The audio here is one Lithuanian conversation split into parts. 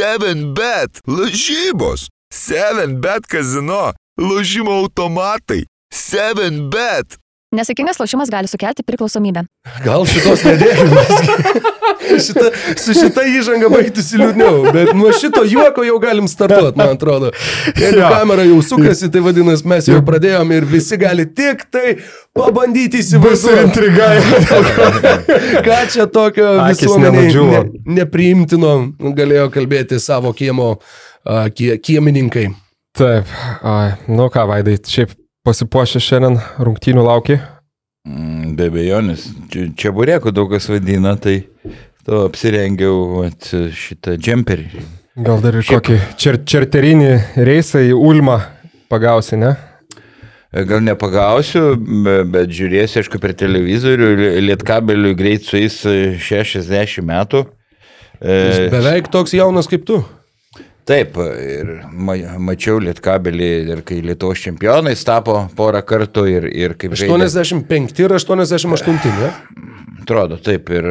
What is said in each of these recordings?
7bet, lažybos, 7bet kazino, lažymo automatai, 7bet. Nesėkmingas lošimas gali sukelti priklausomybę. Gal šitos nedėkime. šita, su šita įžanga baigtųsi liūdniau, bet nuo šito juoko jau galim startuoti, man atrodo. Jeigu Jo. kamera jau sukasi, tai vadinasi, mes jau pradėjom ir visi gali tik tai pabandyti įsivaizduoti, ką čia tokio visuomeniai ne, nepriimtino galėjo kalbėti savo kiemo a, kie, kiemininkai. Taip, ai, nu ką, Vaidai, šiaip pasipuošę šiandien rungtynių lauki. Mm, Be abejonės, čia, čia burėkų daug kas vadina, tai to apsirengiau vat, šitą džemperį. Gal dar ir kokį čer, čerterinį reisą į Ulmą pagausi, ne? E, Gal nepagausiu, be- bet žiūrėsiu, aišku, per televizorių, Li- lietkabeliui greit suės e, 60 metų. Jis E, beveik toks jaunas kaip tu. Taip, ir ma, mačiau lietkabelį ir kai Lietuvos čempionais tapo porą kartų ir, ir kaip žaidė. 85 ir 88, ne? Atrodo, taip. Ir,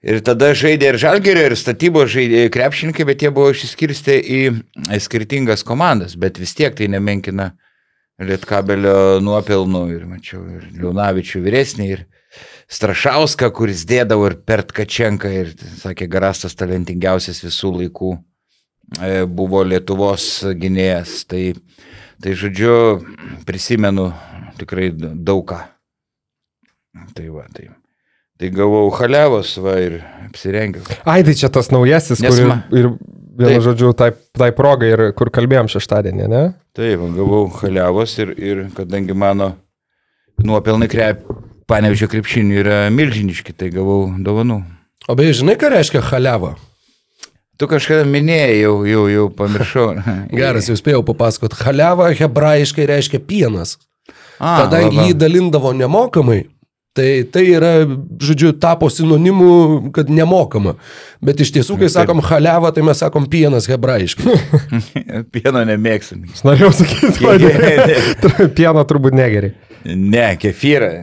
ir tada žaidė ir žalgerio, ir statybos žaidė krepšininkai, bet jie buvo išsiskirstę į skirtingas komandas, bet vis tiek tai nemenkina Lietkabelio nuopelnų. Ir mačiau ir Liunavičių vyresnį, ir Strašauską, kuris dėdavo ir Pertkačenką, ir sakė, Garastas talentingiausias visų laikų buvo Lietuvos gynėjas. Tai, tai žodžiu, prisimenu tikrai daug ką. Tai va, tai. Tai gavau haliavos, va, ir apsirengiau. Ai, tai čia tas naujasis, Nes kur ma- ir, vienu Taip. žodžiu, tai, tai progai ir kur kalbėjom šeštadienį, ne? Taip, gavau haliavos ir, ir kadangi mano nuopelnai krep, panevižio krepšinių yra milžiniški, tai gavau dovanų. O beje, žinai, ką reiškia haliava? Tu kažkada minėjai, jau, jau, jau pamiršau. Geras, jau spėjau papasakot. Haliava hebrajiškai reiškia pienas. A, Kadangi va. jį dalindavo nemokamai, tai tai yra, žodžiu, tapo sinonimu, kad nemokama. Bet iš tiesų, kai sakom haliava, tai mes sakom pienas hebrajiškai. Pieno nemėgstam. Aš norėjau sakyti, Vaidai. Pieno turbūt negeri. Ne, kefyrą.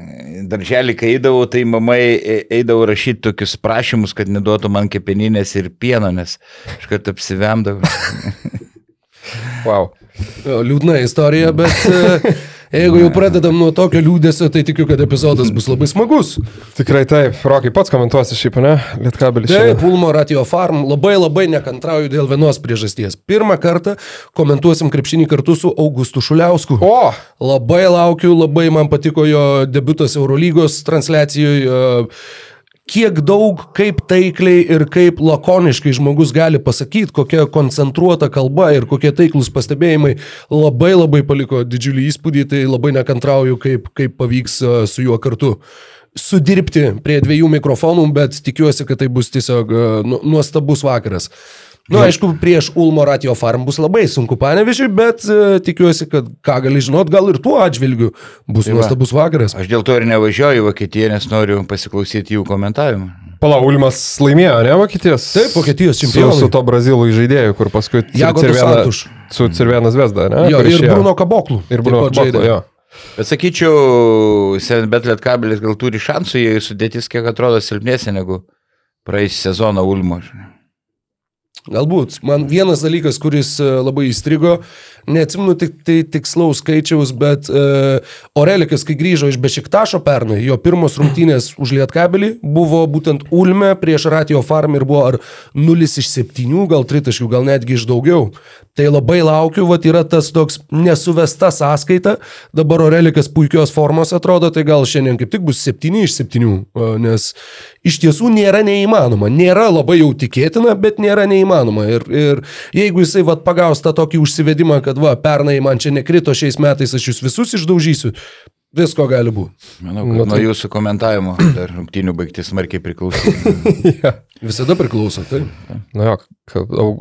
Darželį, kai eidavau, tai mamai e- eidavo rašyti tokius prašymus, kad neduotų man kepeninės ir pieno, nes aš kartą apsivemdavau. Wow. Liūdna istorija, bet e, jeigu jau pradedam nuo tokio liūdėsio, tai tikiu, kad epizodas bus labai smagus. Tikrai taip, Rokai pats komentuosi šiaip, ne? Lietkabelis. Taip, Ulmo Ratio Farm labai labai nekantrauju dėl vienos priežasties. Pirmą kartą komentuosim krepšinį kartu su Augustu Šuliausku. O, Labai laukiu, labai man patiko jo debutas Eurolygos transliacijoje. Kiek daug, kaip taikliai ir kaip lakoniškai žmogus gali pasakyti, kokia koncentruota kalba ir kokie taiklus pastebėjimai labai labai paliko didžiulį įspūdį, tai labai nekantrauju, kaip, kaip pavyks e, su juo kartu sudirbti prie dviejų mikrofonų, bet tikiuosi, kad tai bus tiesiog e, nu- nuostabus vakaras. Na, nu, aišku, prieš Ulmo Ratio Farm bus labai sunku panevežiui, bet uh, tikiuosi, kad ką gali žinot, gal ir tuo atžvilgiu bus Tai va. nuostabus vakaras. Aš dėl to ir nevažiuoju į Vokietiją, nes noriu pasiklausyti jų komentavimų. pala, Ulmas laimėjo, ne Vokietijos? Taip, Vokietijos Su, čempionai. su to brazilų žaidėju, kur paskui Jagodas Cirvena- Santuš. su Cirvenas Vesda, ne? Jo, ir. Bruno Kaboklų. Ir Bruno. Kaboklo, jo. Bet sakyčiau, Senbet Lietkabelis gal turi šansų, jei sudėtis kiek atrodo silpnesnė negu praeisį sezoną Ulmo. žinai. Galbūt. Man vienas dalykas, kuris e, labai įstrigo, neatsimenu tik tai tikslaus skaičiaus, bet uh, Orelikas, kai grįžo iš Bešiktašo pernai, jo pirmos rungtynės už Lietkabelį buvo būtent Ulme prieš Ratio Farm ir buvo ar 0 iš 7, gal 3 taškių, gal netgi iš daugiau. Tai labai laukiu, va yra tas toks nesuvesta sąskaita, dabar Orelikas puikios formos atrodo, tai gal šiandien kaip tik bus 7 iš 7, e, nes iš tiesų nėra neįmanoma. Nėra labai jau tikėtina, bet nėra neįmanoma. Ir, ir jeigu jisai vat, pagaus tą tokį užsivedimą, kad va, pernai man čia nekrito, šiais metais aš jūs visus išdaužysiu, visko gali būti. Manau, Nu, kad nuo tai- jūsų komentavimo dar rungtynių baigtis smarkiai priklauso. Visada priklauso, tai. Nu jo,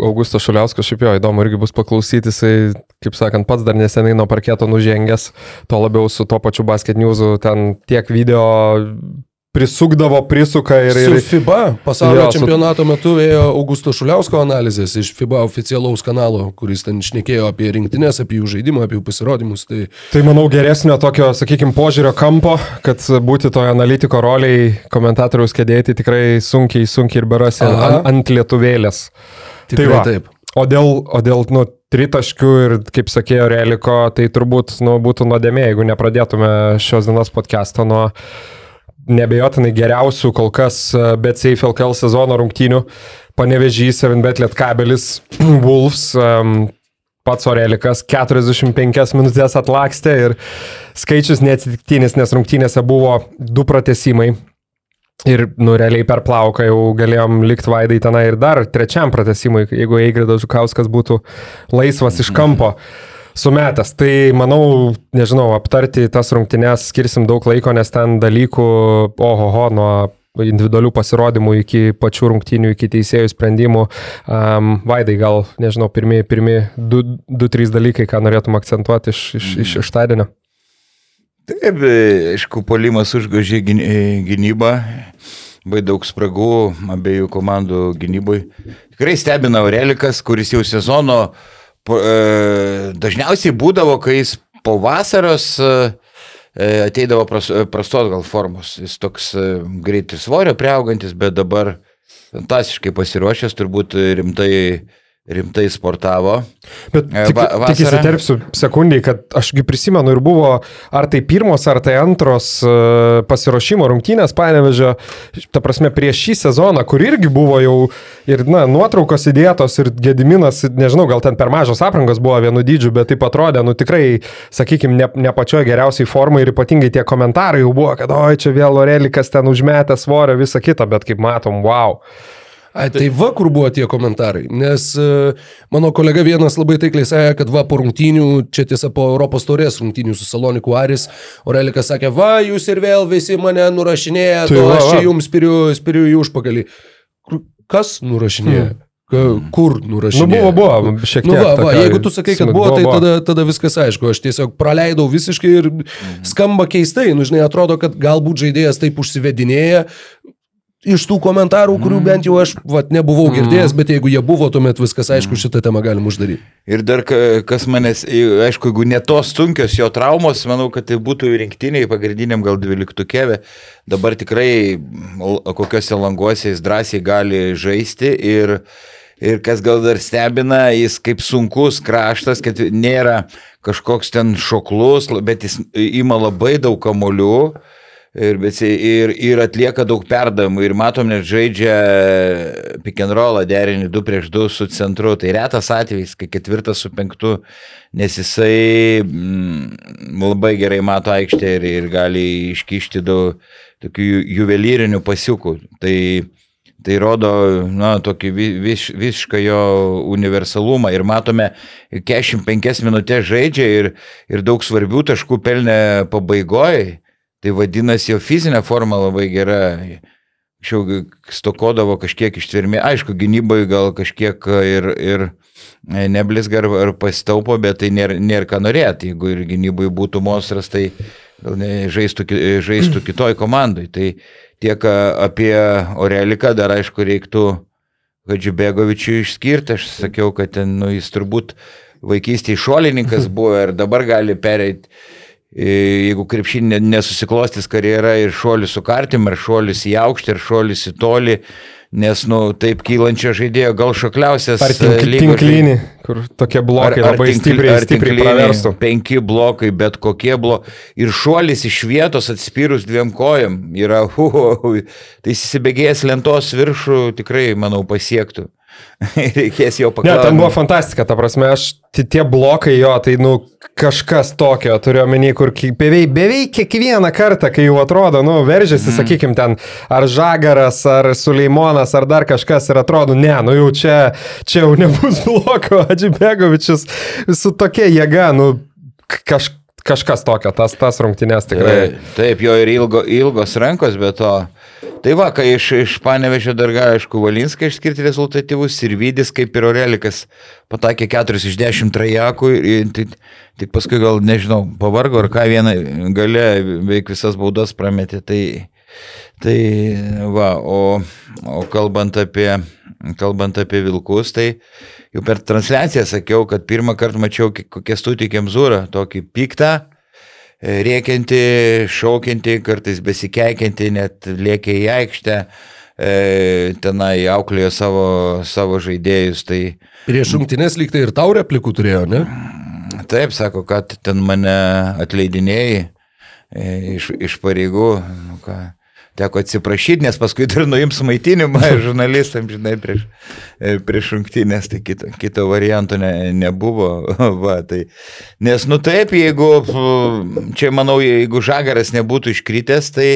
Augustas Šuliauskas šiaip jo įdomu irgi bus paklausyti, jisai, kaip sakant, pats dar neseniai nuo parketo nužengęs, to labiau su to pačiu basket newsu, ten tiek video prisukdavo, prisuka ir... Su ir FIBA pasaulio Jo, su- čempionato metu ėjo Augusto Šuliausko analizės iš FIBA oficialaus kanalo, kuris ten šnekėjo apie rinktinės, apie jų žaidimą, apie jų pasirodymus. Tai Tai manau geresnio tokio, sakykime, požiūrio kampo, kad būti toje analitiko roliai komentatoriaus kėdėti tikrai sunkiai, sunkiai ir berasi ant, ant lietuvėlės. Tikrai va. taip. O dėl, o dėl nu, tritaškių ir, kaip sakėjo Reliko, tai turbūt nu, būtų nuodėmė, jeigu nepradėtume šios dienos podcast'o nuo nebejotinai geriausių kol kas e, bet safe LKL sezono rungtynių. Panevežys, 7bet Lietkabelis, Wolves, um, pats Orelikas 45 minutės atlakstė ir skaičius neatsitiktinis, nes rungtynėse buvo du pratesimai. Ir, nu, realiai per plauką jau galėjom likti vaidai tenai ir dar trečiam pratesimui, jeigu Eigridas Žukauskas būtų laisvas iš kampo sumetęs. Tai manau, nežinau, aptarti tas rungtynes skirsim daug laiko, nes ten dalykų, ohoho, nuo individualių pasirodymų iki pačių rungtynių, iki teisėjų sprendimų. Um, Vaidai, gal, nežinau, pirmie, pirmie du, du, trys dalykai, ką norėtum akcentuoti iš, iš, iš ištadienio. Taip, e, aišku, polimas užgožė e, gynybą, labai daug spragų abiejų komandų gynybui. Tikrai stebina Aurelikas, kuris jau sezono e, dažniausiai būdavo, kai jis po vasaros e, e, ateidavo pras, e, prastos gal formos. Jis toks e, greitai svorio priaugantis, bet dabar fantastiškai pasiruošęs, turbūt rimtai, rimtai sportavo. Bet E, tik, va- tik įsiterpsiu sekundį, kad ašgi prisimenu ir buvo ar tai pirmos, ar tai antros uh, pasiruošimo rungtynės panevežė, ta prasme, prieš šį sezoną, kur irgi buvo jau ir, na, nuotraukos įdėtos ir Gediminas, nežinau, gal ten per mažos aprangos buvo vienu dydžiu, bet taip atrodė, nu tikrai, sakykime, ne, ne pačioje geriausiai formai ir ypatingai tie komentarai jau buvo, kad oi, čia vėl Orelikas ten užmetė svorio, visą kitą, bet kaip matom, wow. Ai, tai va, kur buvo tie komentarai. Nes e, mano kolega vienas labai taikliai sakė, kad va, po rungtynių, čia tiesa po Europos taurės rungtynių su Saloniku Aris, Orelikas sakė, va, jūs ir vėl visi mane nurašinėja, Tai tai va, aš čia jums spiriu, spiriu į užpakalį. Kas nurašinėja? Ka, kur Nu, nurašinėja? buvo, buvo, šiek tiek. Nu, va, va, jeigu tu sakai, kad buvo, tai tada, tada viskas aišku. Aš tiesiog praleidau visiškai ir skamba keistai. Nu, žinai, atrodo, kad galbūt žaidėjas taip užsivedinėja. Iš tų komentarų, kurių bent jau aš vat, nebuvau girdėjęs, bet jeigu jie buvo, tuomet viskas aišku, šitą temą galim uždaryti. Ir dar ka- kas manęs, aišku, jeigu ne tos sunkios jo traumos, manau, kad tai būtų rinktiniai pagrindiniam gal dvyliktukėve. Dabar tikrai kokiuose languose jis drąsiai gali žaisti ir, ir kas gal dar stebina, jis kaip sunkus kraštas, kad nėra kažkoks ten šoklus, bet jis ima labai daug kamolių. Ir, ir, ir atlieka daug perdavimų. Ir matom, net žaidžia pick and rollą derinį 2 prieš 2 su centru. Tai retas atvejis, kai ketvirtas su penktu, nes jisai mm, labai gerai mato aikštę ir, ir gali iškišti daug tokių ju- juvelyrinių pasiukų. Tai, tai rodo, na, tokį vi- vis, visišką jo universalumą. Ir matome, 45 minutės žaidžia ir, ir daug svarbių taškų pelnė pabaigoje. Tai vadinasi, jo fizinė forma labai gera. Anksčiau stokodavo kažkiek ištvermė. Aišku, gynybai gal kažkiek ir, ir neblizga ar, ar pastaupo, bet tai nėra, nėra ką norėti. Jeigu ir gynybai būtų monstras, tai gal ne, žaistų, žaistų kitoj komandai. Tai tiek a, apie Oreliką dar aišku reiktų Hadžibegovičių išskirti. Aš sakiau, kad ten, nu, jis turbūt vaikystėje šuolininkas buvo ir dabar gali pereiti jeigu krepšinė nesusiklostys karjera ir šuolis su kartim, ar šuolis į aukštį, ar šuolis į tolį, nes, nu, taip kylančio žaidėjo gal šakliausias. Ar e, lygos tinklinį, kur tokie blokai labai tinkli- stipriai, ar stipriai praverstų. Penki blokai, bet kokie blokai. Ir šuolis iš vietos atspyrus dviem kojam yra, hu, hu, hu, tai įsibėgėjęs lentos viršų tikrai, manau, pasiektų. Reikės jo Ne, paklausti. ten buvo fantastika, ta prasme, aš ti- tie blokai jo, tai nu kažkas tokio, turiu omeny, kur beveik, beveik kiekvieną kartą, kai jau atrodo, nu, veržiasi, mm. sakykim, ten ar Žagaras, ar Suleimonas, ar dar kažkas ir atrodo, ne, nu jau čia, čia jau nebus bloko, Adžibegovičius su tokia jėga, nu, kaž, kažkas tokio, tas, tas rungtynės tikrai. Taip, taip, jo ir ilgo, ilgos rankos, bet to. Tai va, kai iš, iš Panevežio dar gali, aišku, Valinską išskirti rezultatyvus ir Vydis, kaip ir Orelikas, patakė 4 iš 10 trajakų tik, tik paskui gal, nežinau, pavargo ar ką vieną gale beveik visas baudas prametė. Tai, tai va, o, o kalbant, apie, kalbant apie Vilkus, tai jau per transliaciją sakiau, kad pirmą kartą mačiau kokią studijų kemzūrą, tokį piktą rėkianti, šaukianti, kartais besikeikianti, net lėkia į aikštę, e, tenai auklėjo savo, savo žaidėjus. Tai Prieš rungtynės lyg tai ir tau replikų turėjo, ne? taip, sako, kad ten mane atleidinėjai e, iš, iš pareigų. Nu, ką, teko atsiprašyti, nes paskui dar nuims maitinimą žurnalistams, žinai, prieš, e, prieš rungtynės, tai kito, kito varianto ne, nebuvo. Va, tai, nes, nu taip, jeigu, čia manau, jeigu žagaras nebūtų iškritęs, tai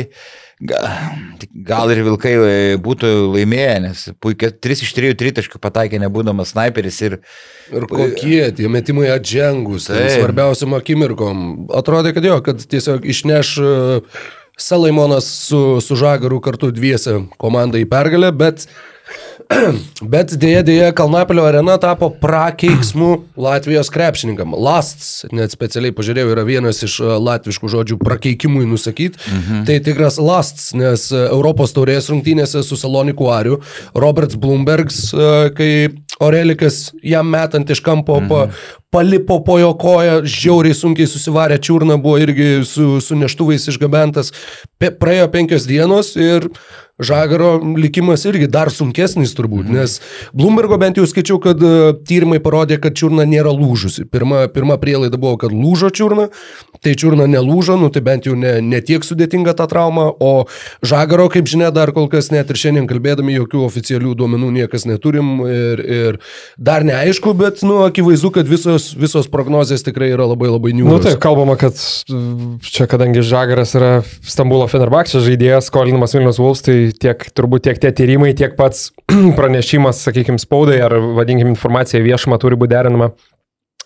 Gal, gal ir vilkai e, būtų laimėję, nes puikiai 3 iš 3 tritaškių pataikė nebūdamas sniperis ir... Ir kokie tie metimai atžengus, tai svarbiausiam akimirkom. Atrodė, kad jo, kad tiesiog išneš e, Salaimonas su, su Žagaru kartu dviese komandai į pergalę, bet, bet dėja, dėja, Kalnapilio arena tapo prakeiksmų Latvijos krepšininkam. Lasts, net specialiai pažiūrėjau, yra vienas iš e, latviškų žodžių prakeikimui nusakyti. Mhm. Tai tikras lasts, nes e, Europos taurės rungtynėse su Saloniku Ariu Roberts Bloombergs, e, kai Orelikas jam metant iš kampo mhm. pa, palipo po jo koją, žiauriai sunkiai susivarė čiurną, buvo irgi su, su neštuvais išgabentas. Pe, praėjo penkios dienos ir Žagaro likimas irgi dar sunkesnis turbūt, nes Bloombergo bent jau skaičiau, kad e, tyrimai parodė, kad čiurna nėra lūžusi. Pirma, pirma prielaida buvo, kad lūžo čiurna, tai čiurna nelūžo, nu tai bent jau ne, ne tiek sudėtinga ta trauma, o Žagaro, kaip žinia, dar kol kas net ir šiandien kalbėdami jokių oficialių duomenų niekas neturim ir, ir dar neaišku, bet, nu, akivaizdu, kad visos, visos prognozijas tikrai yra labai labai Na niūrios. nu, taip, kalbama, kad čia kadangi Žagaras yra Stambulo Fenerbakčio žaidėjas, skolinamas Vilnius Wolves, tai tiek turbūt tiek tie tyrimai, tiek pats pranešimas, sakykime, spaudai ar vadinkim informacija viešumą turi būti derinama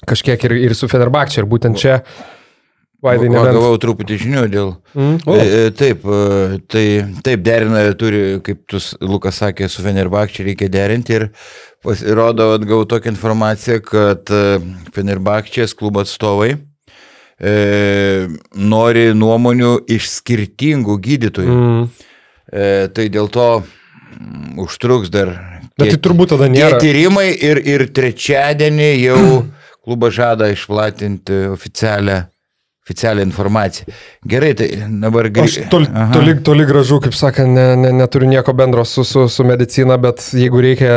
kažkiek ir, ir su Fenerbakčio. Ir būtent čia, Vaidai, Va, nebent... gavau truputį žinių dėl... Mm? O. E, e, Taip, e, tai taip derina, turi, kaip tu, Lukas sakė, su Fenerbakčiu reikia derinti ir pasirodo, vat gavau tokią informaciją, kad Fenerbakčias klubo atstovai e, nori nuomonių iš skirtingų gydytojų. Mm. E, tai dėl to mm, užtruks dar. Bet tai tie- turbūt tada Tie nėra. tyrimai ir, ir trečiadienį jau klubas žada išplatinti oficialią, oficialią informaciją. Gerai, tai dabar Aš grįžtu. toli, toli, toli gražu, kaip sakant, ne, ne, neturiu nieko bendro su, su, su medicina, bet jeigu reikia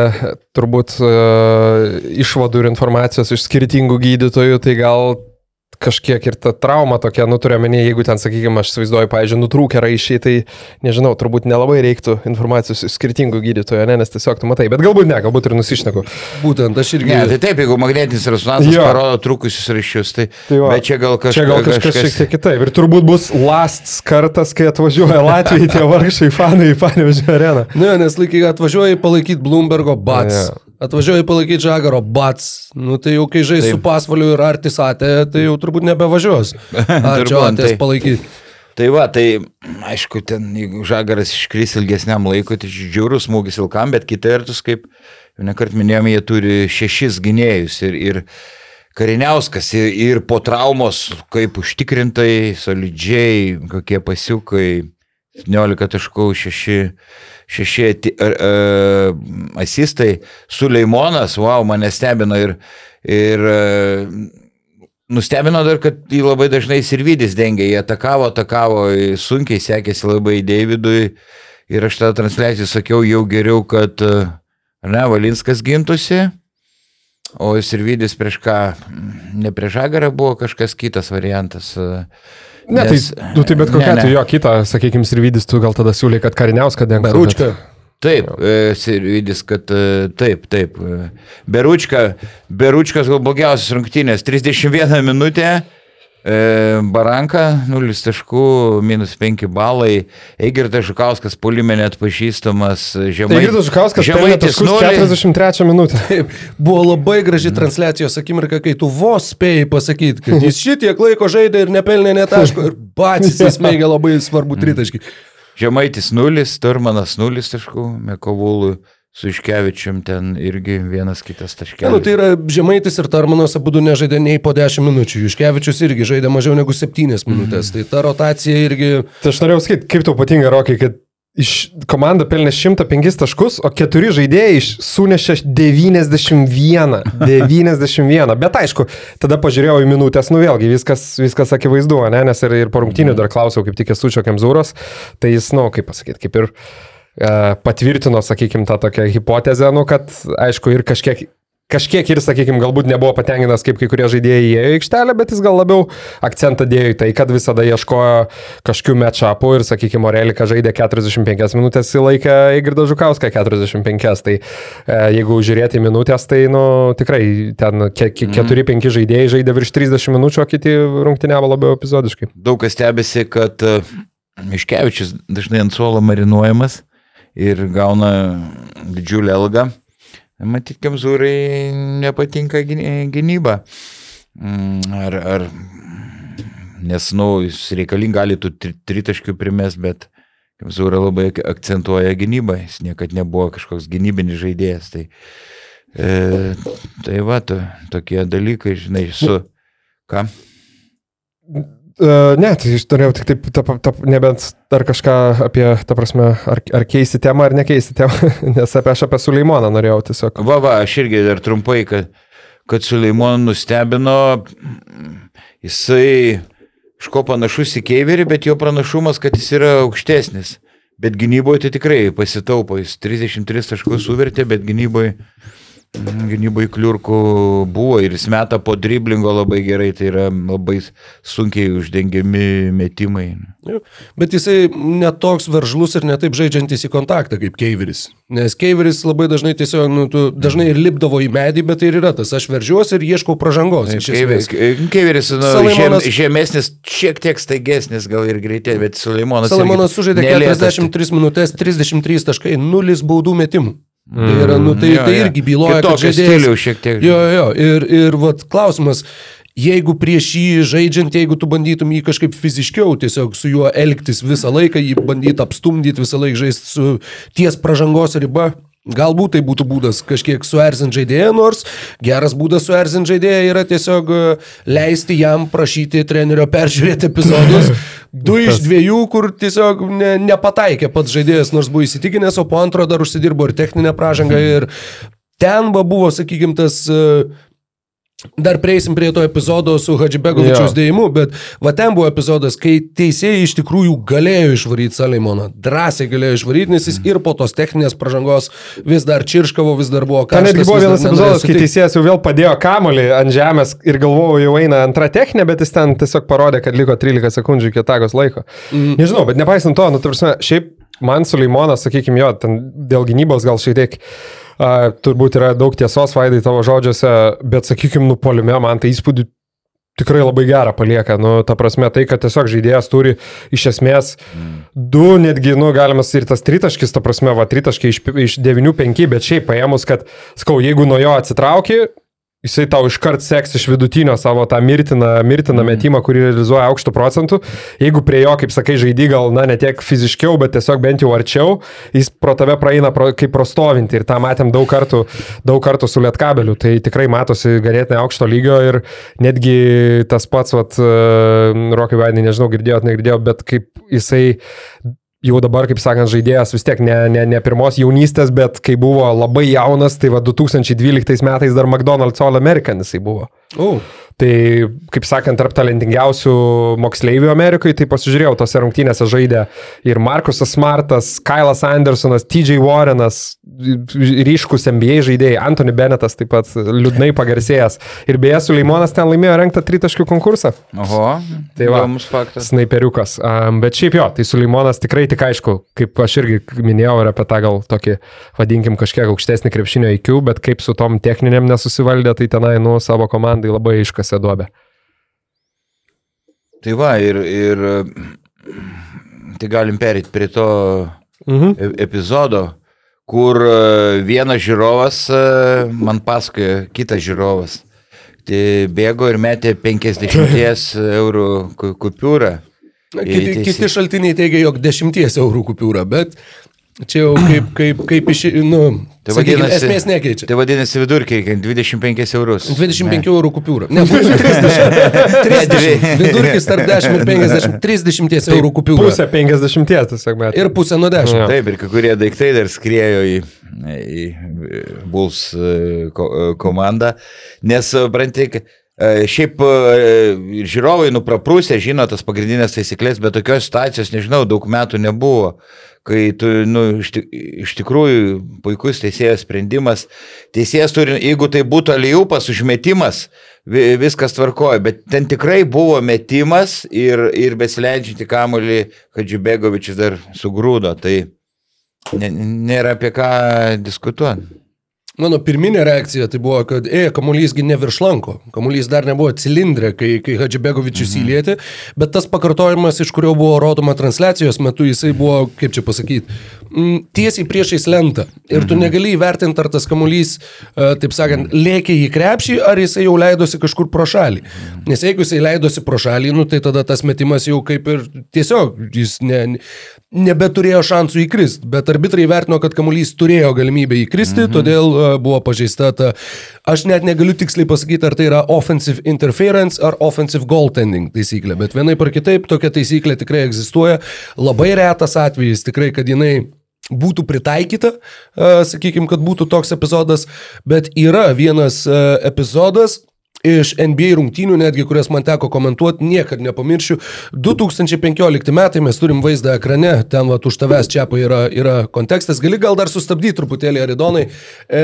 turbūt uh, išvadų ir informacijos iš skirtingų gydytojų, tai gal kažkiek ir ta trauma tokia, nu turiu menį, jeigu ten, sakykime, aš įsivaizduoju, pavyzdžiui, nutrūkę raišiai, tai nežinau, turbūt nelabai reiktų informacijos skirtingų gydytojų, ne, nes tiesiog tu matai, bet galbūt ne, galbūt ir nusišneku. Būtent aš irgi... Ne, tai taip, jeigu magnetinis rezonansas Jo. parodo trūkusius ryšius, tai, Tai va. bet čia gal kažkas, Čia gal kažkas šiek tiek kitaip. Ir turbūt bus last kartas, kai atvažiuoja Latvijai tie vargšai fanai į Panevežio areną. Ne, nes laikai atvažiuoji palaikyti Bloombergo bats. Jo. Atvažiuoji palaikyti Žagaro bats. Nu tai jau kai žais Taip. su pasvaliu ir artisatė, tai jau turbūt nebevažiuos. Turbūt, atės tai- palaikyti. Tai va, tai aišku, ten jeigu žagaras iškris ilgesniam laikui, tai žiūrus smūgis ilgam, bet kita vertus, kaip jau nekart minėjome, jie turi šešis gynėjus ir, ir Kariniauskas ir, ir po traumos, kaip užtikrintai, solidžiai, kokie pasiukai, 17 taškų, 6, 6 ati- ar, e, asistai, Suleimonas, wow, mane stebino ir, ir e, Nustebino dar, kad jį labai dažnai Sirvidis dengia, jie atakavo, atakavo, sunkiai sekėsi labai Davidui ir aš tą transliaciją sakiau jau geriau, kad e, ne, Valinskas gintųsi, o Sirvidis prieš ką, ne prieš Žagarą buvo kažkas kitas variantas. e, Ne, nes- tai, nu, tai bet kokia atveju jo kitą, sakykime, ir vidis, tu gal tada siūlai, kad kariniauską dengtų. Beručka. Taip, e, Sirvidis, kad e, taip, taip. e, Beručka, Beručkas gal blogiausias rungtynės, 31 minutė. E, Baranka 0 taškų, minus 5 balai. Eigirtas Žukauskas polime net pažįstamas. Žemai, Girdas Žukauskas Žemaitis taškus nulį. 43 minutę. Buvo labai graži transliacijos akimirka, kai tu vos spėjai pasakyti, kad jis šitiek laiko žaidė ir nepelnė netaško ir patys jis mėgė labai svarbu tritaškį. Žemaitis 0, Turmanas 0 taškų, Mekovulų su Iškevičium ten irgi vienas kitas taškelis. nu, tai yra Žemaitis ir Tarmanas abu du nežaidė nei po 10 minučių. Juškevičius irgi žaidė mažiau negu 7 minutės. Tai ta rotacija irgi... Tai aš norėjau sakyti, kaip tau patinka, Rokai, kad iš komanda pelnė 105 taškus, o keturi žaidėjai iš sunešė 91. 91. Bet aišku, tada pažiūrėjau į minutės, nu vėlgi viskas, viskas akivaizdu, ne? nes ir, ir po rungtynių dar klausiau, kaip tik esu čia Kemzūros, tai jis, nu, kaip pasakyti, kaip ir patvirtino, sakykime, tą tokią hipotezę, nu, kad aišku ir kažkiek kažkiek ir, sakykime, galbūt nebuvo patenkintas, kaip kai kurie žaidėjai įėjo į aikštelę, bet jis gal labiau akcentą dėjo į tai, kad visada ieškojo kažkokių matchupų ir, sakykime, Orelika žaidė 45 minutės į laiką Įgirdą Žukauską 45. Tai e, jeigu žiūrėti minutės, tai, nu, tikrai ten 4-5 mhm. žaidėjai žaidė virš 30 minučių, o kiti rungtyniavo labiau epizodiškai. Daug kas stebisi, kad e, Miškevičius dažnai ant suolo marinuojamas ir gauna didžiulę algą. Matyt, Kemzūrai nepatinka gynyba. Mm, ar, ar, nes, nu, jis reikalingai gali tų tritaškių primės, bet Kemzūra labai akcentuoja gynybą. Jis niekada nebuvo kažkoks gynybinis žaidėjas. Tai, e, tai va, to, tokie dalykai, žinai, su... Ką? Uh, ne, tai aš norėjau tik taip, ta, ta, nebent dar kažką apie, ta prasme, ar, ar keisti temą, ar nekeisti temą, nes apie aš apie Suleimoną norėjau tiesiog. Va, va, aš irgi dar trumpai, kad, kad Suleimoną nustebino, jisai iško panašus į Keiverį, bet jo pranašumas, kad jis yra aukštesnis. Bet gynyboje tai tikrai pasitaupo, jis 33 taškus suvertė, bet gynyboje Gynybai kliurkų buvo ir jis meta po driblingo labai gerai, tai yra labai sunkiai uždengiami metimai. Bet jisai netoks veržlus ir netaip žaidžiantis į kontaktą kaip Keiveris. Nes Keiveris labai dažnai tiesiog, nu, tu dažnai ir lipdavo į medį, bet tai ir yra tas, aš veržiuosi ir ieškau pražangos. Keiveris, Keiveris nu, Salimonas, žem, žemesnis, šiek tiek staigesnis gal ir greitė, bet Salimonas. Salimonas sužaidė 43 minutės, 33 taškai, 0 baudų metimų. Tai, yra, nu, tai, jo, tai irgi byloja, kad žaidėjas. šiek tiek. Jo, jo, ir, ir vat, klausimas, jeigu prieš jį žaidžiant, jeigu tu bandytum jį kažkaip fiziškiau tiesiog su juo elgtis visą laiką, jį bandyti apstumdyti visą laiką žaisti su ties pražangos riba, Galbūt tai būtų būdas kažkiek suerzint žaidėją, nors geras būdas suerzint žaidėją yra tiesiog e, leisti jam prašyti trenerio peržiūrėti epizodus. Du iš dviejų, kur tiesiog ne, nepataikė pats žaidėjas, nors buvo įsitikinęs, o po antro dar užsidirbo ir techninę pražangą. Ir ten buvo, sakykime, tas uh, Dar prieisim prie to epizodo su Hadžibegovičiaus dėjimu, bet va ten buvo epizodas, kai teisėjai iš tikrųjų galėjo išvaryti Salimoną. Drąsiai galėjo išvaryti, nes jis ir po tos techninės pažangos vis dar čirškavo, vis dar buvo karštas. Ten netgi buvo vienas epizodas, kai teisėjas jau vėl padėjo kamolį ant žemės ir galvojau, jau eina antra techninė, bet jis ten tiesiog parodė, kad liko 13 sekundžių iki tagos laiko. Mm. Nežinau, bet nepaisant to, nu, tarsi, šiaip man Suleimonas, sakykime, jo, ten dėl gynybos gal šiek tiek A, turbūt yra daug tiesos, Vaidai, tavo žodžiuose, bet sakykime, nupolime, man tai įspūdį tikrai labai gerą palieka. Nu, ta prasme, tai, kad tiesiog žaidėjas turi iš esmės mm. du, netgi, nu, galima ir tas tritaškis, ta prasme, va, tritaškiai iš, iš 9-5, bet šiaip paėmus, kad, skau, jeigu nuo jo atsitrauki, jisai tau iškart seks iš vidutinio savo tą mirtiną, mirtiną mm. metimą, kurį realizuoja aukštų procentų. Jeigu prie jo, kaip sakai, žaidži gal, na, ne tiek fiziškiau, bet tiesiog bent jau arčiau, jis pro tave praeina pro, kaip prostovinti ir tą matėm daug kartų, daug kartų su lietkabeliu. Tai tikrai matosi ganėtinai aukšto lygio ir netgi tas pats, vat, uh, Rokai Vaidai, nežinau, girdėjot, negirdėjot, bet kaip jisai jau dabar, kaip sakant, žaidėjas vis tiek ne, ne, ne pirmos jaunystės, bet kai buvo labai jaunas, tai va 2012 metais dar McDonald's All American jisai buvo. Uh. Tai, kaip sakant, tarp talentingiausių moksleivių Amerikoje, tai pasižiūrėjau, tose rungtynėse žaidė ir Markusas Smartas, Kailas Andersonas, TJ Warrenas, ryškus NBA žaidėjai, Anthony Bennettas taip pat liūdnai pagarsėjęs. Ir beje, Suleimonas ten laimėjo renktą tritaškių konkursą. Oho, tai va, mums faktas. Snaiperiukas. Um, bet šiaip jo, tai Suleimonas tikrai tik aišku, kaip aš irgi minėjau ir apie tą gal tokį, vadinkim, kažkiek aukštesnį krepšinio IQ, bet kaip su tom techniniam nesusivaldė, tai tenai, nu, savo komandai labai aiškas iškasė duobę. Tai va, ir, ir tai galim perėti prie to mhm. E, epizodo, kur e, vienas žiūrovas e, man pasakoja, kitas žiūrovas. Tai bėgo ir metė 50 eurų kupiūrą. Kiti, kiti šaltiniai teigia, jog 10 eurų kupiūrą, bet Čia jau kaip, kaip, kaip iš, nu, tai vadinasi, esmės nekeičia. Tai vadinasi vidurkiai, 25 eurus. 25 ne. eurų kupiūra. Ne, 30. 30. Vidurkis tarp 10 ir 50. 30 eurų kupiūra. Pusė 50 tiesiog metų. Ir pusė nuo 10. Ja. Taip, ir kai kurie daiktai dar skriejo į, į Bulls e, komandą, nes, brantai, e, Šiaip e, žiūrovai nupraprūsė, žino tas pagrindinės taisyklės, bet tokios situacijos, nežinau, daug metų nebuvo kai tu, nu, iš, iš tikrųjų puikus teisėjas sprendimas. Teisėjas turi, jeigu tai būtų alijupas, užmetimas, vi- viskas tvarkoja, bet ten tikrai buvo metimas ir, ir besileidžianti kamuolį, kad Džibegovičius dar sugrūdo, tai nėra apie ką diskutuoti. Mano pirminė reakcija tai buvo, kad, e, kamuolysgi ne virš lanko, kamuolys dar nebuvo cilindrė, kai, kai Hadžibegovičius mhm. įlėtė, bet tas pakartojimas, iš kurio buvo rodoma transliacijos metu, jisai buvo, kaip čia pasakyti, mm, tiesiai priešais lentą. Ir tu negali įvertinti, ar tas kamuolys, e, taip sakant, lėkė į krepšį, ar jisai jau leidosi kažkur pro šalį. Nes jeigu jisai leidosi pro šalį, nu, tai tada tas metimas jau kaip ir tiesiog, jis ne, nebeturėjo šansų įkristi. Bet arbitrai vertino, kad kamuolys turėjo galimybę įkristi, mhm. todėl e, buvo pažeista ta... Aš net negaliu tiksliai pasakyti, ar tai yra offensive interference ar offensive goaltending taisyklė, bet vienaip ar kitaip tokia taisyklė tikrai egzistuoja. Labai retas atvejis tikrai, kad jinai būtų pritaikyta, sakykime, kad būtų toks epizodas, bet yra vienas e, epizodas, Iš NBA rungtynių, netgi kurias man teko komentuoti, niekada nepamiršiu. 2015 metai mes turim vaizdą ekrane, ten va už tavęs čia yra, yra kontekstas. Gali gal dar sustabdyti truputėlį, Aridonai. E,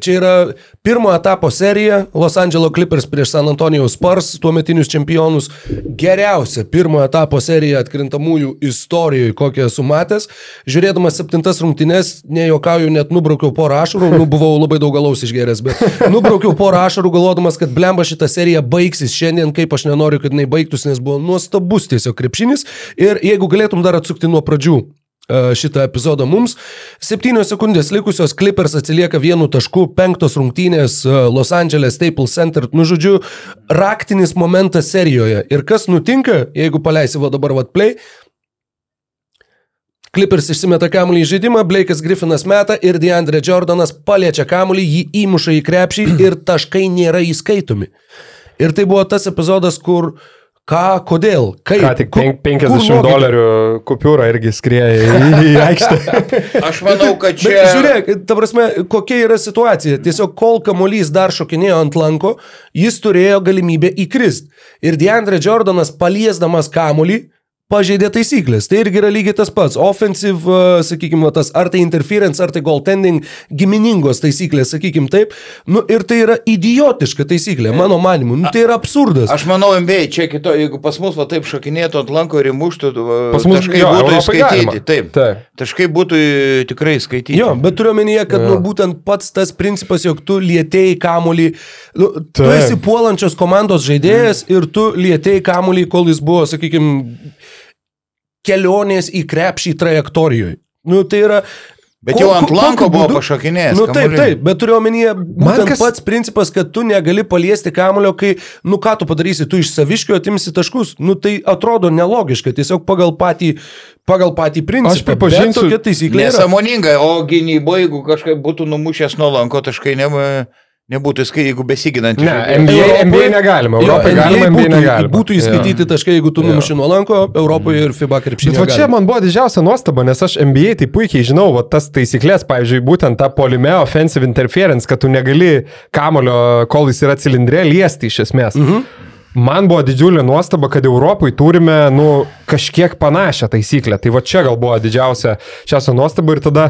Čia yra pirmo etapo serija Los Angeles Clippers prieš San Antonijos Spurs, tuometinius čempionus. Geriausia pirmo etapo serija atkrintamųjų istorijoje, kokią esu matęs. Žiūrėdamas septintas rungtynes, nejokauju, net nubraukiau porą ašarų, nu buvau labai daug galaus išgeręs, bet nubraukiau porą ašarų galvodamas, kad blemba šitą seriją baigsis šiandien, kaip aš nenoriu, kad jinai baigtųsi, nes buvo nuostabus tiesiog krepšinis. Ir jeigu galėtum dar atsukti nuo pradžių šitą epizodą mums. Septynios sekundės likusios Clippers atsilieka vienu tašku, penktos rungtynės e, Los Angeles Staples Center. Nu, žodžiu, raktinis momentas serijoje. Ir kas nutinka, jeigu paleisi va dabar va play, Clippers išsimeta kamuolį į žaidimą, Blake'as Griffinas meta ir DeAndre Jordanas paliečia kamuolį, jį įmuša į krepšį ir taškai nėra įskaitomi. Ir tai buvo tas epizodas, kur ką, kodėl, kaip. Ką tik ku- pen- kur 50 logika? dolerių kupiūrą irgi skrieja į, į aikštę. Aš manau, kad Bet čia... žiūrėk, ta prasme, kokia yra situacija. Tiesiog kol kamuolys dar šokinėjo ant lanko, jis turėjo galimybę įkrist. Ir Deandre Jordanas paliesdamas kamuolį pažeidė taisyklės. Tai irgi yra lygiai tas pats. Offensive, uh, sakykime, tas ar tai interference, ar tai goaltending, giminingos taisyklės, sakykime taip. Nu, ir tai yra idiotiška taisyklė, mano manimu. Nu, tai yra absurdas. Aš manau, MBA čia kito, jeigu pas mus va taip šokinėtų ant lanko ir įmuštų, Pas mus taškai jo, būtų įskaityti. Taip. Taip. Taškai būtų tikrai skaityti. Jo, bet turiu omenyje, kad nu, Jo. būtent pats tas principas, jog tu lietėjai kamulį, nu, tu esi puolančios komandos žaidėjas ir tu lietėjai kamulį, kol jis buvo, sakykime, kelionės į krepšį trajektorijoje. Nu, tai yra... Bet jau ant ko- lanko buvo pašokinėjęs. Nu taip, taip, bet turiu omenyje, būtent kas- pats principas, kad tu negali paliesti kamulio, kai, nu ką tu padarysi, tu iš saviškio atimsi taškus, nu tai atrodo nelogiška, tiesiog pagal patį, pagal patį principą. Aš pripažinsiu, tokia taisyklė. Nesamoninga, o gynyboje, jeigu kažkaip būtų numušęs nuo lanko, taškai ne, nebūtų skai, jeigu besiginant. Ne, NBA, NBA negalima, Jo, Europai galima, NBA būtų, negalima. būtų įskaityti taškai, jeigu tu numuši nuo lanko, Europoje ir FIBA krepšinio. Bet va čia man buvo didžiausia nuostaba, nes aš NBA tai puikiai žinau, va tas taisyklės, pavyzdžiui, būtent tą polime offensive interference, kad tu negali kamulio, kol jis yra cilindrė, liesti iš esmės. Mhm. Man buvo didžiulė nuostaba, kad Europoje turime, nu, kažkiek panašią taisyklę. Tai va čia gal buvo didžiausia šią nuostaba ir tada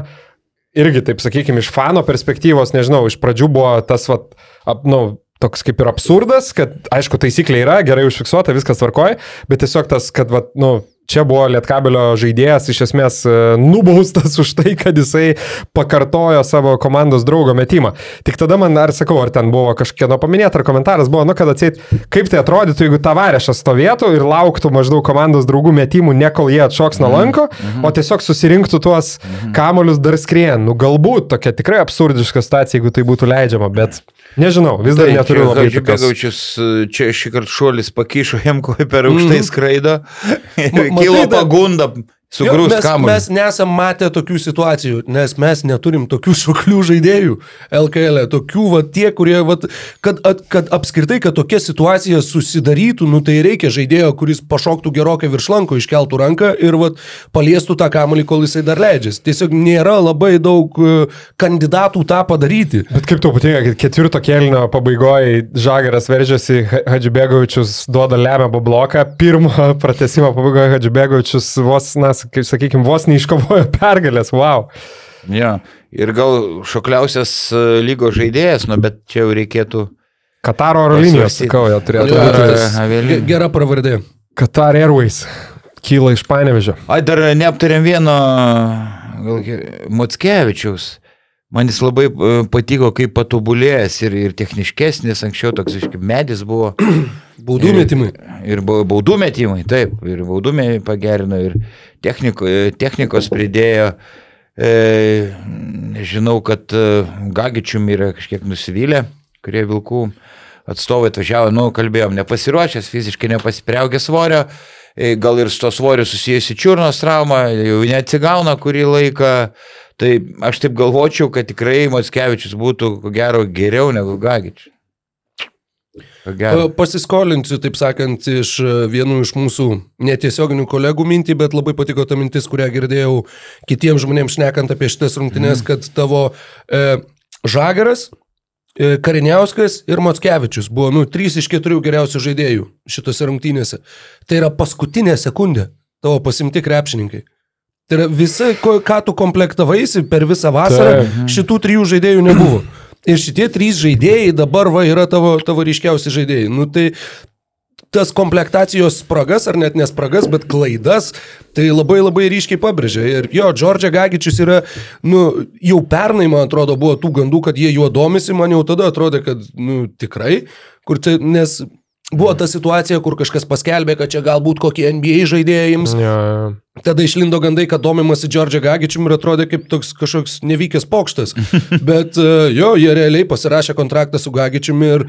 irgi, taip sakykime, iš fano perspektyvos, nežinau, iš pradžių buvo tas, va, ap, nu, toks kaip ir absurdas, kad, aišku, taisyklė yra, gerai užfiksuota, viskas tvarkoja, bet tiesiog tas, kad, va, nu, čia buvo Lietkabelio žaidėjas iš esmės e, nubaustas už tai, kad jisai pakartojo savo komandos draugo metimą. Tik tada man, ar sakau, ar ten buvo kažkieno paminėta, ar komentaras buvo, nu, kad atseit, kaip tai atrodytų, jeigu tavarešas stovėtų ir lauktų maždaug komandos draugų metimų, ne kol jie atšoks nuo lanko, o tiesiog susirinktų tuos kamolius dar skrien. Nu, galbūt tokia tikrai absurdiška situacija, jeigu tai būtų leidžiama, bet nežinau, vis dar neturiu labai tokios. Gaučius, čia šį kartą šuolis pakišo jam koji per aukštai skraido. Ma- Kilo pagunda sugrūst mes, kamuolį. mes nesam matę tokių situacijų, nes mes neturim tokių šoklių žaidėjų LKL, -e. tokių, va, tie, kurie, va, kad, at, kad apskritai, kad tokia situacija susidarytų, nu tai reikia žaidėjo, kuris pašoktų gerokai virš lanko, iškeltų ranką ir va, paliestų tą kamuolį, kol jisai dar leidžiasi. Tiesiog nėra labai daug e, kandidatų tą padaryti. Bet kaip tau patinka, kad ketvirto kelnio pabaigoje Žagaras veržiasi, Ha- Hadžibegovičius duoda lemiamą bloką, pirmo pratesimo pabaigoje Hadžibegovičius vos, na, vos, kaip sakykime, vos neiškovojo pergalės, wow. Ja. Ir gal šokliausias e, lygos žaidėjas, nu, bet čia jau reikėtų. Kataro oro linijos, sakau, jie turėtų būti. Gera pravardė. Qatar Airways kyla iš Panevežio. Ai, dar neaptarėm vieno gal, Motskevičiaus. Man jis labai e, patiko, kaip patobulėjęs ir, ir techniškesnis, anksčiau toks kaip medis buvo. Baudų metimai. Ir bau- baudų metimai, taip, ir baudų metimai pagerino, ir techniko, e, technikos pridėjo. E, žinau, kad e, Gagičium yra kažkiek nusivylę, kurie vilkų atstovai atvažiavo, nu, kalbėjom, nepasiruošęs, fiziškai nepasipriaugę svorio, e, gal ir su to svoriu susijusi čiurnos trauma, jau neatsigauna kurį laiką. Tai aš taip galvočiau, kad tikrai Motskevičius būtų, ko gero, geriau negu Gagičius. Gero. Pa- Pasiskolinsiu, taip sakant, iš e, vienų iš mūsų netiesioginių kolegų mintį, bet labai patiko ta mintis, kurią girdėjau kitiems žmonėms šnekant apie šitas rungtynes, mm. kad tavo e, žagaras, e, Kariniauskas ir Motskevičius buvo, nu, trys iš keturių geriausių žaidėjų šitose rungtynėse. Tai yra paskutinė sekundė tavo pasimti krepšininkai. Tai yra visa, ko- ką tu komplektavaisi per visą vasarą, Taip. šitų trijų žaidėjų nebuvo. Ir šitie trys žaidėjai dabar va yra tavo, tavo ryškiausi žaidėjai. Nu tai tas komplektacijos spragas, ar net nespragas, bet klaidas, tai labai labai ryškiai pabrėžia. Ir jo, Džordžia Gagičius yra, nu, jau pernai, man atrodo, buvo tų gandų, kad jie juo domisi, man jau tada atrodė, kad, nu, tikrai, kur tai, nes buvo ta situacija, kur kažkas paskelbė, kad čia galbūt kokie NBA žaidėjai jums Ja, Tada išlindo gandai, kad domimasi Džordžia Gagičium ir atrodė kaip toks kažkoks nevykęs pokštas. Bet e, jo, jie realiai pasirašė kontraktą su Gagičium ir,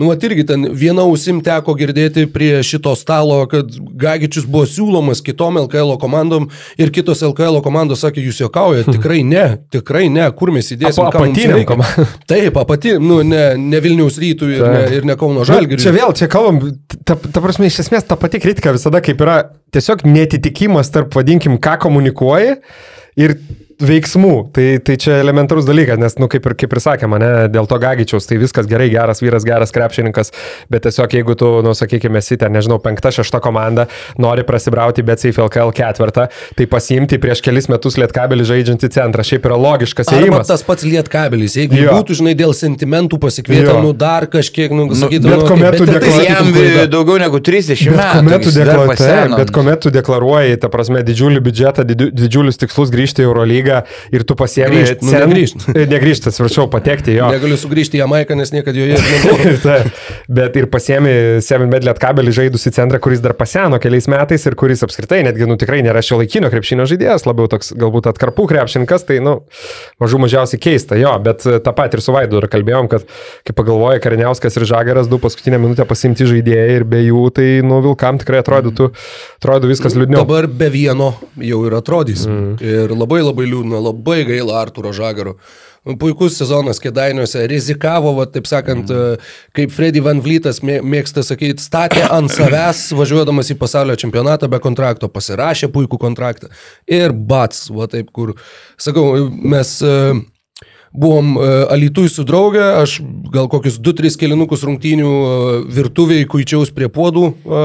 nu, at irgi ten viena ausim teko girdėti prie šito stalo, kad Gagičius buvo siūlomas kitom LKL komandom ir kitos LKL komandos sakė, jūs juokaujate, tikrai ne, tikrai ne, kur mes įdėsime. Apa- apatiniam komandom. Taip, apatiniam, nu, ne, ne Vilniaus rytų ir, ne, ir ne Kauno Nu, Žalgiriui. Čia vėl, čia kalbam, ta, ta prasme, iš esmės ta pati kritika visada kaip yra tiesiog netitikimas tarp, vadinkim, ką komunikuoji ir veiksmų. Tai, tai čia elementarus dalykas, nes, nu, kaip ir, kaip ir sakė mane, dėl to Gagičiaus, tai viskas gerai, geras vyras, geras krepšininkas, bet tiesiog jeigu tu, nu, sakykime, esi ten, nežinau, penkta, šešta komanda, nori prasibrauti, bet Seif LKL ketvirtą, tai pasiimti prieš kelis metus lietkabelį žaidžiantį centrą. Šiaip yra logiškas Arba ėjimas. tas pats lietkabelis, jeigu Jo. būtų, žinai, dėl sentimentų pasikvietę, nu dar kažkiek, nu, sakytum, bet nu, bet ir tai deklaruoji- Jam daugiau negu 30 Bet metų. bet kuomet tu deklaruoji, ta prasme, didžiulį biudžetą, didžiu- didžiulius tikslus grįžti į Eurolygą ir tu pasiemi... Grįžt, nu, negrįžt. Negrįžti, atsiprašau, patekti jo. Negaliu sugrįžti į Jamaiką, nes niekada joje nebuvau. Bet ir pasiemi 7bet lietkabelį žaidusi centrą, kuris dar paseno keliais metais ir kuris apskritai netgi, nu tikrai nėra šio laikinio krepšinio žaidėjas, labiau toks galbūt atkarpų krepšininkas, tai, nu, mažų mažiausiai keista, jo, bet e, tą patį ir su Vaidu ir kalbėjom, kad kai pagalvoja Kariniauskas ir Žagaras, du paskutinę minutę pasimti žaidėjai ir be jų, tai, nu, Vilkam tikrai atrodytų, atrodytų viskas liūdniau. Dabar be vieno jau ir atrodys. Mm. Ir labai labai liūdna, labai gaila Arturo Žagaro. Puikus sezonas Kedainiuose, rizikavo, va, taip sakant, mm. kaip Freddy Van Vlytas mė- mėgsta sakyti, statė ant savęs, važiuodamas į pasaulio čempionatą be kontrakto, pasirašė puikų kontraktą. Ir bats, va taip, kur, sakau, mes e, buvom e, Alitui su drauge, aš gal kokius 2-3 kelinukus rungtynių e, virtuviai kuičiaus prie podų, e,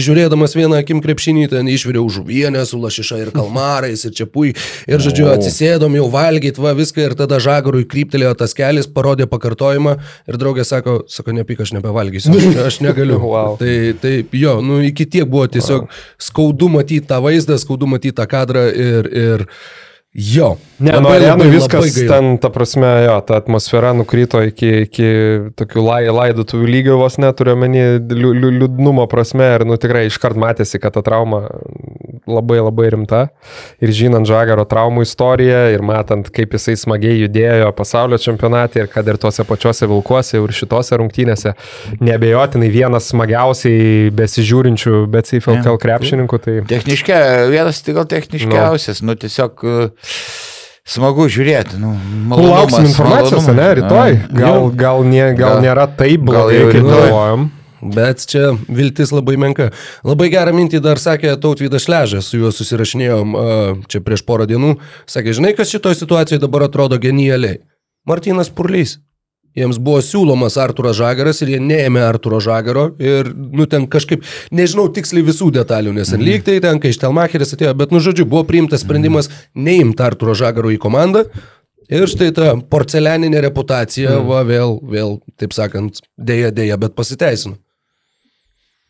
žiūrėdamas vieną akim krepšinį, ten išviriau žuvienę su lašiša ir kalmarais ir čia pui. Ir žodžiu, atsisėdom jau valgyti, va viską ir tada žagarui kryptelėjo tas kelias, parodė pakartojimą ir draugė sako, sako, nepyk, aš nebevalgysiu, aš, aš negaliu. Wow. Tai taip, jo, nu iki tiek buvo tiesiog wow. skaudu matyti tą vaizdą, skaudu matyti tą kadrą ir... ir Jo. Ne, nu, labai, viskas ten, ta prasme, jo, ta atmosfera nukrito iki, iki tokių lai, laidotuvių lygio vos neturiu liu, liūdnumo prasme ir, nu, tikrai iškart matėsi, kad ta trauma labai labai rimta. Ir žinant Žagaro traumų istoriją ir matant, kaip jisai smagiai judėjo pasaulio čempionate ir kad ir tuose pačiuose vilkuose ir šitose rungtynėse, nebejotinai vienas smagiausiai besižiūrinčių, bet CFLKL krepšininkų. Tai... Techniškia, vienas tai gal techniškiausias, nu, nu tiesiog e, smagu žiūrėti. Nu, Lauksim informacijos, ne, rytoj. Gal, gal, ne, gal Gal- nėra taip blogai, kaip rytoj. Bet čia viltis labai menka. Labai gerą mintį dar sakė Tautvydas Šležas, su juo susirašinėjom čia prieš porą dienų. Sakė, žinai, kas šitoje situacijoje dabar atrodo genialiai. Martinas Purlys. Jiems buvo siūlomas Arturas Žagaras ir jie neėmė Arturo Žagaro ir, nu, ten kažkaip, nežinau tiksliai visų detalių, nes ten lyg tai ten, kai Štelmacheris atėjo, bet, nu, žodžiu, buvo priimtas sprendimas neimti Arturo Žagaro į komandą. Ir štai ta porcelianinė reputacija, va, vėl, vėl, taip sakant, dėja, dėja, bet pasiteisino.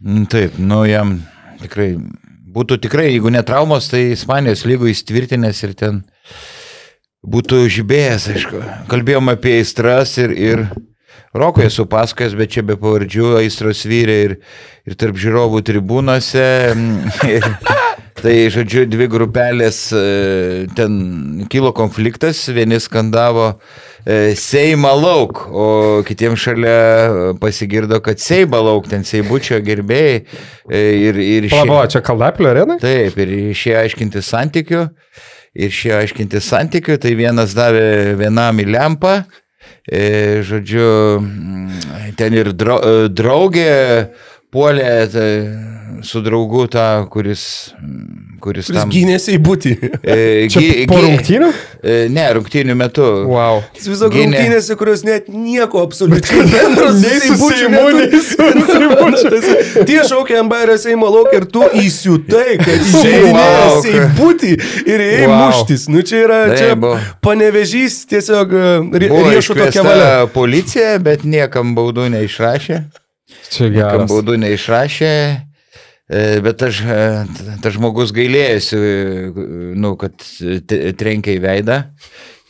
Mm, Taip, nu jam tikrai būtų tikrai, jeigu ne traumos, tai Ispanijos lygų įsitvirtinęs ir ten būtų žibėjęs, aišku. Kalbėjom apie aistras ir, ir Rokoje esu pasakojęs, bet čia be pavardžių aistros vyrė ir, ir tarp žiūrovų tribūnose. Ir, tai, žodžiu, dvi grupelės e, ten kilo konfliktas, vieni skandavo e, Seima lauk, o kitiems šalia e, pasigirdo, kad Seima lauk, ten Seibučio gerbėjai. e, Ir, ir šie- Palauk, čia Kaldaplio arenai? Taip, ir išėjo aiškinti santykių. Ir išėjo aiškinti santykių, tai vienas davė vienam į lempą. E, žodžiu, ten ir drau, e, draugė puolė tai, su draugu tą, kuris, kuris, Kuris tam... gynėsi į būtį. E, gy- po rungtynių? E, ne, rungtynių metu. Wow. Jis viso rungtynėse, kurios net nieko absoliučiai bendro su Seimu, Seibučiu. Tie šaukia Ambario Seimo lauk ir tu įsiutai, kad lauk. įžeidinėjai į būtį ir ėjai Wow. muštis. Nu čia yra, Tai čia buvo. panevežys tiesiog e, riešų tokia valia. policija, bet niekam baudų neišrašė. Čia geras. baudų neišrašė. e, Bet tas ta žmogus gailėjosi, e, nu, kad trenkė į veidą.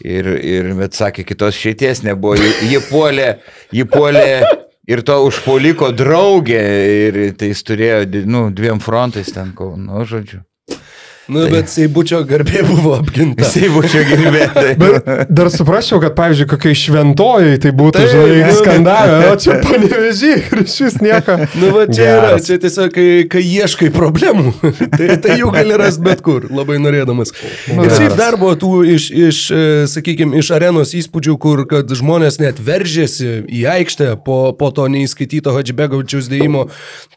Ir, ir bet sakė, kitos šeities nebuvo. Ji, puolė, ji puolė ir to užpoliko draugė. Ir tai jis turėjo, nu, dviem frontais ten, nu, žodžiu. Nu, bet Seibučio garbė buvo apginta. Jisai buvo čia girdėti. Bet dar suprasčiau, kad, pavyzdžiui, kokiai šventojai tai būtų, Taip, žinai, nu. skandavę, o čia panevežį ir iš vis nieko. Nu, va, čia yra, Geras. čia tiesiog, kai, kai ieškai problemų, tai, tai jų gali rasti bet kur, labai norėdamas. Nu, Ir šiaip geras. dar buvo tų iš, iš sakykime, iš arenos įspūdžių, kur kad žmonės net veržėsi į aikštę po, po to neįskaityto Hadžibegovičiaus dėjimo,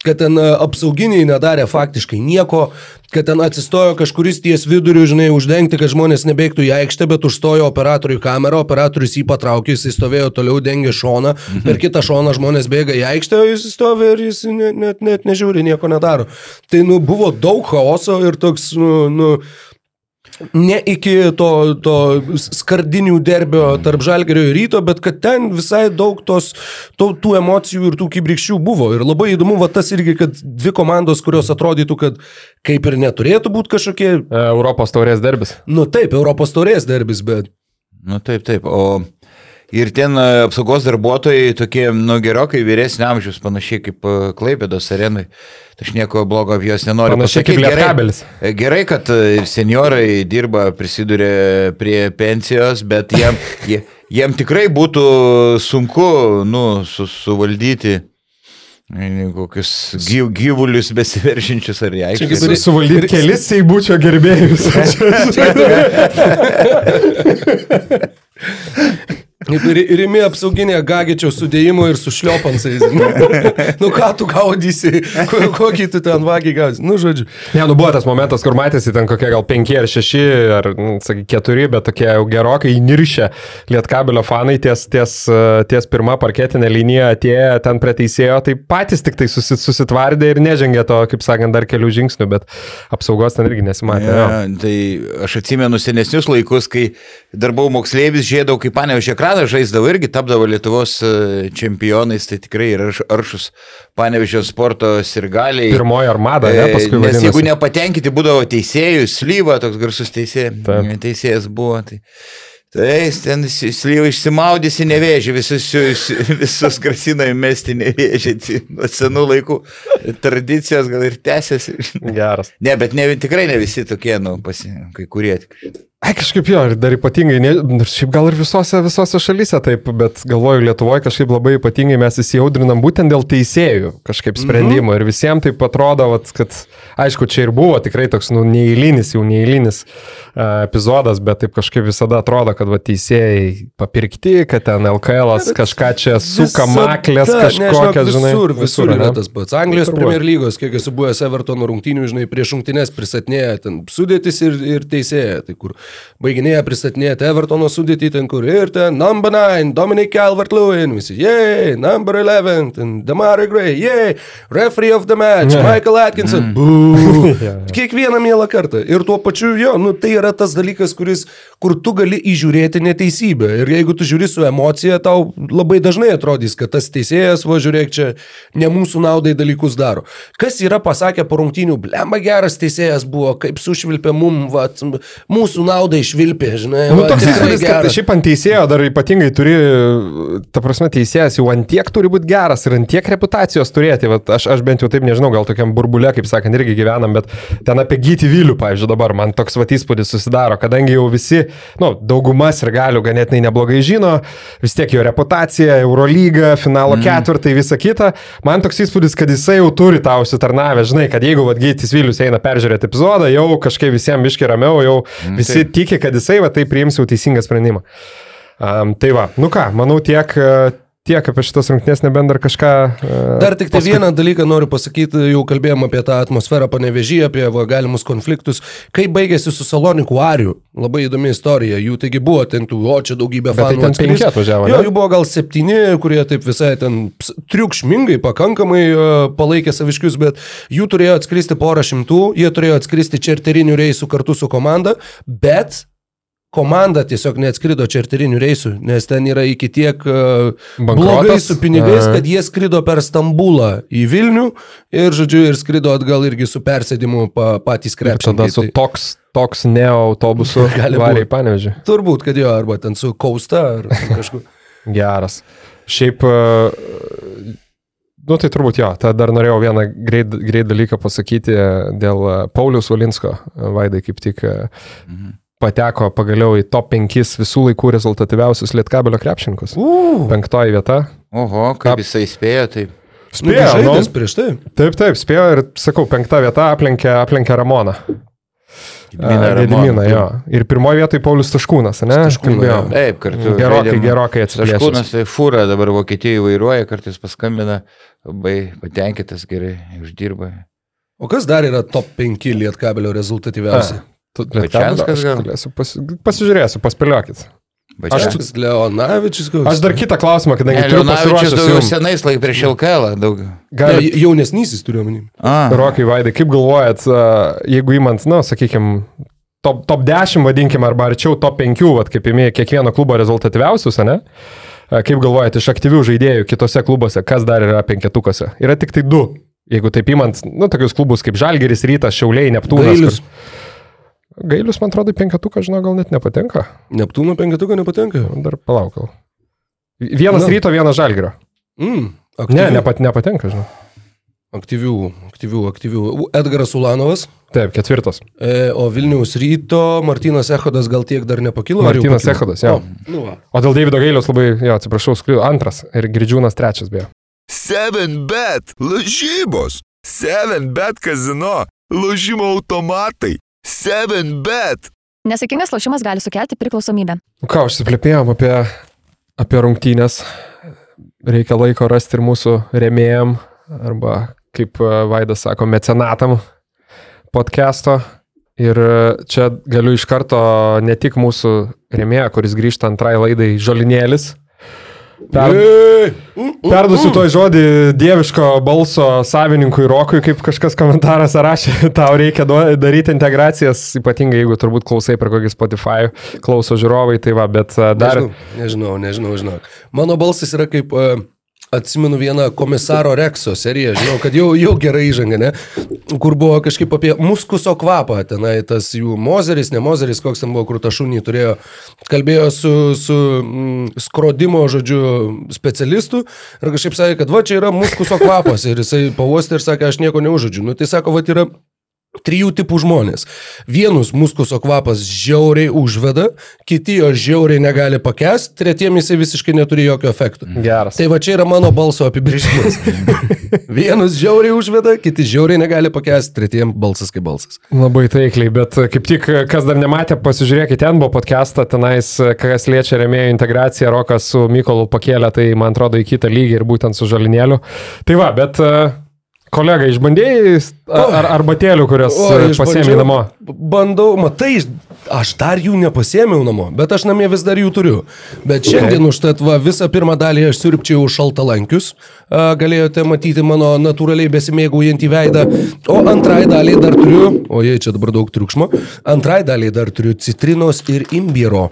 kad ten e, apsauginiai nedarė faktiškai nieko, kad ten atsistojo kažkuris ties viduriu, žinai, uždengti, kad žmonės nebėgtų į aikštę, bet užstojo operatoriui kamerą, operatorius jį patraukė, jis stovėjo toliau, dengė šoną, mhm. per kitą šoną žmonės bėga į aikštę, o jis stovi ir jis net, net, net nežiūri, nieko nedaro. Tai, nu, buvo daug chaoso ir toks, nu, nu Ne iki to, to skardinių derbio tarp žalgerio ir ryto, bet kad ten visai daug tos, to, tų emocijų ir tų kibrikščių buvo. Ir labai įdomu, va tas irgi, kad dvi komandos, kurios atrodytų, kad kaip ir neturėtų būti kažkokie, Europos taurės derbis. nu taip, Europos taurės derbis, bet Nu taip, taip. O ir ten e, apsaugos darbuotojai tokie, nu, gerokai vyresnio amžiaus, panašiai kaip e, Klaipėdos arenai. Tai aš nieko blogo apie juos nenoriu Panašiai kaip pasakyti. Gerai- Lietkabelis. e, Gerai, kad ir seniorai dirba, prisiduria prie pensijos, bet jiem, jie, jiem tikrai būtų sunku, nu, su, suvaldyti kokius gyv, gyvulius besiveržinčius ar kaip aikštę. ir- Suvaldyti kelis seibučio gerbėjus. Rimi apsauginė gagičio sudėjimo ir su šliopansais. Nu, nu ką tu gaudysi, ko- kokį tu ten vagį gaudysi. Nu, žodžiu. Ne, nu buvo tas momentas, kur matėsi ten kokie gal penki ar šeši, ar, nu, sakai, keturi, bet tokie jau gerokai įniršę lietkabelio fanai ties, ties, ties pirmą parketinę liniją atėję ten prie teisėjo, tai patys tik tai susit, susitvardė ir nežengė to, kaip sakant, dar kelių žingsnių, bet apsaugos ten irgi nesimatė. jo. Ja, tai aš atsimenu senesnius laikus, kai dar buvau moksleivis, žiedavau, kaip panevežė ekraną, žaisdavau irgi, tapdavo Lietuvos e, čempionais, tai tikrai yra arš- aršus panevežio sporto sirgaliai. Pirmoji armada, ne, E, paskui Nes vadinasi. jeigu nepatenkinti būdavo teisėjų, slyva, toks garsus teisė, teisėjas buvo. Tai, tai ten slyva išsimaudysi nevėžį, visus, visus, visus grasina įmesti nevėžį. Tai Nuo senų laikų tradicijos gal ir tęsiasi. Geras. Ne, bet ne, tikrai ne visi tokie, nu, pasi, kai kurie. tik- Ai, kažkaip jo, ir dar ypatingai, ne, šiaip gal ir visose, visose šalyse taip, bet galvoju, Lietuvoje kažkaip labai ypatingai mes įsijaudrinam būtent dėl teisėjų kažkaip sprendimų mm -hmm. ir visiems taip atrodo, vat, kad, aišku, čia ir buvo tikrai toks, nu, neįlinis, jau neįlinis uh, epizodas, bet taip kažkaip visada atrodo, kad va, teisėjai papirkti, kad ten LKL kažką čia suka maklės kažkokias, žinai. Visur, visur yra tas pats. Anglijos. Premier lygos, kiek esu buvęs Evertono rungtynių, žinai, prieš rungtynės pristatinėję ten sudėtis ir, ir teisėja. Tai kur baiginėja pristatinėti Evertono sudėtį ten, kur ir ten number 9, Dominic Calvert-Lewin, visi, yay, number 11, ten Damari Gray, yay, referee of the match, Michael Atkinson, boo. Kiekvieną mielą kartą. Ir tuo pačiu, jo, nu, tai yra tas dalykas, kuris, kur tu gali įžiūrėti neteisybę. Ir jeigu tu žiūri su emocija, tau labai dažnai atrodys, kad tas teisėjas, va žiūrėk, čia ne mūsų naudai dalykus daro. Kas yra pasakę po rungtynių, blemba geras teisėjas buvo, kaip sušvilpė mum, va, mūsų naudai švilpė, žinai. Nu, va, toks įspūdis, kad šiaip ant teisėjo dar ypatingai turi, ta prasme, teisėjas jau ant tiek turi būti geras ir ant tiek reputacijos turėti. Vat aš, aš bent jau taip nežinau, gal tokiam burbulė, kaip sakant, irgi gyvenam, bet ten apie gyti vylių, pavyzdžiui, dabar man toks vat įspūdis susidaro, kadangi jau visi, nu, daugumas ir galių ganėtinai neblogai žino, vis tiek jo reputacija, Eurolyga, finalo mm. ketvirtai, visa kita. Man toks įspūdis, kad jisai jau turi tau užsitarnavę, žinai, kad jeigu vat gytis vylius eina peržiūrėti epizodą, jau kažkaip visiems biški ramiau, jau mm, visi taip. Tiki, kad jisai va tai priims jau teisingą sprendimą. Um, tai va, nu ką, manau tiek, e, tiek apie šitas rungtynės, nebent dar kažką. Uh, Dar tik tai paskui... vieną dalyką noriu pasakyti, jau kalbėjom apie tą atmosferą panevežį, apie va, galimus konfliktus. Kaip baigėsi su Saloniku Ariu? Labai įdomi istorija. Jų taigi buvo ten tų, o čia daugybė Bet fanų. tai ten penki atvažiavo, Jo, jų buvo gal septyni, kurie taip visai ten triukšmingai, pakankamai uh, palaikė saviškius, bet jų turėjo atskristi porą šimtų, jie turėjo atskristi čerterinių reisų kartu su komanda, bet komanda tiesiog neatskrido čerterinių reisų, nes ten yra iki tiek uh, Bankrotas? blogai su pinigais, kad jie skrido per Stambulą į Vilnių ir, žodžiu, ir skrido atgal irgi su persėdimu pa, patys Ir tada su Tai toks, toks neo autobusu Gali į panevežį. Turbūt, kad jo, arba ten su Kausta ar su kažkuo. Geras. Šiaip, e, nu tai turbūt jo, tada dar norėjau vieną greit, greit dalyką pasakyti dėl e, Paulius Valinsko. Vaidai kaip tik e, Mhm. Pateko pagaliau į top 5 visų laikų rezultatyviausius Lietkabelio krepšininkus. Uh, Penktoji vieta. Oho, kaip Ap- jisai spėjo, tai Spėjo, nu, žaidęs prieš tai. Taip, taip, spėjo ir, sakau, penkta vieta aplenkė, aplenkė Ramoną. Gediminą jo. Ir pirmoje vietoje Paulius Taškūnas, ne? Kalbėjom. Taip, kartu. Gerokai, žaidėm. gerokai atsiplėšęs. Taškūnas tai fūra dabar Vokietijoje vairuoja, kartais paskambina, labai patenkintas, gerai, uždirba. O kas dar yra top 5 lietkabelio rezultatyviausi? Tu- Gal? galėsiu Pas, pasižiūrėsiu, paspėliokit. Aš, Leonavičius. Aš dar kitą klausimą, kadangi ne, turiu Leonavičius pasiruošęs jums. senais laik prieš LKL daug. Ne, Gali, jaunesnysis turiu omeny. A, Rokai Vaidai, kaip galvojat, jeigu įmant, na, sakykime, top, top 10 vadinkim, arba arčiau top 5, vat, kaip įmė kiekvieno klubo rezultatyviausius, ne? Kaip galvojat, iš aktyvių žaidėjų kitose klubuose, kas dar yra penketukose? Yra tik tai du. Jeigu taip įmant, nu, tokius klubus kaip Žalgeris, Rytas, Šiauliai, Neptūnas. Kur- Gailius, man atrodo, penketuką, žinau, gal net nepatenka. Neptūno penketuką nepatenka. Dar palauk. gal. Vienas Nu. ryto, vienas žalgerio. Mm, Ne, aktyvių, nepat, nepatenka, žinau. aktyvių, aktyvių, aktyvių. Edgaras Ulanovas, Taip, ketvirtas. e, o Vilniaus ryto Martinas Echodas gal tiek dar nepakilo. pakilo? Echodas, jo. O, Nu, va. O dėl Davido Gailiaus labai, jo, atsiprašau, skliu antras ir Girdžiūnas trečias beje. 7bet lažybos, 7bet kazino, lošimo automatai, 7bet. Nesėkmingas lošimas gali sukelti priklausomybę. Nu ką, užsiplėpėjom apie, apie rungtynės. Reikia laiko rasti ir mūsų remėjam, arba kaip e, Vaidas sako, mecenatam podcast'o. Ir e, čia galiu iš karto ne tik mūsų remėją, kuris grįžta antrai laidai, Žolinėlis. Per, mm, mm, Perdusiu mm. toj žodį dieviško balso savininkui Rokui, kaip kažkas komentaras rašė, tau reikia daryti integracijas, ypatingai jeigu turbūt klausai per kokį Spotify, klauso žiūrovai, tai va, bet dar... Nežinau, nežinau, nežinau, žinok. Mano balsas yra kaip, uh, atsimenu vieną komisaro Rekso seriją, žinau, kad jau, jau gerai įžanga, ne? Kur buvo kažkaip apie muskuso kvapą, tenai tas jų mozeris, ne mozeris, koks ten buvo, kur tą šunį turėjo, kalbėjo su, su mm, skrodimo, žodžiu, specialistu ir kažkaip sakė, kad va čia yra muskuso kvapas ir jisai pavostė ir sakė, aš nieko neužodžiu. Nu, tai sako, va yra Trijų tipų žmonės. Vienus muskuso kvapas žiauriai užveda, kiti jo žiauriai negali pakęsti, tretiem jisai visiškai neturi jokio efekto. Geras. Tai va čia yra mano balso apibrėžimas. Vienus žiauriai užveda, kiti žiauriai negali pakęsti, tretiem balsas kaip balsas. Labai taikliai, bet kaip tik, kas dar nematė, pasižiūrėkite, ten buvo podcastą, tenais, kas liečia remėjų integraciją, Rokas su Mykolu pakėlė, tai man atrodo į kitą lygį ir būtent su Žalinėliu. Tai va, bet e, kolega, išbandėjai ar, ar arbatėlių, kurias e, pasiemi namo? Bandau, matai, aš dar jų nepasėmiau namo, bet aš namie vis dar jų turiu. Bet šiandien užtat va, visą pirmą dalį aš sirpčiau šaltalankius. Galėjote matyti mano natūraliai besimėgaujantį veidą. O antrai daliai dar turiu, o jei čia dabar daug triukšmo, antrai daliai dar turiu citrinos ir imbiero.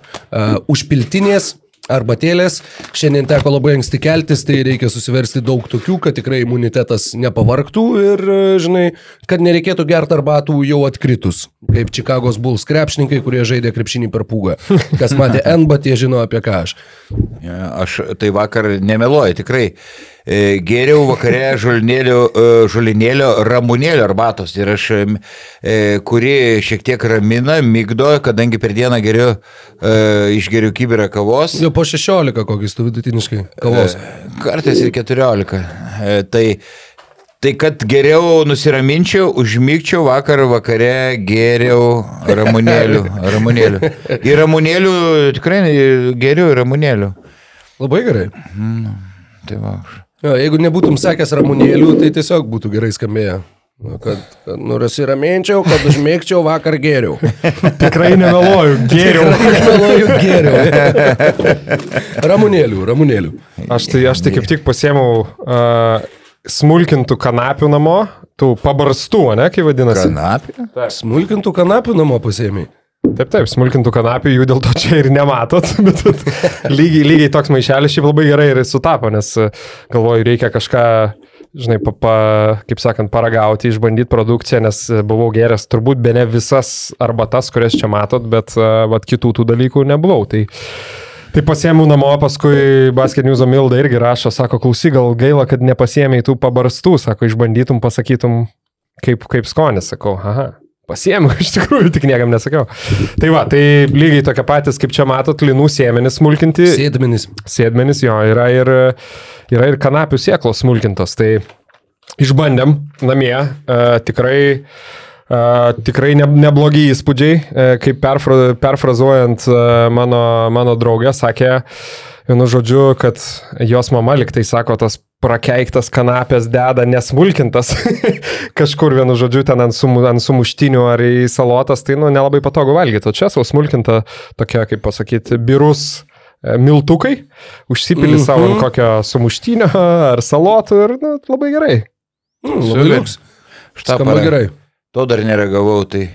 Užpiltinės Arbatėlės, šiandien teko labai anksti keltis, tai reikia susiversti daug tokių, kad tikrai imunitetas nepavarktų ir, e, žinai, kad nereikėtų gerti arbatų jau atkritus. Kaip Čikagos Bulls krepšininkai, kurie žaidė krepšinį per pūgą. Kas matė NBA, tie žino apie ką aš. Aš tai vakar nemeluoju, tikrai. E, Geriau vakare žolinėlio, e, žolinėlio ramunėlio arbatos ir aš, e, kuri šiek tiek ramina, mygdo, kadangi per dieną geriu, e, išgeriu kibirą kavos. Jau po 16 kokius tu vidutiniškai kavos. Kartais ir 14. E, Tai, tai kad geriau nusiraminčiau, užmygčiau vakar vakare geriau ramunėlių. ramunėlių. Ir ramunėlių tikrai geriau ir ramunėlių. Labai gerai. Tai va. Jo, jeigu nebūtum sakęs ramunėlių, tai tiesiog būtų gerai skambėję. Nu, Kad, kad nurasiraminčiau, kad užmėgčiau vakar geriau. Tikrai nemeluoju, geriau. Aš meluoju geriau. Ramunėlių, ramunėlių. Aš tai, aš tai kaip tik pasiemiau uh, smulkintų kanapių namo, tų pabarstų, ne, kaip vadinasi. Kanapė? Smulkintų kanapių namo pasėmiai. Taip, taip, smulkintų kanapių, jų dėl to čia ir nematot, bet bet lygiai, lygiai toks maišelis šiaip labai gerai ir sutapo, nes e, galvoju, reikia kažką, žinai, pa, pa, kaip sakant, paragauti, išbandyti produkciją, nes e, buvau geręs turbūt be ne visas arbatas, kurias čia matot, bet e, vat, kitų tų dalykų nebuvau. Tai, tai pasiemiau namo, paskui Basket News Milda irgi rašo, sako, klausyk, gal gaila, kad nepasiemiai tų pabarstų, sako, išbandytum, pasakytum, kaip, kaip skonis, sakau, aha. Pasiemiau, iš tikrųjų, tik niekam nesakiau. Tai va, tai lygiai tokie patys, kaip čia matot, linų sėmenis smulkinti. Sėdmenis. Sėdmenis jo yra ir, yra ir kanapių sėklos smulkintos. Tai išbandėm namie, e, tikrai, e, tikrai ne, neblogi įspūdžiai, e, kaip perfra, perfrazuojant e, mano, mano draugė, sakė, vienu žodžiu, kad jos mama liktai sako, tas prakeiktas kanapės deda nesmulkintas kažkur vienu žodžiu ten ant, sum, ant sumuštinių ar į salotas, tai nu nelabai patogu valgyti. O čia savo smulkinta tokia, kaip pasakyti, birus e, miltukai, užsipili mm -hmm. savo ant kokio sumuštinio ar salotų ir nu, labai gerai. Mm, labai liuks. Štai Skamba gerai. To dar neragavau, tai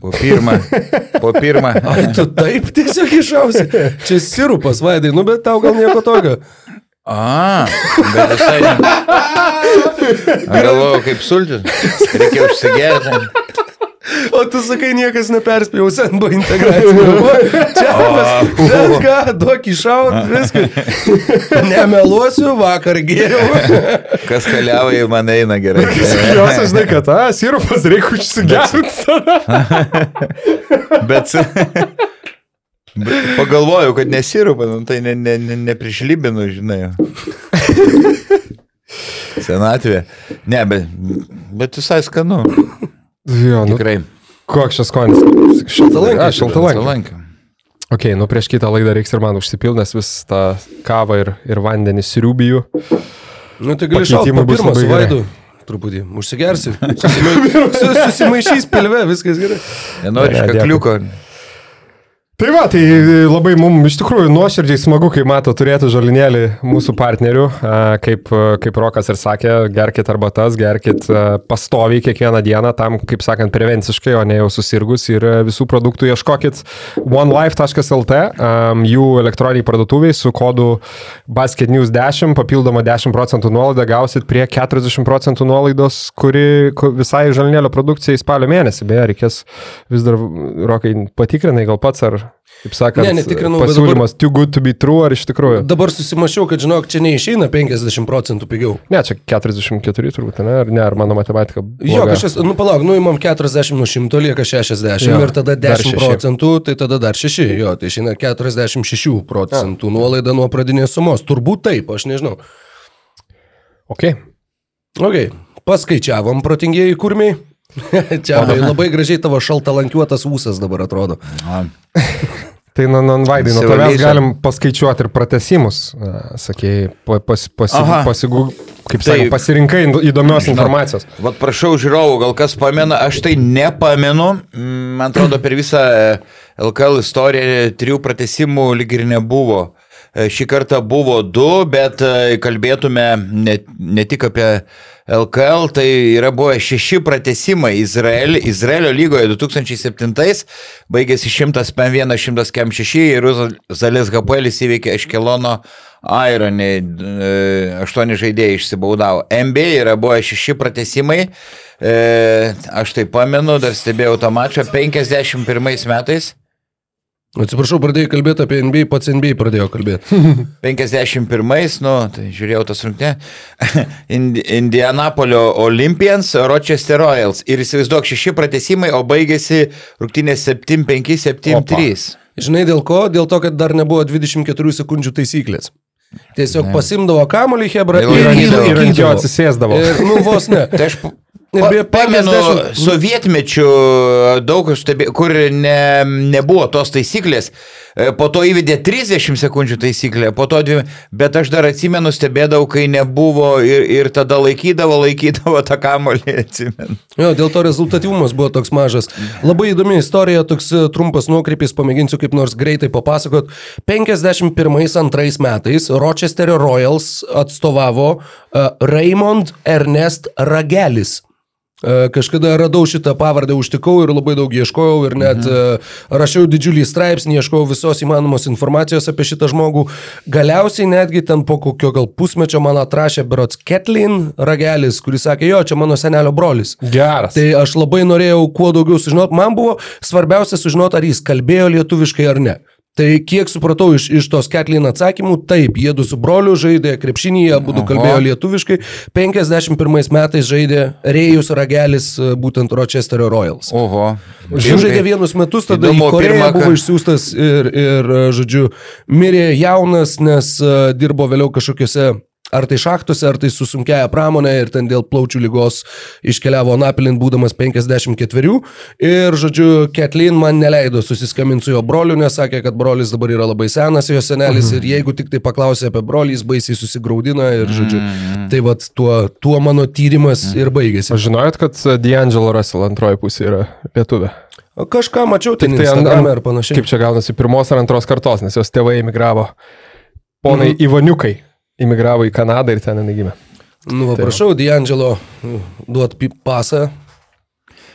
po pirmą. Po pirmą. Ai, tu taip tiesiog išausi. Čia sirupas, vaidai, nu bet tau gal nieko tokio. A, bet visai. Ne... Aš galvojau, kaip sultis. Reikia užsigerti. O tu sakai, niekas neperspėjau, senbo integracija. Čia, bet ką, duok išaut, viskas. Nemeluosiu, vakar geriau. Kas kaliauja, man eina gerai. Jos žinai, kad, a, sirupas reikia užsigerinti. Bet, bet pagalvojau, kad nesirūpa, nu, tai ne, ne, ne, neprišlybinu, žinai. Senatvė. Ne, bet, bet visai skanu. jo, nu, Tikrai. koks šis skonis? Šaltalankė. Šaltalankė. Ok, nu prieš kitą laidą reiks ir man užsipilnės vis tą kavą ir, ir vandenį siriubijų. Nu, tai gali Pakeitimai po labai su vaidu. Truputį. Užsigersi. Susimai... su- Susimaišys pilve, viskas gerai. Nenori Ne, dėkui. škakliuko. Tai va, tai labai mums iš tikrųjų nuoširdžiai smagu, kai mato turėti žalinėlį mūsų partnerių. Kaip, kaip Rokas ir sakė, gerkit arbatas, gerkit pastoviai kiekvieną dieną, tam, kaip sakant, prevenciškai, o ne jau susirgus ir visų produktų ieškokit onelife.lt, jų elektroniniai parduotuviai su kodu basketnews10, papildoma 10 procentų nuolaida gausit prie 40 procentų nuolaidos, kuri ku- visai žalinėlio produkcijai spalio mėnesį. Beje, reikės vis dar, Rokai, patikrinai gal pats ar, kaip sakant, Ne, netikrinau, pasiūlymas too good to be true ar iš tikrųjų. Dabar susimašiau, kad žinok, čia neišeina 50 procentų pigiau. Ne, čia 44 turbūt, ne, ar ne, ar mano matematika. Jo, bloga? kažkas, nu palauk, nu įmam 40 nuo 100, lieka 60 Jo, ir tada dar 10 šeši. procentų, tai tada dar 6, jo, tai išeina 46 procentų nuolaida nuo pradinės sumos. Turbūt taip, aš nežinau. Ok. Ok, paskaičiavom protingieji kurmiai. Čia labai gražiai tavo šaltalankiuotas ūsas dabar atrodo. Tai, nu, nu, Vaidai, nuo tavęs galim paskaičiuoti ir pratesimus. Sakėjai, pa- pas, pasi, Aha. pasigu, kaip Tai- sakė, pasirinkai įdomios Žinau. informacijos. Vat prašau žiūrovų, gal kas pamena, aš tai nepamenu. Mm, Man atrodo, per visą e, LKL istoriją trijų pratesimų lyg ir nebuvo. E, Šį kartą buvo du, bet e, kalbėtume ne, ne tik apie LKL, tai yra buvę šeši pratesimai Izraelio, Izraelio lygoje 2007, baigėsi 101, 106 ir Zalės Gapuelis įveikė Eškelono Ironį, e, aštuoni žaidėjai išsibaudavo. NBA yra buvę šeši pratesimai, e, aš tai pamenu, dar stebėjau tą mačą 51 metais. Atsiprašau, pradėjai kalbėti apie NBA, pats NBA pradėjo kalbėti. 51, nu, tai žiūrėjau tas rungtynė. Indi- Indianapolio Olympians, Rochester Royals. Ir įsivaizduok, šeši pratesimai, o baigėsi rungtynė 7-5, 7-3. Žinai dėl ko? Dėl to, kad dar nebuvo 24 sekundžių taisyklės. Tiesiog pasimdavo kamuolį Hebra Ir ir, ir, Ir ant jo atsisėsdavo. Ir, nu, vos ne. Tai aš pamenu 50 sovietmečių daug, stebė, kur ne, nebuvo tos taisyklės. E, Po to įvedė 30 sekundžių taisyklę, po to dvi, bet aš dar atsimenu, stebėdavau, kai nebuvo ir, ir tada laikydavo, laikydavo tą kamolį, atsimenu. Jo, dėl to rezultatyvumas buvo toks mažas. Labai įdomi istorija, toks e, trumpas nuokrypis, pamėginsiu kaip nors greitai papasakot. 51-2 metais Rochesterio Royals atstovavo Raymond Ernest Ragelis. E, Kažkada radau šitą pavardę, užtikau ir labai daug ieškojau ir net mhm. rašiau didžiulį straipsnį, ieškojau visos įmanomos informacijos apie šitą žmogų. Galiausiai netgi ten po kokio gal pusmečio man atrašė Berots Ketlin Ragelis, kuris sakė, jo, čia mano senelio brolis. Geras. Tai aš labai norėjau kuo daugiau sužinoti. Man buvo svarbiausia sužinoti, ar jis kalbėjo lietuviškai ar ne. Tai kiek supratau iš, iš tos Ketlin atsakymų, taip, jie du su broliu žaidė krepšinėje, abu du kalbėjo lietuviškai. 51 metais žaidė Rėjus Ragelis, e, būtent Rochesterio Royals. Oho. Sužaidė vienus metus, tada Įdomu, į Koreją pirmą buvo išsiųstas ir, ir, e, žodžiu, mirė jaunas, nes e, dirbo vėliau kažkokiuose ar tai šachtose, ar tai su sunkiaja pramonė ir ten dėl plaučių lygos iškeliavo Napilin būdamas 54. Ir, žodžiu, Ketlin man neleido susiskaminti su jo broliu, nes sakė, kad brolis dabar yra labai senas, jo senelis ir jeigu tik tai paklausė apie brolį, jis baisiai susigaudina ir, žodžiu, tai vad tuo, tuo mano tyrimas ir baigėsi. Aš žinojot, kad D'Angelo Russell antroji pusė yra lietuvė. Kažką mačiau, Tik tai Instagram'e ar panašiai. Kaip čia gaunasi pirmos ar antros kartos, nes jos tėvai emigravo. Ponai Mhm. Ivaniukai imigravo į Kanadą ir ten jinai gimė. Nu, va, prašau, D'Angelo, duot pi- pasą.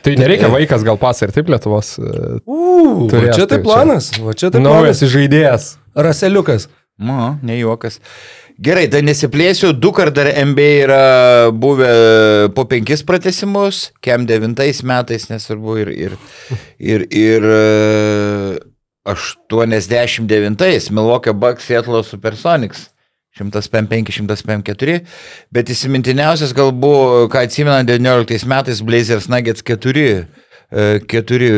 Tai nereikia vaikas gal pasą ir taip Lietuvos. e, Uuu, va čia tai tai čia. planas, va čia tai Naujas planas. žaidėjas. Raseliukas. Nu, ne juokas. Gerai, tai nesiplėsiu, du kart dar MBA yra buvę po penkis pratesimus, kem devintais metais, nesvarbu, ir, ir, ir, ir e, 89, Milwaukee Bucks Seattle Supersonics. 105-104, bet įsimintiniausias gal buvo, ką atsimena 19 metais Blazers Nuggets 4, e, keturi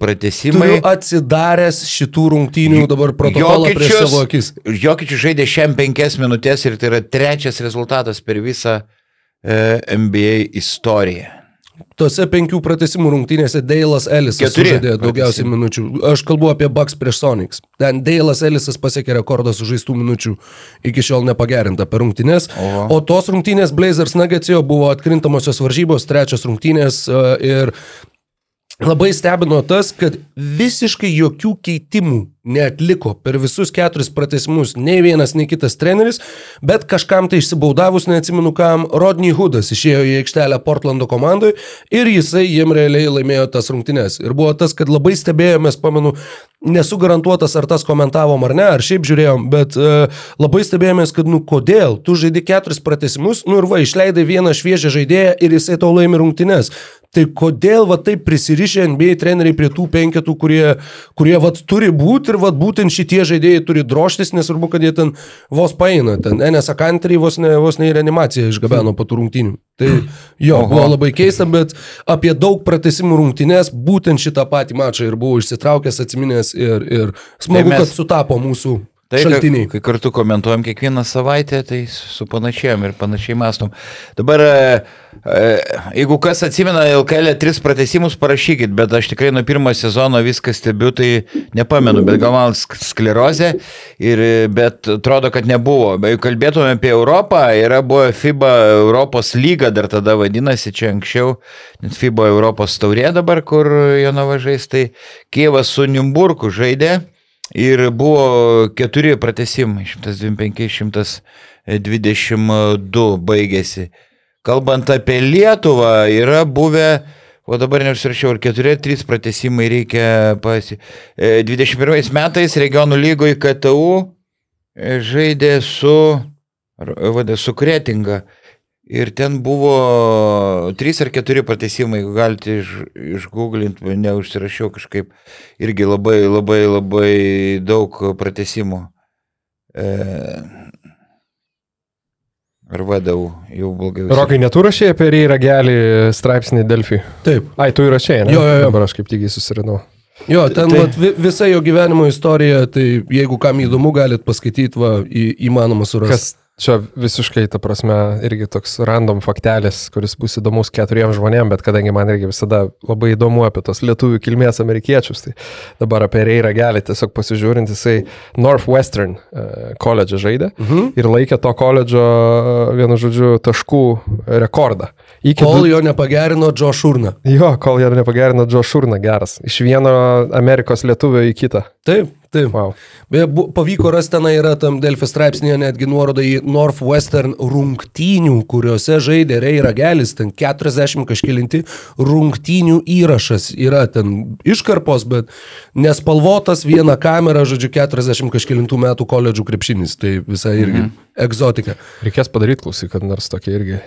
pratesimai. Turiu atsidaręs šitų rungtynių dabar protokolą prieš Jokičius- savo akis. Jokičius žaidė šiam penkias minutės ir tai yra trečias rezultatas per visą e, NBA istoriją. Tose penkių pratesimų rungtynėse Deilas Ellisas žaidė daugiausiai pratęsimai. minučių. Aš kalbu apie Bucks prieš Sonics. Ten Deilas Ellisas pasiekė rekordą sužaistų minučių iki šiol nepagerinta per rungtynės. Oho. O tos rungtynės Blazers Nuggets jo buvo atkrintamosios varžybos, trečios rungtynės e, ir Labai stebino tas, kad visiškai jokių keitimų neatliko per visus keturis pratesimus nei vienas, nei kitas treneris, bet kažkam tai išsibaudavus, neatsimenu kam, Rodney Hoodas išėjo į aikštelę Portlando komandai ir jisai jiem realiai laimėjo tas rungtynes. Ir buvo tas, kad labai stebėjomės, pamenu, nesu garantuotas, ar tas komentavom ar ne, ar šiaip žiūrėjom, bet uh, labai stebėjomės, kad, nu, kodėl, tu žaidži keturis pratesimus, nu ir va, išleidai vieną šviežią žaidėją ir jisai tau laimi rungtynes. Tai kodėl va taip prisirišę NBA treneriai prie tų penketų, kurie, kurie va turi būti ir va būtent šitie žaidėjai turi droštis, nesvarbu, kad jie ten vos paeina. Ten NSA Country vos ne, vos ne į reanimaciją išgabeno po tų rungtynių. Tai jo, Oho. buvo labai keista, bet apie daug pratesimų rungtynės būtent šitą patį mačą ir buvau išsitraukęs, atsiminęs ir, ir smagu, Tai mes- kad sutapo mūsų Tai, šaltiniai. Kai, kai kartu komentuojam kiekvieną savaitę, tai su panašiam ir panašiai mastom. Dabar, e, e, jeigu kas atsimena LKL 3 pratesimus, parašykit, bet aš tikrai nuo pirmo sezono viską stebiu, tai nepamenu, bet gal man sk- sklerozė, ir, e, bet atrodo, kad nebuvo. Bet jeigu kalbėtume apie Europą, yra buvo FIBA Europos lyga, dar tada vadinasi, čia anksčiau, net FIBA Europos taurė dabar, kur Jonava žais, tai Kievas su Nimburku žaidė. Ir buvo keturi pratesimai, 125, 122 baigėsi. Kalbant apie Lietuvą, yra buvę, o dabar neužsirašiau, ar keturi, trys pratesimai reikia pasi. E, 21 metais regionų lygoje KTU e, žaidė su, vadė, su Kretinga. Ir ten buvo trys ar keturi pratesimai, jeigu galite iš, išgooglinti, neužsirašiau kažkaip, irgi labai, labai, labai daug pratesimų. E, ar vadau, jau blogai. užsi- Rokai, netu rašė apie Reirą Gelį straipsnį Delfį. Taip. Ai, tu įrašėjai, ne? Jo, jo, jo. Dabar aš kaip tik jį susirinau. Jo, ten Tai- vat, vi- visa jo gyvenimo istorija, tai jeigu kam įdomu, galit paskaityti, va, į, įmanoma surasti. Kas čia visiškai, ta prasme, irgi toks random faktelis, kuris bus įdomus keturiems žmonėms, bet kadangi man irgi visada labai įdomu apie tos lietuvių kilmės amerikiečius, tai dabar apie Reirą Gelį tiesiog pasižiūrint, jisai Northwestern uh, koledžą žaidė Mhm. ir laikė to koledžo, vienu žodžiu, taškų rekordą. Iki Kol du- jo nepagerino Džo Šurna. Jo, kol jie nepagerino Džo Šurna geras. Iš vieno Amerikos lietuvio į kitą. Taip, taip. Wow. Beje, bu- pavyko rasti tenai yra tam Delfi straipsnėje netgi nuoroda į Northwestern rungtynių, kuriuose žaidė Rei Ragelis, ten 40 kažkilinti rungtynių įrašas yra ten iškarpos, bet nespalvotas viena kamera, žodžiu, 40 kažkilintų metų koledžų krepšinis, tai visai irgi mhm. egzotika. Reikės padaryti klausyk, kad nors tokia irgi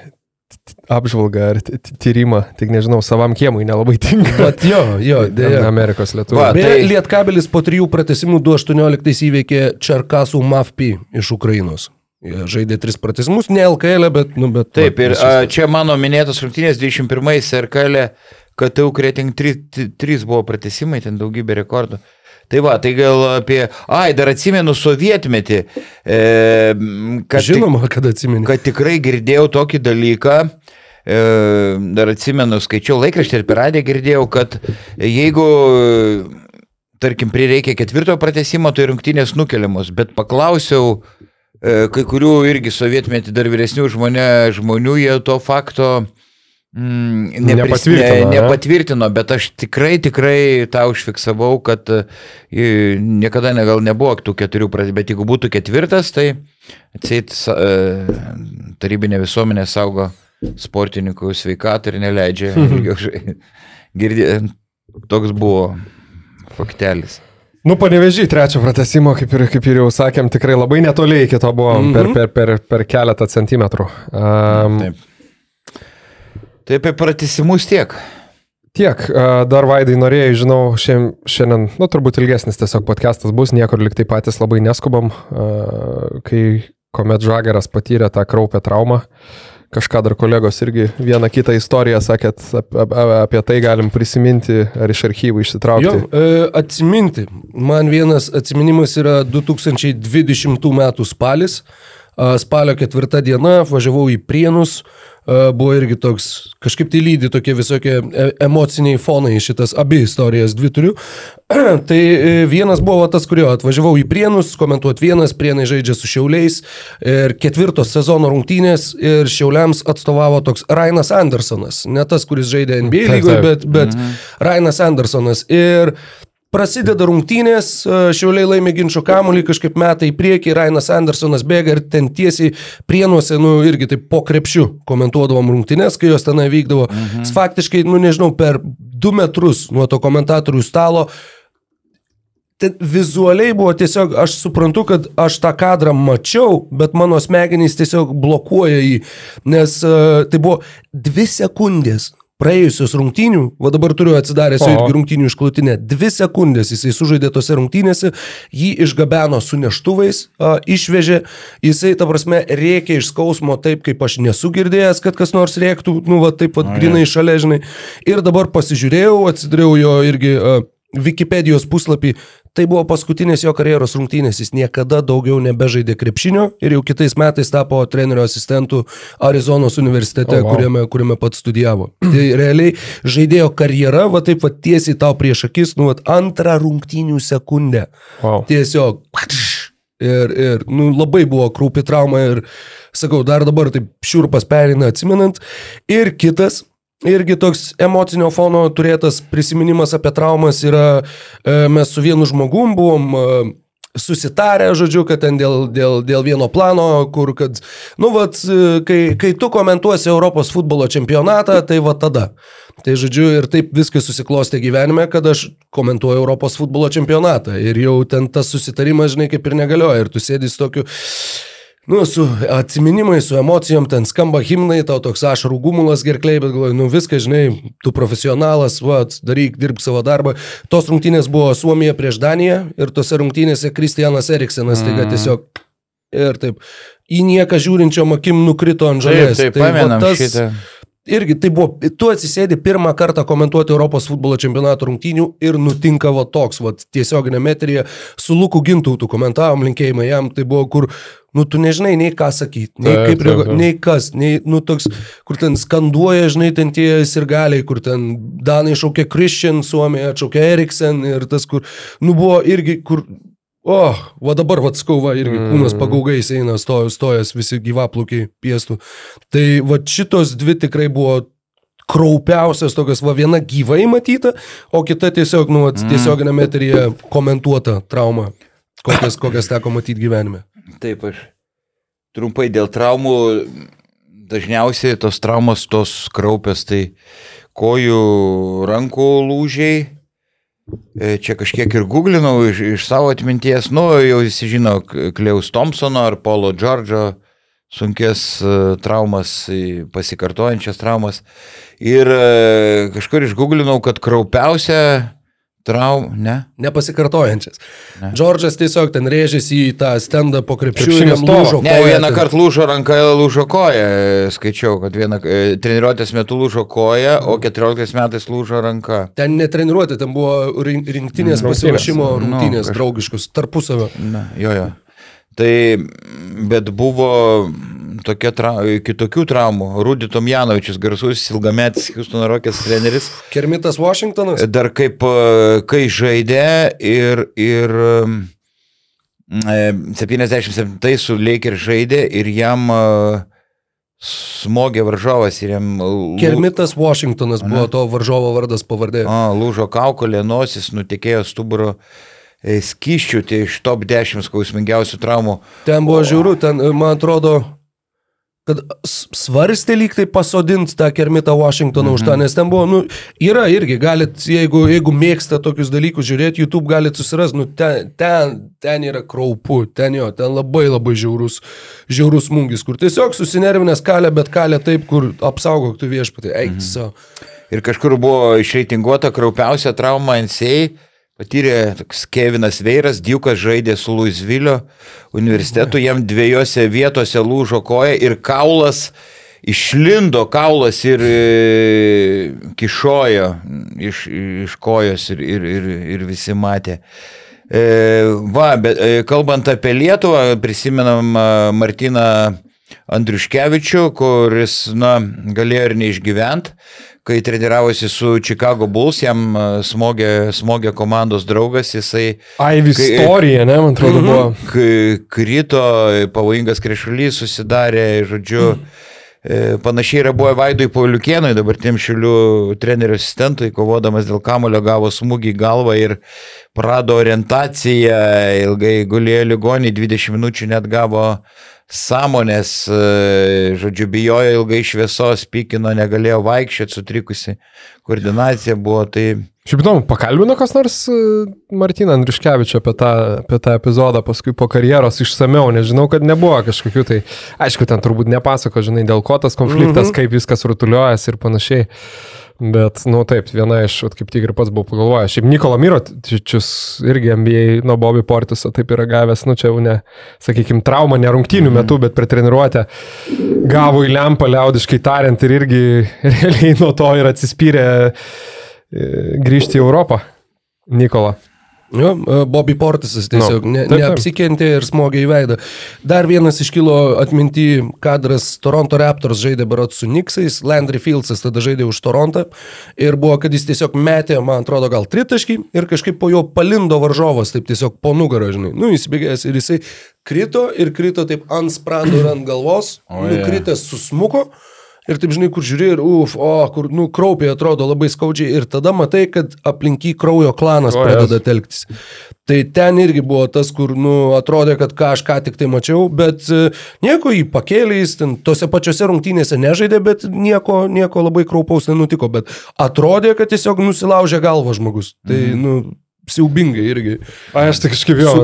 apžvalga ar tyrimą, tik nežinau, savam kiemui nelabai tinka. Bet jo, jo, dėja. Amerikos lietuvių. Tai- Lietkabelis po trijų pratesimų 2.18 įveikė Čerkasų Mafpi iš Ukrainos. Jie žaidė tris pratesimus, ne LKL, bet, nu, bet. Taip, va, ir a, čia mano minėtos rungtynės 21 RKL, kad jau kreting 3 buvo pratesimai, ten daugybė rekordų. Tai va, tai gal apie... Ai, dar atsimenu sovietmetį. E, kad Žinoma, kad atsimeni. kad tikrai girdėjau tokį dalyką. E, dar atsimenu, skaičiau laikraštį ir per radiją girdėjau, kad jeigu, tarkim, prireikia ketvirtojo pratesimo, tai rungtynės nukeliamos, bet paklausiau e, kai kurių irgi sovietmetį dar vyresnių žmonė, žmonių, jie to fakto nepris- Nepatvirtino, ne, ne? nepatvirtino, bet aš tikrai, tikrai tą užfiksavau, kad niekada ne, gal nebuvo tų keturių bet jeigu būtų ketvirtas, tai atseit tarybinė visuomenė saugo sportininkų sveikatą ir neleidžia girdėti. Toks buvo faktelis. Nu, panevežiai trečio pratesimo, kaip ir, kaip ir jau sakėm, tikrai labai netoli iki to buvo mm. -hmm. per, per, per, per keletą centimetrų. Um, Taip. Tai apie pratesimus tiek. Tiek, a, dar Vaidai norėjai, žinau, šiandien, nu, turbūt ilgesnis tiesiog podcastas bus, niekur liktai patys labai neskubam, a, kai kuomet Žageras patyrė tą kraupę traumą. Kažką dar kolegos irgi vieną kitą istoriją sakėt, ap, ap, ap, apie tai galim prisiminti ar iš archyvų išsitraukti. Jo, e, atsiminti. Man vienas atsiminimas yra 2020 m. spalis. Spalio ketvirta diena važiavau į Prienus. Buvo irgi toks, kažkaip tai lydi tokie visokie e, emociniai fonai šitas, abi istorijas dvi turiu. tai e, vienas buvo tas, kurio atvažiavau į Prienus, komentuoti vienas, Prienai žaidžia su Šiauliais ir ketvirtos sezono rungtynės ir Šiauliams atstovavo toks Rainas Andersonas. Ne tas, kuris žaidė NBA lygoje, bet, bet mhm. Rainas Andersonas. Ir prasideda rungtynės, e, Šiauliai laimė ginčio kamuolį, kažkaip metai į priekį, Rainas Andersonas bėga ir ten tiesiai prienuose, nu irgi taip po krepšiu komentuodavom rungtynės, kai jos tenai vykdavo. Mhm. Faktiškai, nu nežinau, per du metrus nuo to komentatorių stalo ten vizualiai buvo tiesiog, aš suprantu, kad aš tą kadrą mačiau, bet mano smegenys tiesiog blokuoja jį, nes uh, tai buvo dvi sekundės. Praėjusios rungtynių, va dabar turiu atsidaręs O. jau irgi rungtynių išklutinę, dvi sekundės jisai sužaidė tose rungtynėse, jį išgabeno su neštuvais, a, išvežė, jisai, ta prasme, rėkė iš skausmo taip, kaip aš nesu girdėjęs, kad kas nors rėktų, nu, va taip, va, grinai šalia, žinai. Ir dabar pasižiūrėjau, atsidariau jo irgi a, Wikipedijos puslapį, tai buvo paskutinės jo karjeros rungtynės, jis niekada daugiau nebežaidė krepšinio ir jau kitais metais tapo trenerio asistentų Arizonos universitete, oh, wow. kuriame, kuriame pats studijavo. Tai realiai žaidėjo karjera, va taip va tiesiai tau prieš akis, nu, va, antrą rungtynių sekundę. Wow. Tiesiog. Ir, ir nu, labai buvo krūpi trauma ir, sakau, dar dabar taip šiurpas perina atsimenant. Ir kitas, irgi toks emocinio fono turėtas prisiminimas apie traumas yra, e, mes su vienu žmogum buvom e, susitarę, žodžiu, kad ten dėl, dėl, dėl vieno plano, kur, kad, nu, vat, e, kai, kai tu komentuosi Europos futbolo čempionatą, tai va tada. Tai žodžiu, ir taip viskas susiklostė gyvenime, kad aš komentuoju Europos futbolo čempionatą. Ir jau ten tas susitarimas, žinai, kaip ir negalioja. Ir tu sėdi su tokiu, nu, su atsiminimais, su emocijom, ten skamba himnai, tau toks ašarų gumulas gerklei, bet galvoju, nu viskas, žinai, tu profesionalas, va, daryk, dirb savo darbą. Tos rungtynės buvo Suomija prieš Daniją ir tose rungtynėse Kristianas Eriksenas, taiga tiesiog ir taip. Į nieką žiūrinčio akim nukrito ant Taip, žolės. taip, Tai va tas- šitą. Irgi tai buvo, tu atsisėdi pirmą kartą komentuoti Europos futbolo čempionato rungtynių ir nutinka va toks, va tiesioginė metrija su Luku Gintautu komentavom, linkėjimai jam, tai buvo kur, nu tu nežinai nei ką sakyti, nei Taip, kaip taip, taip. nei kas, nei, nu toks, kur ten skanduoja, žinai, ten tie sirgaliai, kur ten Danai šaukia Christian, Suomija atšaukia Eriksen ir tas, kur, nu buvo irgi, kur O, oh, va dabar, va skauva, irgi Mm. kūnas pagaugais eina, stojo, stojas, visi gyvaplaukiai piestų. Tai va šitos dvi tikrai buvo kraupiausias tokios, va viena gyvai matyta, o kita tiesiog, nu, vat, tiesioginė metrija komentuota trauma, kokias, kokias teko matyti gyvenime. Taip, aš trumpai dėl traumų, dažniausiai tos traumos tos kraupios, tai kojų, rankų lūžiai. E, Čia kažkiek ir googlinau iš, iš savo atminties, nu jau visi žino Kleus Thompsono ar Polo Džordžo sunkės e, traumas, pasikartojančias traumas. Ir e, kažkur išgooglinau, kad kraupiausia trauma, ne? Nepasikartojančias. Ne. Džordžas tiesiog ten rėžėsi į tą stendą po krepšiu ir Krepšinio jam lūžo Ne, koja vieną ten. kartą lūžo ranka, lūžo koja. Skaičiau, kad vieną e, treniruotės metu lūžo koja, o 14 metais lūžo ranka. Ten netreniruoti, ten buvo rin- rinktinės Rungtynės. pasiruošimo Nu, rungtynės kaž- draugiškus tarpusavio. Na, jo, jo. Tai, bet buvo tokia tra kitokių traumų. Rūdi Tomjanovičius, garsus ilgametis Houstono Rockets treneris, Kermitas Washingtonas. dar kaip, e, kai žaidė ir, ir e, 77 su Lakers žaidė ir jam e, smogė varžovas ir jam lū- Kermitas Washingtonas buvo to varžovo vardas pavardė. A, lūžo kaukolė, nosis, nutekėjo stuburo e, skyščių, tai iš top 10 skausmingiausių traumų. Ten buvo žiūriu, ten, e, man atrodo, kad svarstė lyg tai pasodinti tą Kermitą Washingtoną mhm. už tą, nes ten buvo, nu, yra irgi, galit, jeigu, jeigu mėgsta tokius dalykus žiūrėti, YouTube galit susirasti, nu, ten, ten, ten yra kraupu, ten jo, ten labai labai žiaurus, žiaurus smūgis, kur tiesiog susinervinęs kalė, bet kalė taip, kur apsaugok tu viešpatį, eik tu savo. Ir kažkur buvo išreitinguota kraupiausia trauma NCA. Patyrė Kevinas Veiras, Diukas žaidė su Louisville universitetu, jam dviejose vietose lūžo koja ir kaulas išlindo, kaulas ir e, kišojo iš, iš kojos ir, ir, ir, ir visi matė. E, va, bet e, kalbant apie Lietuvą, prisimenam Martiną Andriuškevičių, kuris, na, galėjo ir neišgyventi, kai treniravosi su Chicago Bulls, jam e, smogė, smogė komandos draugas, jisai Kai- istorija, ne, man atrodo, buvo. k- krito, pavojingas krešulys susidarė, žodžiu. e, Panašiai yra buvę Vaidui Pauliukienui, dabartiniam šiulių trenerių asistentui, kovodamas dėl kamulio gavo smūgį į galvą ir prado orientaciją, ilgai gulėjo ligonį, 20 minučių net gavo sąmonės, e, žodžiu, bijojo ilgai šviesos, pykino, negalėjo vaikščioti, sutrikusi koordinacija buvo, tai Šiaip įdomu, pakalbino kas nors e, Martiną Andriškevičią apie tą, apie tą epizodą paskui po karjeros išsameu, nežinau, kad nebuvo kažkokių tai, aišku, ten turbūt nepasako, žinai, dėl ko tas konfliktas, mm -hmm. kaip viskas rutuliuojas ir panašiai. Bet, nu taip, viena iš, vat, kaip tik ir pats buvau pagalvojęs. Šiaip Nikola Mirotičius irgi MBA nuo Bobby Portiso taip yra gavęs, nu čia jau ne, sakykime, traumą ne rungtynių metu, bet per treniruotę gavo į lempą liaudiškai tariant ir irgi realiai nuo to ir atsispyrė e, grįžti į Europą. Nikola. Jo, e, Bobby Portisas tiesiog Nu, ne, taip, taip. neapsikentė ir smogė į veidą. Dar vienas iškilo atminti kadras Toronto Raptors žaidė barat su Niksais, Landry Fieldsas tada žaidė už Torontą ir buvo, kad jis tiesiog metė, man atrodo, gal tritaškį ir kažkaip po jo palindo varžovas, taip tiesiog po nugarą, žinai. Nu, jis bėgėjęs ir jisai krito ir krito taip ant sprando ir ant galvos, O, je. nukritęs susmuko. Ir taip žinai, kur žiūri ir uf, o, kur, nu, kraupiai atrodo labai skaudžiai ir tada matai, kad aplinky kraujo klanas O, pradeda jes. telktis. Tai ten irgi buvo tas, kur, nu, atrodė, kad ką aš ką tik tai mačiau, bet e, nieko jį pakėlė, jis ten tose pačiose rungtynėse nežaidė, bet nieko, nieko labai kraupaus nenutiko, bet atrodė, kad tiesiog nusilaužė galvą žmogus. Tai, nu, siaubingai irgi. A, aš tik kažkaip jo, Su.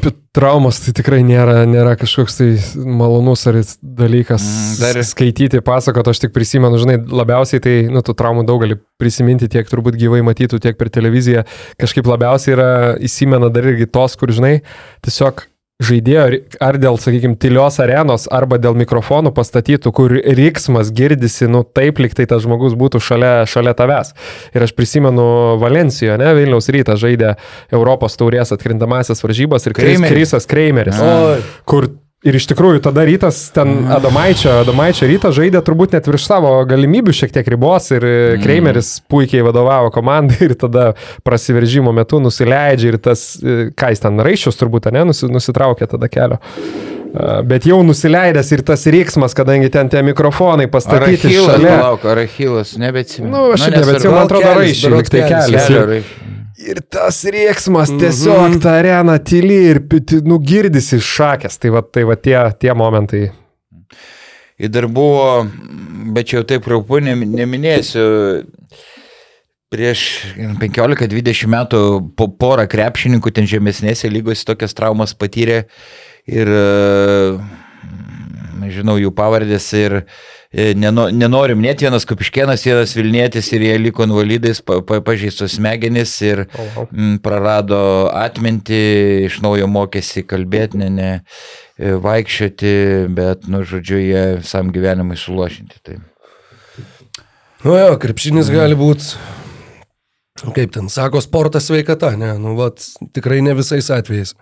Apie traumas tai tikrai nėra, nėra kažkoks tai malonus ar dalykas Mm, dar- dar... skaityti, pasakoti, aš tik prisimenu, žinai, labiausiai tai, nu, tų traumų daug gali prisiminti tiek turbūt gyvai matytų, tiek per televiziją, kažkaip labiausiai yra įsimena dar irgi tos, kur, žinai, tiesiog žaidėjo ar dėl, sakykime, tylios arenos, arba dėl mikrofonų pastatytų, kur riksmas girdisi, nu taip, lyg tai tas žmogus būtų šalia, šalia tavęs. Ir aš prisimenu Valencijoje, ne, Vilniaus rytą žaidė Europos taurės atkrintamasias varžybas ir Kris, Kreimeris. Krisas Kreimeris, Oi. kur ir iš tikrųjų tada rytas, ten Adomaičio, Adomaičio rytas žaidė turbūt net virš savo galimybių šiek tiek ribos ir mm. Kreimeris puikiai vadovavo komandai ir tada prasiveržimo metu nusileidžia ir tas, e, ką jis ten, raiščius turbūt, ne, nusi, nusitraukė tada kelio. A, Bet jau nusileidęs ir tas reiksmas, kadangi ten tie mikrofonai pastatyti Arachilas, šalia. palauk, Arachilas, nebeatsimenu. Nu, aš nu, nebeatsimenu, man atrodo, raiščiai, lyg tai kelis, kelias. Ir, ir tas rėksmas tiesiog ta arena tyli ir piti- nu, girdisi iš šakės. Tai va, tai va tie, tie momentai. Ir dar buvo, bet čia jau taip raupu nem- neminėsiu, prieš 15-20 metų po porą krepšininkų ten žemesnėse lygose tokias traumas patyrė ir, e, žinau, jų pavardės ir e, neno, nenorim, net vienas Kupiškienas, vienas Vilnietis ir jie liko invalidais, pa, pa, pažeistos smegenys ir mm, prarado atmintį, iš naujo mokėsi kalbėti, ne, ne e, vaikščioti, bet, nu, žodžiu, jie visam gyvenimui suluošinti. Tai. Nu jo, krepšinis gali būti, kaip ten sako, sportas sveikata, ne, nu, vat, tikrai ne visais atvejais.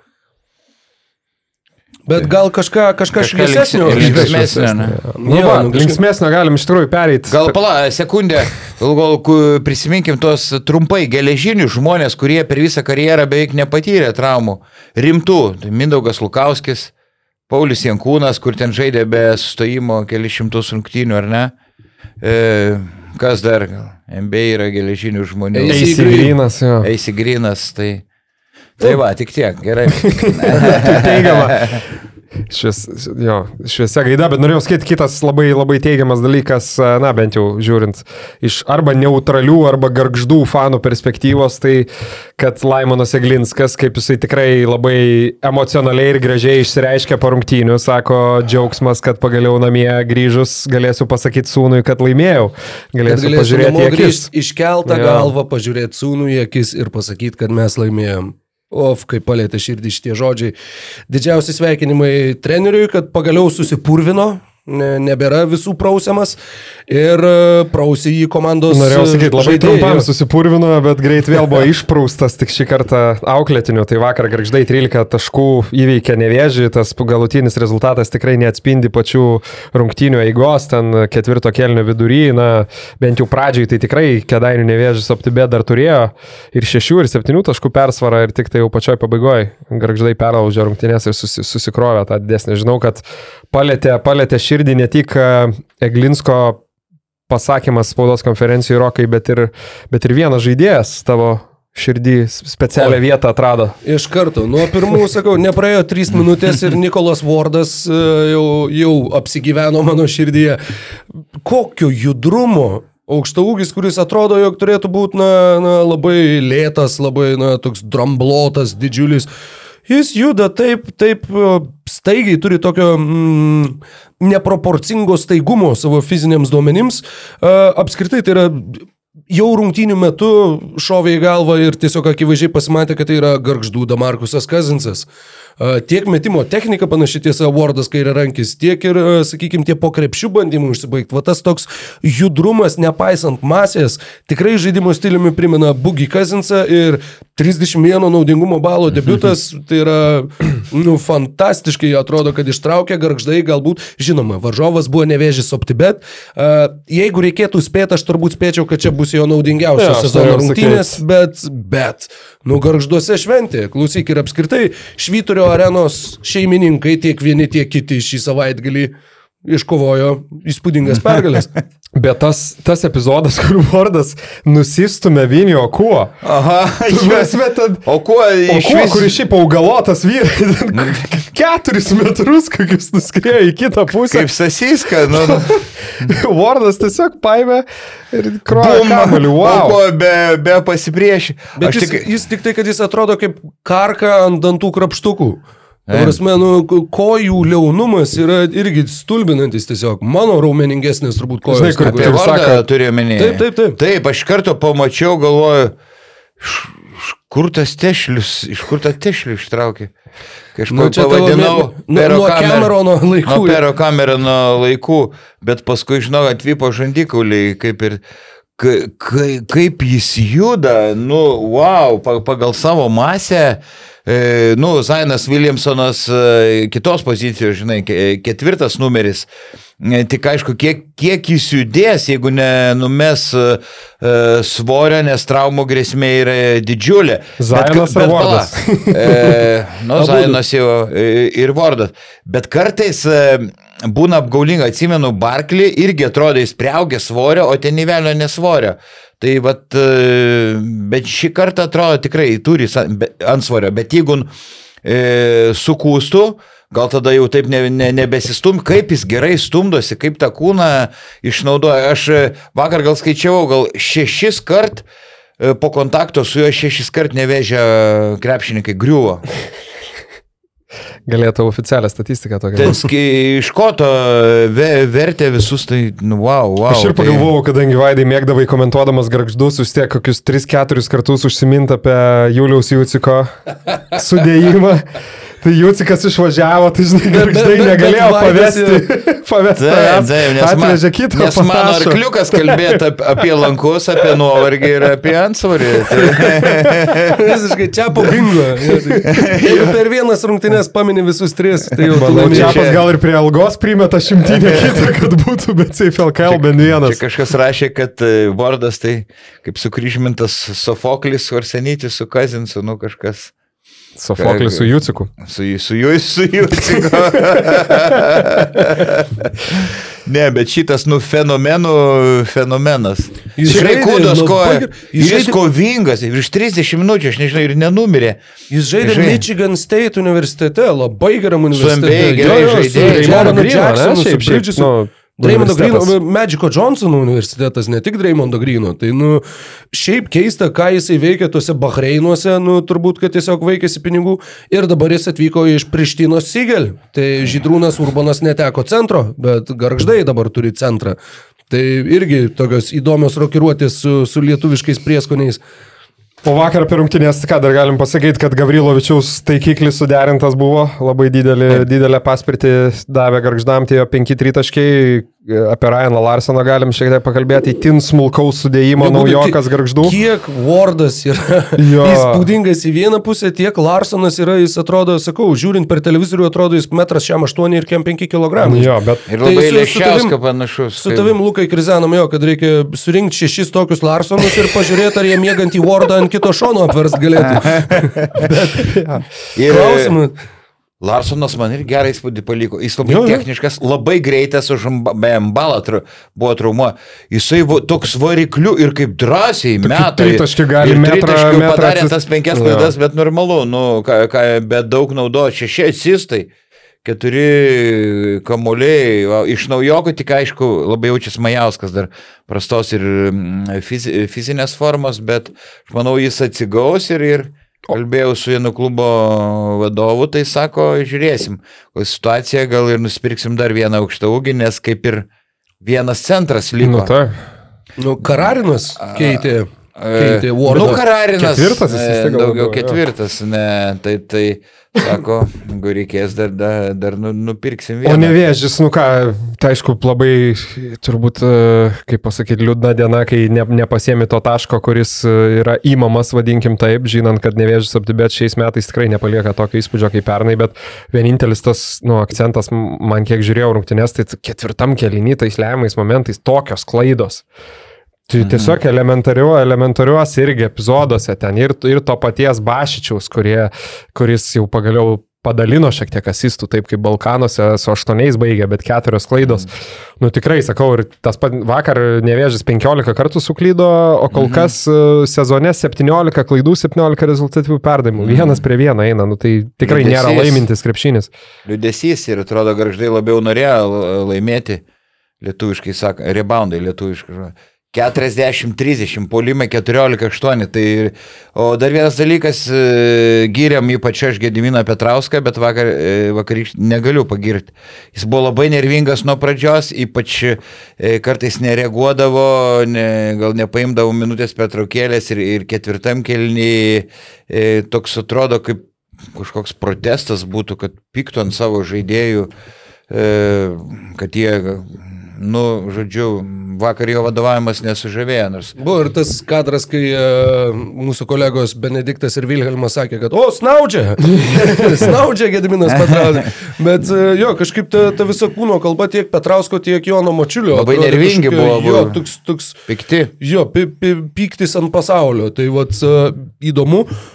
Bet gal kažką, kažką Kažką šviesesnio. linksmesnio, linksmesnio, ne? Nu, Jo, va, nu, linksmėsnio galim iš tikrųjų pereiti. Gal pala, sekundę, gal, prisiminkim tos trumpai geležinius žmonės, kurie per visą karjerą beveik nepatyrė traumų. Rimtų. Tai Mindaugas Lukauskis, Paulius Jankūnas, kur ten žaidė be sustojimo keli šimtus rungtynių, ar ne? E, kas dar? gal? MBA yra geležinių žmonių. Eisi Įsigrynas, jo. Eisi grinas, tai... Tai va, tik tiek, gerai. teigiama. Švies, jo, šviesia gaida, bet norėjau sakyti kitas labai, labai teigiamas dalykas, na bent jau žiūrint iš arba neutralių, arba garždų fanų perspektyvos, tai kad Laimonas Eglinskas, kaip jisai tikrai labai emocionaliai ir gražiai išsireiškia po rungtynių, sako džiaugsmas, kad pagaliau namie grįžus galėsiu pasakyti sūnui, kad laimėjau. Galėsiu galėsiu pažiūrėti į akis. iškeltą galvą, pažiūrėti sūnų į akis ir pasakyti, kad mes laimėjom. Of, kaip palėtė širdį šitie žodžiai. Didžiausi sveikinimai treneriui, kad pagaliau susipurvino, nebėra visų prausiamas ir e, prausi jį komandos. Norėjau sakyti, labai žaidėjai. trumpam susipurvino, bet greit vėl buvo išpraustas tik šį kartą auklėtiniu. Tai vakar garždai 13 taškų įveikė nevėžį, tas galutinis rezultatas tikrai neatspindi pačių rungtynių eigos, ten ketvirto kelnio vidury, na bent jau pradžiai tai tikrai kedainių nevėžys optibė dar turėjo ir šešių ir septynių taškų persvarą ir tik tai jau pačioj pabaigoje garždai perlaužė rungtynės ir susi, susikrovė tą didesnį. Žinau, kad palėtė, palėtė širdį ne tik e, Eglinsko pasakymas spaudos konferencijoje Rokai, bet ir, bet ir vienas žaidėjas tavo širdį specialią Oi. vietą atrado. Iš karto, nuo pirmų, sakau, nepraėjo trys minutės ir Nikolas Wardas e, jau, jau apsigyveno mano širdyje. Kokio judrumo aukšta ūgis, kuris atrodo, jog turėtų būti na, na, labai lėtas, labai na, toks dramblotas, didžiulis. Jis juda taip, taip staigiai, turi tokio mm, neproporcingo staigumo savo fiziniams duomenims. E, apskritai tai yra jau rungtynių metu šovė į galvą ir tiesiog akivaizdžiai pasimatė, kad tai yra garždų Damarkusas Kazinsas. Tiek metimo technika panaši tiesa Wardas kairė rankis, tiek ir, sakykime, tie po krepšių bandymų užsibaigti. Va tas toks judrumas, nepaisant masės, tikrai žaidimo stiliumi primena Boogie Kazinsą ir 31 naudingumo balo debutas, tai yra, nu, fantastiškai atrodo, kad ištraukė garždai, galbūt, žinoma, varžovas buvo nevėžys optibet. Jeigu reikėtų spėti, aš turbūt spėčiau, kad čia bus jo naudingiausias Jo, aš sezono norėjau rungtynės, bet, bet, nu, garžduose šventė, klausyk ir apskritai, Švyturio arenos šeimininkai tiek vieni, tiek kiti šį savaitgalį iškovojo įspūdingas pergalės. Bet tas, tas epizodas, kur Vardas nusistumė Vinio kuo. Aha, prasme, ten... O kuo iš kuo, vis- kuris šiaip augalotas vyras, ten keturis metrus, kokius nuskrėjo į kitą pusę. Kaip sasiska, nu, nu. Vardas tiesiog paėmė ir krojo kamuolį. Wow. kuo be, be pasipriešį. Bet jis, tik... jis tik tai, kad jis atrodo kaip karka ant dantų krapštukų. Ta E. Prasme, nu, ko- kojų liaunumas yra irgi stulbinantis tiesiog. Mano raumeningesnės turbūt kojos. Žinai, kur apie vardą turiu menį. Taip, taip, taip. Taip, aš iš karto pamačiau, galvoju, š- š- kur tas tešlius, iš kur tą tešlių ištraukė. Kažkaip Nu, nu, pavadinau nu, nuo Camerono laikų. Nuo Pero Camerono laikų, bet paskui, žinau, atvyko žandikauliai, kaip ir ka- kai, kaip jis juda, nu, wow, pa- pagal savo masę. E, nu, Zainas Williamsonas e, kitos pozicijos, žinai, ke- ketvirtas numeris. E, Tik aišku, kiek, kiek jis judės, jeigu nenumes e, e, svorio, nes traumų grėsmė yra didžiulė. Zainas ka- ar pala, Vardas? E, nu. Zainas jau e, ir Vardas. Bet kartais e, būna apgaulinga, atsimenu, Barklį irgi atrodo, jis priaugė svorio, o ten įvelio nesvorio. Tai vat, e, bet šį kartą atrodo tikrai turi antsvorio, bet jeigu e, sukūstų, gal tada jau taip ne, ne, nebesistum, kaip jis gerai stumdosi, kaip tą kūną išnaudoja. Aš e, vakar gal skaičiavau, gal šešis kart e, po kontakto su juo šešis kart nevežė krepšininkai griuvo. Galėtų oficialią statistiką tokią. Ten ski- iš ko to ve, vertė visus, tai, nu, wow, wow. Aš ir tai- pagalvojau, kadangi Vaidai mėgdavai komentuodamas garždus, vis tiek kokius 3-4 kartus užsimint apie Juliaus Jūciko sudėjimą. Tai Jūcikas išvažiavo, tai žinai, bet- negalėjo pavesti. pavesti Taip, taip, nes, man, Atvežė kitą. nes mano panašų. arkliukas kalbėtų ap- apie lankus, apie nuovargį ir apie antsvorį. Tai, Visiškai čia po bingo. Jeigu per vienas rungtynės pamini visus tris, tai jau Manau. Čiapas gal ir prie algos primeta šimtinę kitą, kad būtų, bet Safe LKL bent čia vienas. kažkas rašė, kad e, Vordas tai kaip sukryžmintas Sofoklis, Arsenytis su Kazinsu, nu kažkas. Sofoklis su Jūciku. Su, su juo, su juo. ne, bet šitas, nu, fenomenų fenomenas. Jis tikrai žaidė kūdos labai koja. ger- jis Jis žaidė- kovingas, virš 30 minučių, aš nežinau, ir nenumirė. Jis žaidė Žaidė. Michigan State universitete, labai geram universitete. gerai su žaidėjai. Draymondu Draymondo Greeno, Jacksonu, su Bridgesu. Greeno, universitetas. Magico Johnsono universitetas, ne tik Draymondo Greeno. Tai, nu, šiaip keista, ką jisai veikia tuose Bahreinuose, nu, turbūt, kad tiesiog vaikėsi pinigų. Ir dabar jis atvyko iš Prištinos Sigel. Tai Žydrūnas Urbanas neteko centro, bet Garždai dabar turi centrą. Tai irgi tokios įdomios rokiruotės su, su lietuviškais prieskoniais. Po vakar per rungtynės, ką dar galim pasakyti, kad Gavrilovičiaus taikiklis suderintas buvo, labai didelį, didelę paspirtį davė garždam, tie 5-3 taškai, apie Ryaną Larsoną galim šiek tiek pakalbėti, tin smulkaus sudėjimo Jau naujokas garždų. Kiek Wardas yra Jo. įspūdingas į vieną pusę, tiek Larsonas yra, jis atrodo, sakau, žiūrint per televizorių, atrodo, jis metras šiam 8 ir kem 5 kg. Jo, bet Ir Tai labai su lėščiauska tavim- panašus. Su kaip- tavim, Lukai, krizenam jo, kad reikia surinkti šešis tokius Larsonus ir pažiūrėti, ar jie mėgant į Wardą ant kito šono apverst galėtų. Ir Klausimų. Larsonas man ir gerą įspūdį paliko. Jis labai Jo, jo. techniškas, labai greitas už Mbalą buvo trauma. Jisai buvo toks varikliu ir kaip drąsiai meta. tritaškį gali Ir metrą- tritaškių metrą padarė tas penkias klaidas, bet normalu, nu, ką, ką, bet daug naudojo. Šeši asistai. Keturi kamuoliai, iš naujokų tik aišku labai jaučiasi Majauskas dar prastos ir mm, fizi, fizinės formos, bet aš manau jis atsigaus ir, ir kalbėjau su vienu klubo vadovu, tai sako, žiūrėsim, kokia situacija, gal ir nusipirksim dar vieną aukštą ūgį, nes kaip ir vienas centras liko. Nu, tai. Nu, Kararinas keitė, keitė Nu, Wardą. Kararinas. Ketvirtas jis vis e, tiek gal Daugiau labiau, jo. ketvirtas, ne, tai, tai, sako, jeigu reikės, dar, dar, dar nu, nupirksim O vieną. nevėžys, nu ką, tai aišku, labai, turbūt, e, kaip pasakyti, liūdna diena, kai ne, nepasiemi to taško, kuris e, yra įmamas, vadinkim taip, žinant, kad nevėžys aptibėt šiais metais tikrai nepalieka tokio įspūdžio kaip pernai, bet vienintelis tas, nu, akcentas, man kiek žiūrėjau rungtynės, tai ketvirtam kelinį tais lemiamais momentais tokios klaidos. Tai tiesiog elementariu, elementariuos irgi epizoduose ten ir, ir to paties Bašičiaus, kurie, kuris jau pagaliau padalino šiek tiek asistų, taip kaip Balkanuose su aštuoniais baigė, bet keturios klaidos. Mm. Nu tikrai, sakau, ir tas pat vakar nevėžys 15 kartų suklydo, o kol mm. kas e, sezone 17 klaidų, 17 rezultatyvių perdavimų. Mm. Vienas prie vieno eina, nu tai tikrai nėra Liūdesys. laimintis krepšinis. Liūdėsys ir atrodo, garždai labiau norėjo laimėti, lietuviškai sako, reboundai lietuviškai. Žodžiu. 40-30, polimai 14-8. Tai, o dar vienas dalykas, e, gyriam ypač aš Gediminą Petrauską, bet vakar, e, vakarykštį negaliu pagirti. Jis buvo labai nervingas nuo pradžios, ypač e, kartais nereaguodavo, ne, gal nepaimdavo minutės pertraukėlės ir, ir ketvirtam kelniui toks atrodo kaip kažkoks protestas būtų, kad piktų ant savo žaidėjų, kad jie, nu, žodžiu, vakar jo vadovavimas nesužavėjo, nors Buvo ir tas kadras, kai uh, mūsų kolegos Benediktas ir Vilhelmas sakė, kad, o, snaudžia, snaudžia Gediminas Petrauskas. Bet uh, jo, kažkaip ta, ta visa kūno kalba tiek Petrausko, tiek Jono Močiulio. Labai atrodė nervingi kažkokia- buvo, Jo, toks, toks, pikti. jo, pi, pi, pyktis ant pasaulio. Tai vat uh, įdomu, uh,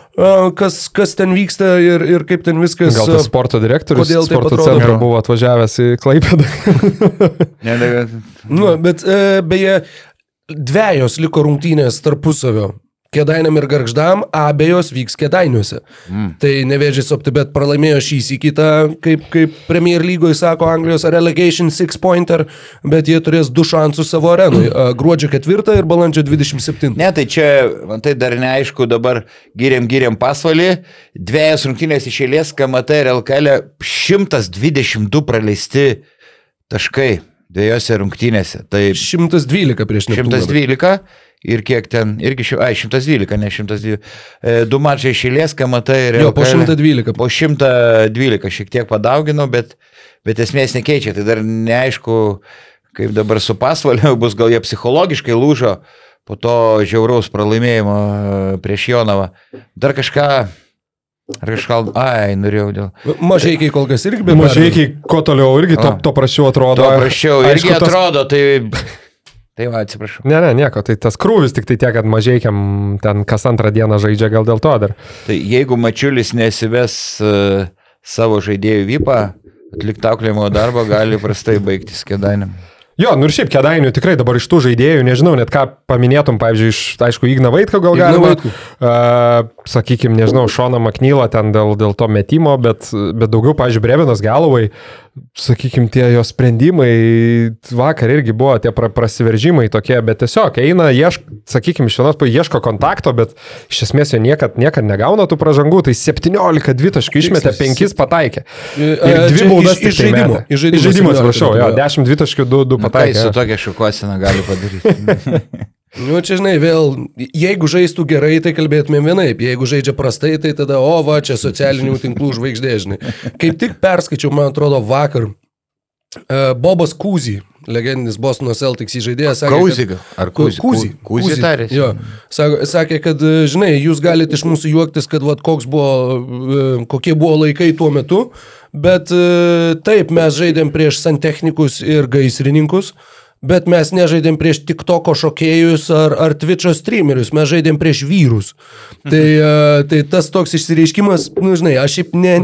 kas, kas ten vyksta ir, ir kaip ten viskas. Gal tas sporto direktorius kodėl sporto atrodo? centro Jo. buvo atvažiavęs į Klaipėdą. Ne, ne, Nu, bet e, beje, dviejos liko rungtynės tarpusavio. Kėdainiam ir garždam abejos vyks kėdainiuose. Mm. Tai nevėžys OptiBet pralaimėjo šį į kitą, kaip, kaip Premier lygoje sako Anglijos relegation six pointer, bet jie turės du šansus savo arenui. Gruodžio 4 ir balandžio 27. ne, tai čia, man tai dar neaišku, dabar giriam, giriam pasvalį, dviejas rungtynės iš eilės, KMT ir LKL 122 praleisti taškai dviejose rungtynėse. Tai 112 prieš Neptūną. 112 ir kiek ten, irgi, ši- ai, 112, ne 112. E, Du mačai išėlės, KMT ir Jo, po LKL. 112. Po 112 šiek tiek padauginau, bet, bet esmės nekeičia. Tai dar neaišku, kaip dabar su pasvaliu bus, gal jie psichologiškai lūžo po to žiauraus pralaimėjimo e, prieš Jonavą. Dar kažką, ar kažką, ai, norėjau dėl. Mažai kol kas irgi be Mažai, kuo toliau irgi to, to prašiau atrodo. To prašiau, irgi Aišku, tas- atrodo, tai... Tai va, atsiprašau. Ne, ne, nieko, tai tas krūvis tik tai tiek, kad mažiekiam ten kas antrą dieną žaidžia gal dėl to dar. Tai jeigu Mačiulis nesives uh, savo žaidėjų vypą, atlikti auklėjimo darbą gali prastai baigtis kėdainiam. Jo, nu ir šiaip kėdainių tikrai dabar iš tų žaidėjų, nežinau, net ką paminėtum, pavyzdžiui, iš, aišku, Igna Vaitko gal galima. Uh, sakykime, nežinau, Šoną Maknylą ten dėl, dėl to metimo, bet, bet daugiau, pavyzdžiui, Brevinas Galovai, sakykime, tie jo sprendimai vakar irgi buvo tie pra, prasiveržimai tokie, bet tiesiog eina, iešk, sakykime, iš vienos pusės ieško kontakto, bet iš esmės jo niekad, niekad negauna tų pražangų, tai 17 dvitaškių išmetė, Tiksliai, 5 pataikė. E, Ir dvi čia baudas iš- tai žaidimo, iš žaidimo Iš žaidimo, 17 atsiprašau, jo, jo. 10 dvitaškių, 2, 2 Nu, ką jis pataikė. su tokia šukuosena gali padaryti? Nu, čia žinai, vėl, jeigu žaistų gerai, tai kalbėtumėm vienaip, jeigu žaidžia prastai, tai tada, o va, čia socialinių tinklų žvaigždė, žinai. Kaip tik perskaičiau, man atrodo, vakar, uh, Bobas Kūzy, legendinis Bostono Celtics įžaidėjas, gal? Ar Kūzy? Kūzy. Kūzy tarėsi. Jo. Sakė, kad, e, žinai, jūs galite iš mūsų juoktis, kad vat, koks buvo, e, kokie buvo laikai tuo metu, bet e, taip, mes žaidėm prieš santechnikus ir gaisrininkus. Bet mes nežaidėm prieš tik toko šokėjus ar, ar Twitch'o streamerius, mes žaidėm prieš vyrus. Tai, e, tai tas toks išsireiškimas, nu žinai, aš šiaip ne,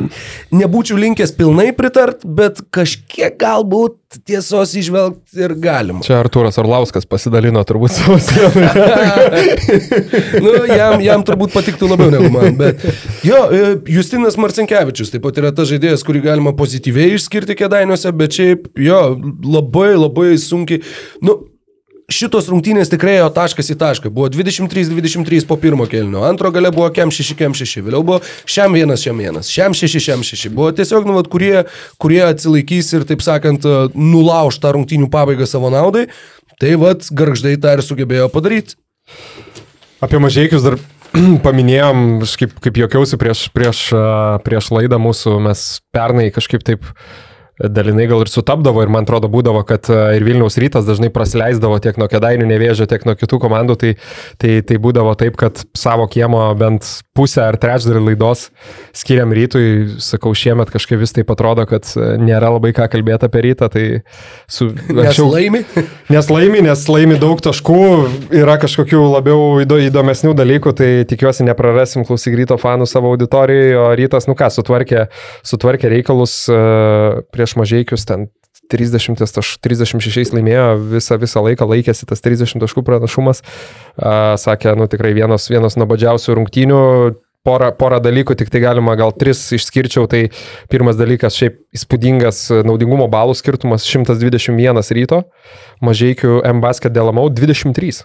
nebūčiau linkęs pilnai pritart, bet kažkiek galbūt tiesos išvelgti ir galima. Čia Artūras Orlauskas pasidalino turbūt savo sieną. nu, jam, jam turbūt patiktų labiau negu man. Bet jo, e, Justinas Marcinkievičius taip pat yra tas žaidėjas, kurį galima pozityviai išskirti kėdainiuose, bet šiaip jo, labai labai sunkiai. Nu, Šitos rungtynės tikrai ėjo taškas į tašką. Buvo 23-23 po pirmo kelnio. Antro gale buvo kem 6, kem 6. Vėliau buvo šiam vienas, šiam vienas. Šiam 6, šiam 6. Buvo tiesiog, nu, vat, kurie, kurie atsilaikys ir, taip sakant, nulauž tą rungtynių pabaigą savo naudai. Tai vad, garždai tą ir sugebėjo padaryti. Apie mažiekius dar paminėjom, kaip, kaip jokiausi prieš, prieš, prieš laidą mūsų, mes pernai kažkaip taip dalinai gal ir sutapdavo ir man atrodo būdavo, kad a, ir Vilniaus rytas dažnai praleisdavo tiek nuo Kedainių nevėžio, tiek nuo kitų komandų, tai, tai, tai būdavo taip, kad savo kiemo bent pusę ar trečdalį laidos skiriam rytui, sakau, šiemet kažkaip vis taip atrodo, kad a, nėra labai ką kalbėti apie rytą, tai su... Nes anksčiau- laimi. Nes laimi, nes laimi daug taškų, yra kažkokių labiau įdo, įdomesnių dalykų, tai tikiuosi neprarasim klausyk ryto fanų savo auditorijoje, o rytas, nu ką, sutvarkė, sutvarkė reikalus uh, prieš mažiekius ten. 30, taš, 36 laimėjo visą, visą laiką, laikėsi tas 30 taškų pranašumas. Uh, sakė, nu tikrai vienas, vienas nuobodžiausių rungtynių. Porą, porą dalykų, tik tai galima gal tris išskirčiau. Tai pirmas dalykas, šiaip įspūdingas naudingumo balų skirtumas 121 ryto, mažiekių M-Basket dėlamau 23.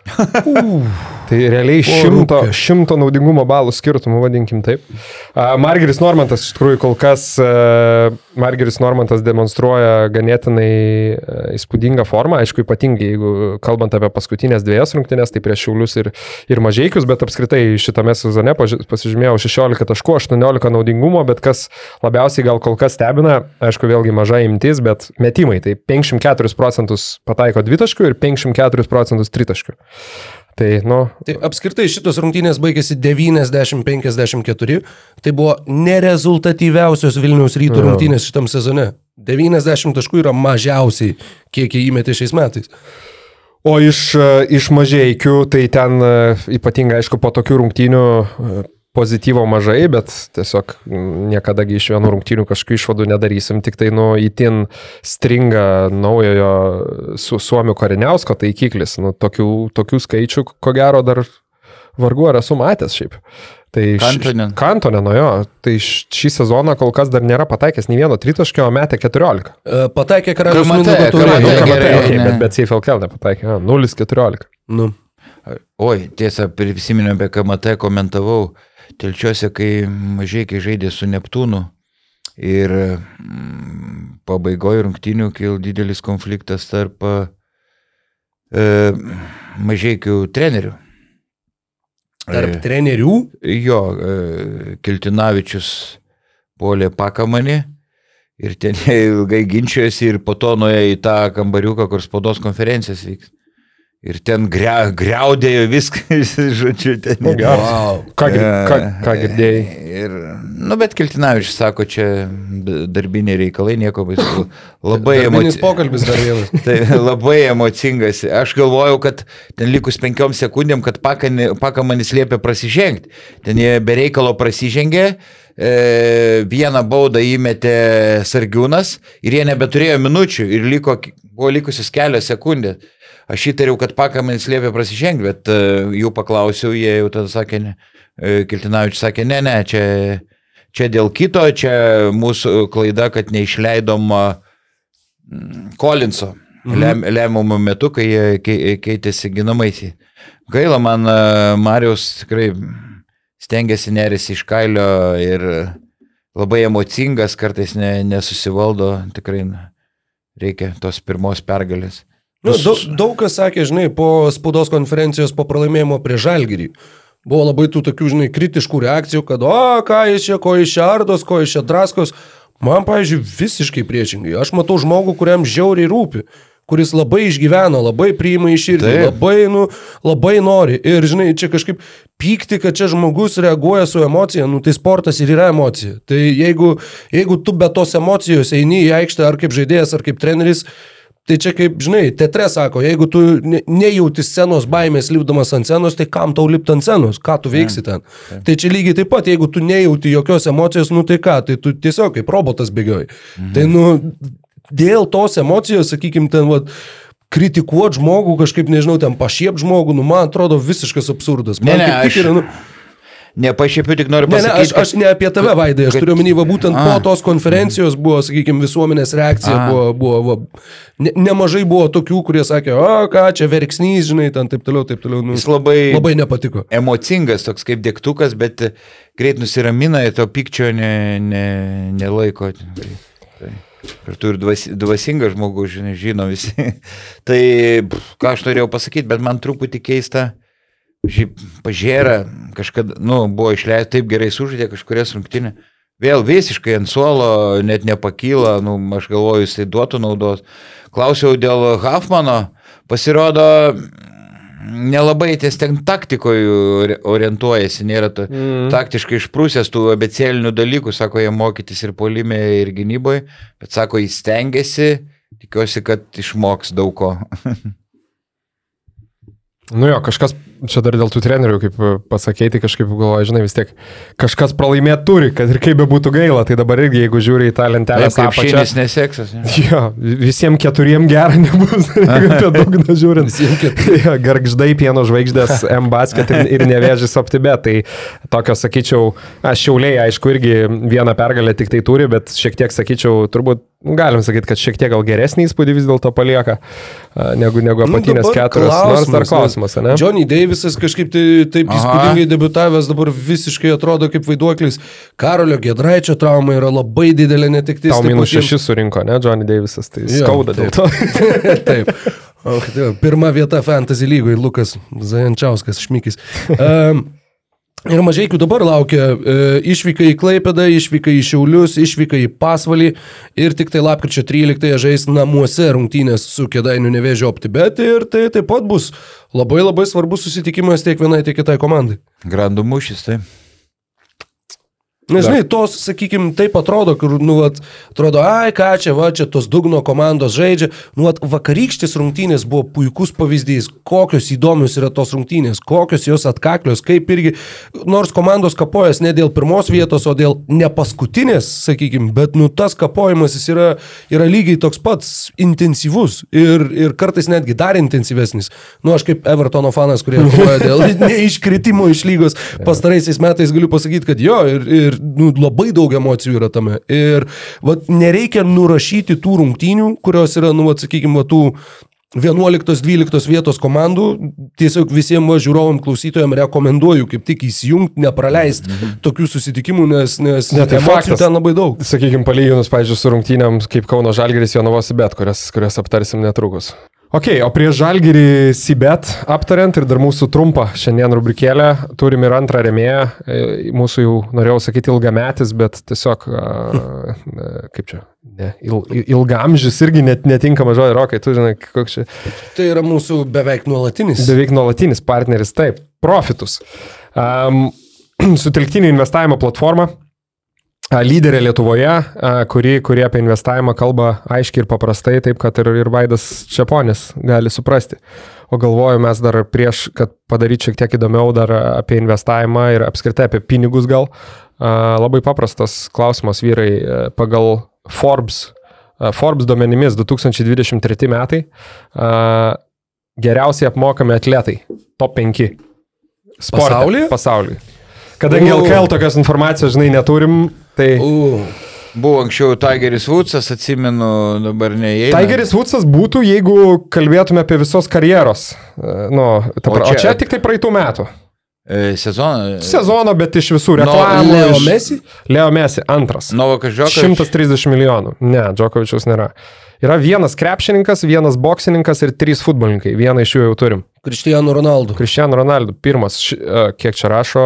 Tai realiai šimto, rūpė. šimto naudingumo balų skirtumų, vadinkim taip. Margeris Normantas iš tikrųjų kol kas, a, Margeris Normantas demonstruoja ganėtinai a, įspūdingą formą, aišku, ypatingai, jeigu kalbant apie paskutinės dviejas rungtynės, tai prieš Šiaulius ir, ir Mažiekius, bet apskritai šitame sezone pasižymėjau 16 taškų, 18 naudingumo, bet kas labiausiai gal kol kas stebina, aišku, vėlgi maža imtis, bet metimai, tai 54 procentus pataiko dvitaškių ir 54 procentus tritaškių. Tai, nu, Tai apskritai šitos rungtynės baigėsi 90-54. Tai buvo nerezultatyviausios Vilniaus ryto Jo. rungtynės šitam sezone. 90 taškų yra mažiausiai, kiek jie įmetė šiais metais. O iš, e, iš mažiekių, tai ten e, ypatingai, aišku, po tokių rungtynių e, pozityvo mažai, bet tiesiog niekada iš vienų rungtynių kažkokių išvadų nedarysim, tik tai, nu, įtin stringa naujojo su Suomių Kariniausko taikiklis. Nu, tokių, tokių skaičių, ko gero, dar vargu ar esu matęs šiaip. Tai Kantonen. Kantoneno jo, tai šį sezoną kol kas dar nėra pataikęs nei vieno tritaškio, o metė 14. E, Pataikė karalius okay, ne. bet, bet CFLKL nepataikė, a, 0-14. Nu. Oi, tiesa, prisiminiau apie KMT, komentavau telčiuose, kai mažai kai žaidė su Neptūnu ir mm, pabaigoje rungtynių kil didelis konfliktas tarp e, mažiekių trenerių. Tarp E, trenerių. Jo, e, Kiltinavičius polė pakamanį ir ten ilgai ginčijosi ir po to nuėjo į tą kambariuką, kur spaudos konferencijas vyks. Ir ten gre, greudėjo viską, žodžiu, ten. Wow. Ką, ką, ką girdėjai? Ir, nu, bet Kiltinavičius sako, čia darbiniai reikalai, nieko baisu. Labai Darbinis emoci- pokalbis dar vienas. Tai labai emocingas. Aš galvojau, kad ten likus penkiom sekundėm, kad Pakamanis liepė prasižengti. Ten jie bereikalo prasižengė, e, vieną baudą įmetė Sargiūnas ir jie nebeturėjo minučių ir liko, buvo likusios kelios sekundės. Aš įtariau, kad Pakamanis liepė prasižengti, bet e, jų paklausiau, jie jau tada sakė, ne. E, Kiltinavičius sakė, ne, ne, čia, čia dėl kito, čia mūsų klaida, kad neišleidom a, Kolinso lem, lemiamų metu, kai jie kei- keitėsi ginamaisiai. Gaila, man e, Marijos tikrai stengiasi nerisi iš kailio ir labai emocingas, kartais ne, nesusivaldo, tikrai reikia tos pirmos pergalės. Nu, daug, daug kas sakė, žinai, po spaudos konferencijos po pralaimėjimo prie Žalgirį. Buvo labai tų tokių, žinai, kritiškų reakcijų, kad, o, ką jis čia, ko iš čia ardos, ko iš čia draskos. Man, pavyzdžiui, visiškai priešingai. Aš matau žmogų, kuriam žiauriai rūpi, kuris labai išgyvena, labai priima į širdį, labai, nu, labai nori. Ir, žinai, čia kažkaip pykti, kad čia žmogus reaguoja su emocija, nu, tai sportas ir yra emocija. Tai jeigu, jeigu tu be tos emocijos eini į aikštę ar kaip žaidėjas, ar kaip treneris, Tai čia kaip, žinai, teatre sako, jeigu tu ne- nejauti scenos baimės lipdamas ant scenos, tai kam tau lipti ant scenos, ką tu veiksi ten. Tai čia lygiai taip pat, jeigu tu nejauti jokios emocijos, nu tai ką, tai tu tiesiog kaip robotas bėgioji. Tai nu, dėl tos emocijos, sakykim, ten, va, kritikuoti žmogų, kažkaip, nežinau, ten pašiep žmogų, nu, man atrodo visiškas absurdas. Man Ne, ne, aš- yra, nu, Nepašiepiu, tik noriu Ne, ne, pasakyti. aš, aš ne apie tave, Vaidai, aš kad- turiu omeny, va būtent A. po tos konferencijos buvo, sakykime, visuomenės reakcija, A. buvo, buvo va, ne, nemažai buvo tokių, kurie sakė, o ką čia verksnys, žinai, ten taip toliau, taip toliau. Nu, Jis labai, labai nepatiko. emocingas, toks kaip dėktukas, bet greit nusiramina ir to pykčio ne, ne, nelaiko. Tai, Kartu ir dvasi, dvasingas žmogus, žinai, žino visi. tai, pff, ką aš norėjau pasakyti, bet man truputį keista. Šiaip pažiūrė, kažkada, nu, buvo išleista taip gerai sužaidė kažkurias rungtynė. Vėl visiškai ant suolo, net nepakyla, nu, aš galvoju, jis tai duotų naudos. Klausiau dėl Hafmano, pasirodo, nelabai ties ten taktikoje orientuojasi, nėra to, mm. taktiškai išprūsęs tų abecėlinių dalykų, sako, jie mokytis ir polime, ir gynyboje, bet sako, jis stengiasi, tikiuosi, kad išmoks daug ko. Nu jo, kažkas, čia dar dėl tų trenerių, kaip pasakyti, kažkaip galvoju, žinai, vis tiek kažkas pralaimėti turi, kad ir kaip be būtų gaila, tai dabar irgi, jeigu žiūri į tą lentelę, kaip šiandien neseksas. Ne? Jo, visiems keturiem gera nebus, apie dugną žiūrint. ja, Gargždai, pieno žvaigždės, M basket ir, ir nevėžys optibė, tai tokio, sakyčiau, aš šiauliai, aišku, irgi vieną pergalę tik tai turi, bet šiek tiek, sakyčiau, turbūt Nu, galim sakyti, kad šiek tiek gal geresnį įspūdį vis dėlto palieka negu, negu Nu, apatinės dabar keturios. Nors dar klausimas, ne? Johnny Davisas kažkaip tai, taip Aha. įspūdingai debutavęs, dabar visiškai atrodo kaip vaiduoklis. Karolio Gedraičio trauma yra labai didelė netiktis. Tau minus pat jiems- šešis surinko, ne, Johnny Davisas, tai Jo, skauda dėl to. Taip. O, tai pirma vieta Fantasy lygoje, Lukas Zajančiauskas, Šmykis. Um, ir mažai dabar laukia e, išvyka į Klaipėdą, išvyka į Šiaulius, išvyka į Pasvalį ir tik tai lapkričio 13 žais namuose rungtynės su Kedainių nevėžio OptiBet ir tai taip pat bus labai labai svarbus susitikimas tiek vienai, tiek kitai komandai. Grandų mūšis, tai. Nežinai, tos, sakykime, taip atrodo, kur, nu, vat, atrodo, ai, ką čia, va, čia tos dugno komandos žaidžia. Nu, vat, vakarykštės rungtynės buvo puikus pavyzdys, kokios įdomios yra tos rungtynės, kokios jos atkaklios, kaip irgi, nors komandos kapojas ne dėl pirmos vietos, o dėl ne paskutinės, sakykime, bet, nu, tas kapojimas jis yra, yra lygiai toks pats intensyvus ir, ir kartais netgi dar intensyvesnis. Nu, aš kaip Evertono fanas, kurie kovoja dėl neiškritimo iš lygos, pastaraisiais metais galiu pasakyti, kad jo, ir, ir nu, labai daug emocijų yra tame. Ir vat, nereikia nurašyti tų rungtynių, kurios yra, nu, vat, sakykime, va, tų 11-12 vietos komandų, tiesiog visiems va, žiūrovom klausytojams rekomenduoju kaip tik įsijungti, nepraleisti tokių susitikimų, nes, nes Ne, tai emocijų ten labai daug. Sakykime, palyginus, pavyzdžiui, su rungtynėm kaip Kauno Žalgeris Jonavos bet, kurias, kurias aptarsim netrukus. Ok, o prieš Žalgerį Sibet aptariant ir dar mūsų trumpą šiandien rubrikėlę, turim ir antrą remėją, e, mūsų jau norėjau sakyti ilgametis, bet tiesiog, a, a, kaip čia, ne, il, il- ilgamžis irgi net netinkama žodžio, rokai, tu žinai, koks čia Tai yra mūsų beveik nuolatinis. beveik nuolatinis partneris, taip, Profitus. Um, sutelktinė investavimo platforma, a, lyderė Lietuvoje, kuri, kuri apie investavimą kalba aiškiai ir paprastai, taip kad ir, ir Vaidas Čiaponis gali suprasti. O galvoju, mes dar prieš, kad padaryti šiek tiek įdomiau dar apie investavimą ir apskritai apie pinigus gal, labai paprastas klausimas vyrai a, pagal Forbes. Forbes duomenimis 2023 metai a, geriausiai apmokami atletai. Top 5. Sporte, Pasaulyje? Pasaulyje. Kadangi. LKL tokios informacijos, žinai, neturim, tai... U, Buvo anksčiau Tigeris Woodsas, atsimenu, dabar neįeina. Tigeris Woodsas būtų, jeigu kalbėtume apie visos karjeros. e, Nu, ta, O čia, o čia tik tai praeitų metų. E, Sezoną. Sezono, bet iš visų No, reklamų. Leo iš- Messi? Leo Messi antras. Novakas Žiokas. 130 milijonų. Ne, Džokovičiaus nėra. Yra vienas krepšininkas, vienas boksininkas ir trys futbolininkai. Vieną iš jų jau turim. Cristiano Ronaldo. Cristiano Ronaldo, pirmas, kiek čia rašo,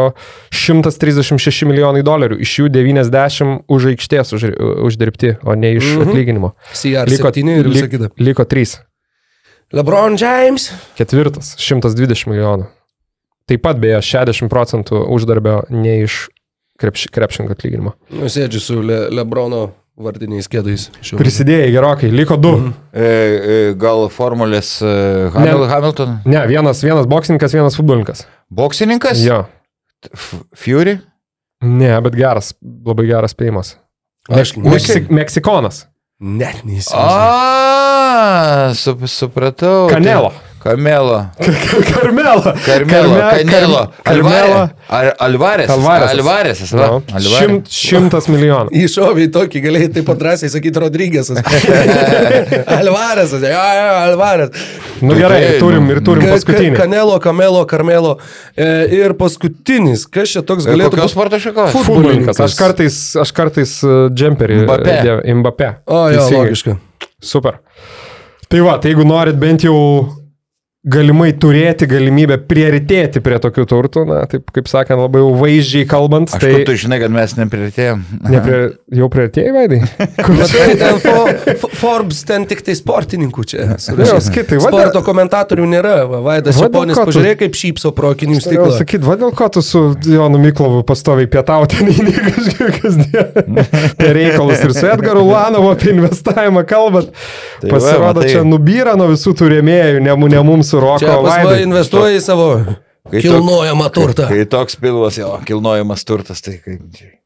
136 milijonai dolerių, iš jų 90 už aikštės už, uždirbti, o ne iš Mhm. atlyginimo. CR7 ir visa kita. liko 3. LeBron James. Ketvirtas, 120 milijonų. Taip pat beje 60 procentų uždarbio ne iš krepš, krepšinko atlyginimo. Nusėdžiu su Le Lebrono vardiniais kėdais. šiuo. Prisidėjai gerokai, liko du. Mhm. E, e, gal formulės e, Hamil, Ne. Hamilton. Ne, vienas, vienas boksininkas, vienas futbolininkas. Boksininkas? Jo. F- Fury? Ne, bet geras, labai geras spėjimas. Aš Meksik, Meksikonas. net neįsivaizduoju. A, sup, supratau. Kanelo. Kamelo. Karmelo. Karmelo. Karmelo. Alvarė- Alvarės. Alvarėsas. Alvarėsas. va, Nu, Alvarė. šimt, šimtas milijonų. Įšoviai tokį, galėjai taip pat drąsiai sakyti Rodrygėsas. Alvarėsas, jo, jo, Alvarės. Nu gerai, ir Tikrai, turim, ir turim paskutinį. Kanelo, Kamelo, Karmelo. E, ir paskutinis, kas čia toks galėtų Kokios sporto šakos? Futbolininkas. Aš kartais, aš kartais džemperį. Mbappé. dėv- Mbappé. O, jo, logiška. Super. Tai va, tai jeigu norit bent jau galimai turėti galimybę prioritėti prie tokių turtų, na, taip kaip sakant, labai jau vaizdžiai kalbant, Aš tai tai... tu žinai, kad mes neprirtėjom. neprie, jau prioritėjai, Vaidai? Ten for, Forbes, ten tik tai sportininkų čia. Jo, skitai, va, Sporto komentatorių nėra. Va, Vaidas dėl ko tu- pažiūrėk, kaip šypso pro akinių Jau stiklą. sakyt, va dėl ko tu su Jonu Miklovu pastoviai pietauti, nei kažkaip kasdien. Apie reikalus ir su Edgaru Lanovu apie investavimą kalbant. Tai Tai va, Pasirodo, matai. čia nubyra nuo visų tų rėmėjų, ne, mu- ne mums su Roko Vaidai. investuoji į savo Kai kilnojamą turtą. Kai toks pilvas, jo, kilnojamas turtas, tai kaip...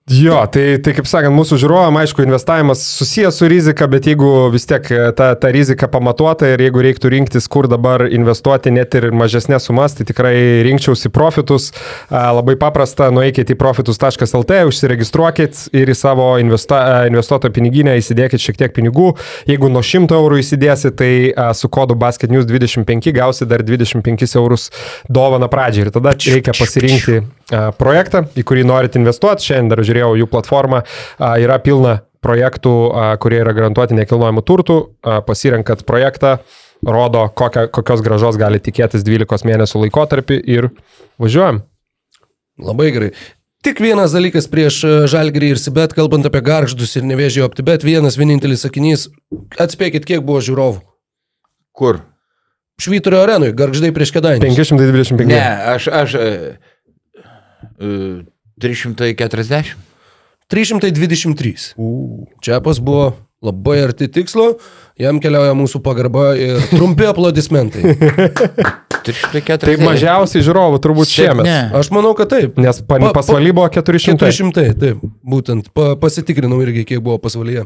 Jo, tai, tai kaip sakant, mūsų žiūrovam, aišku, investavimas susijęs su rizika, bet jeigu vis tiek e, ta, ta rizika pamatuota ir jeigu reiktų rinktis, kur dabar investuoti net ir mažesnės sumas, tai tikrai rinkčiausi profitus. Labai paprasta, nueikit į profitus.lt, užsiregistruokit ir į savo investa, investuoto piniginę įsidėkit šiek tiek pinigų. Jeigu nuo 100 eurų įsidėsit, tai su kodu BasketNews25 gausi dar 25 eurus dovaną pradžiai. Ir tada reikia pasirinkti projektą, į kurį norit investuoti. Šiandien dar žiūrėjau jų platformą, a, yra pilna projektų, a, kurie yra garantuoti nekilnojamų turtų. A, Pasirenkat projektą, rodo, kokią, kokios gražos gali tikėtis 12 mėnesių laikotarpį ir važiuojam. Labai gerai. Tik vienas dalykas prieš e, Žalgirį ir Sibet, kalbant apie garždus ir nevėžį optibet, vienas vienintelis sakinys. Atspėkit, kiek buvo žiūrovų. Kur? Švyturio arenui, garždai prieš kedainį. 525. Ne, aš... aš e, e, 340. 323. Čiapas buvo labai arti tikslo, jam keliauja mūsų pagarba ir trumpi aplodismentai. 340. Tai mažiausiai žiūrovų turbūt šiemet. Ne. Aš manau, kad taip. Nes pa, Pa- pa- pasvaly buvo 400. 400, taip, būtent. Pa, pasitikrinau irgi, kiek buvo pasvalyje.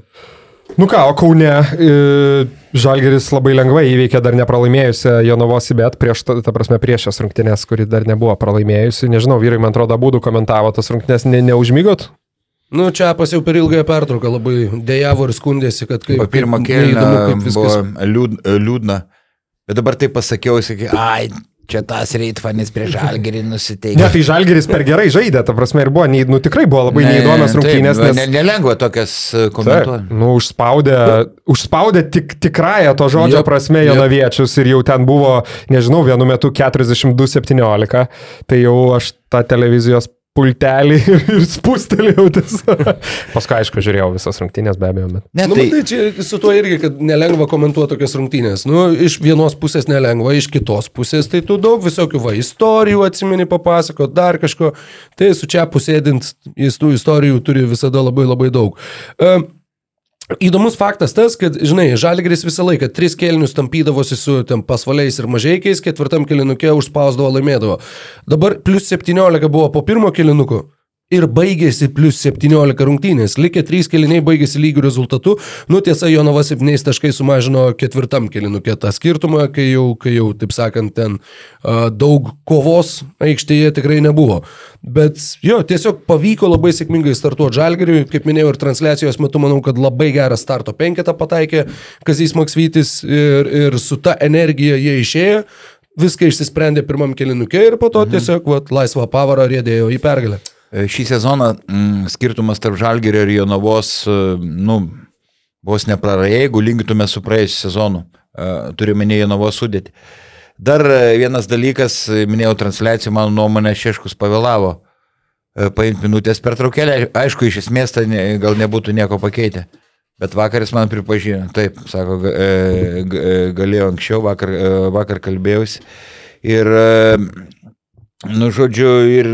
Nu ką, o Kaune e, Žalgeris labai lengvai įveikė dar nepralaimėjusią Jonavos įbet prieš, ta, ta prasme, prieš šias rungtynės, kuri dar nebuvo pralaimėjusi. Nežinau, vyrai, man atrodo, būdų komentavo tas rungtynės, ne, neužmygot. Nu, čia pas jau per ilgąją pertrauką labai dėjavo ir skundėsi, kad kaip, kėlinio kaip viskas. buvo liūd, liūdna. Bet dabar tai pasakiau, sakai, ai, čia tas reitfanis prieš žalgerį Ne, nusiteikė. tai Žalgeris per gerai žaidė, ta prasme, ir buvo, nei, nu, tikrai buvo labai Ne, neįdomios taip, rungtynės, ne, nes... nelengva tokias Taip, komentuoti. nu, užspaudė, užspaudė tik, tikrąją to žodžio Jep, prasme jonaviečius ir jau ten buvo, nežinau, vienu metu 42-17, tai jau aš tą televizijos pultelį ir, ir spustelėjau tiesiog. Paskui, aišku, žiūrėjau visas rungtynės be abejo, bet... Ne, Nu, tai, tai čia su tuo irgi, kad nelengva komentuoti tokias rungtynės. Nu, iš vienos pusės nelengva, iš kitos pusės tai tu daug visokių va, istorijų atsimeni papasako, dar kažko. Tai su čia pusėdint, jis tų istorijų turi visada labai labai daug. Um, Įdomus faktas tas, kad, žinai, Žalgris visą laiką tris kelnius tampydavosi su ten pasvaliais ir mažiekiais, ketvirtam kelinukė užspausdavo laimėdavo. Dabar plus 17 buvo po pirmo kelinuko. Ir baigėsi plus 17 rungtynės. Likę 3 keliniai baigėsi lygių rezultatų. Nu tiesa, Jonava 7 taškai sumažino ketvirtam kelinukė tą skirtumą, kai jau, kai jau taip sakant, ten a, daug kovos aikštėje tikrai nebuvo. Bet jo, tiesiog pavyko labai sėkmingai startuoti Žalgiriui. Kaip minėjau, ir transliacijos metu manau, kad labai gerą starto penketą pataikė Kazys Maksvytis ir, ir su ta energija jie išėjo. Viską išsisprendė pirmam kelinukė ir po to tiesiog vat, laisvą pavarą rėdėjo į pergalę. E, šį sezoną mm, skirtumas tarp žalgerio ir jonavos, e, nu, vos neprarajai, jeigu lygintume su praėjusiu sezonu. E, Turime ne jonavos sudėti. Dar vienas dalykas, minėjau transliaciją, mano nuomonė, Šeškus pavėlavo paimti minutės per traukėlę. Aišku, iš esmės tai ne, gal nebūtų nieko pakeitę. Bet vakaris man pripažino, taip, sako, galėjau anksčiau, vakar, vakar kalbėjausi. Ir, nu, žodžiu, ir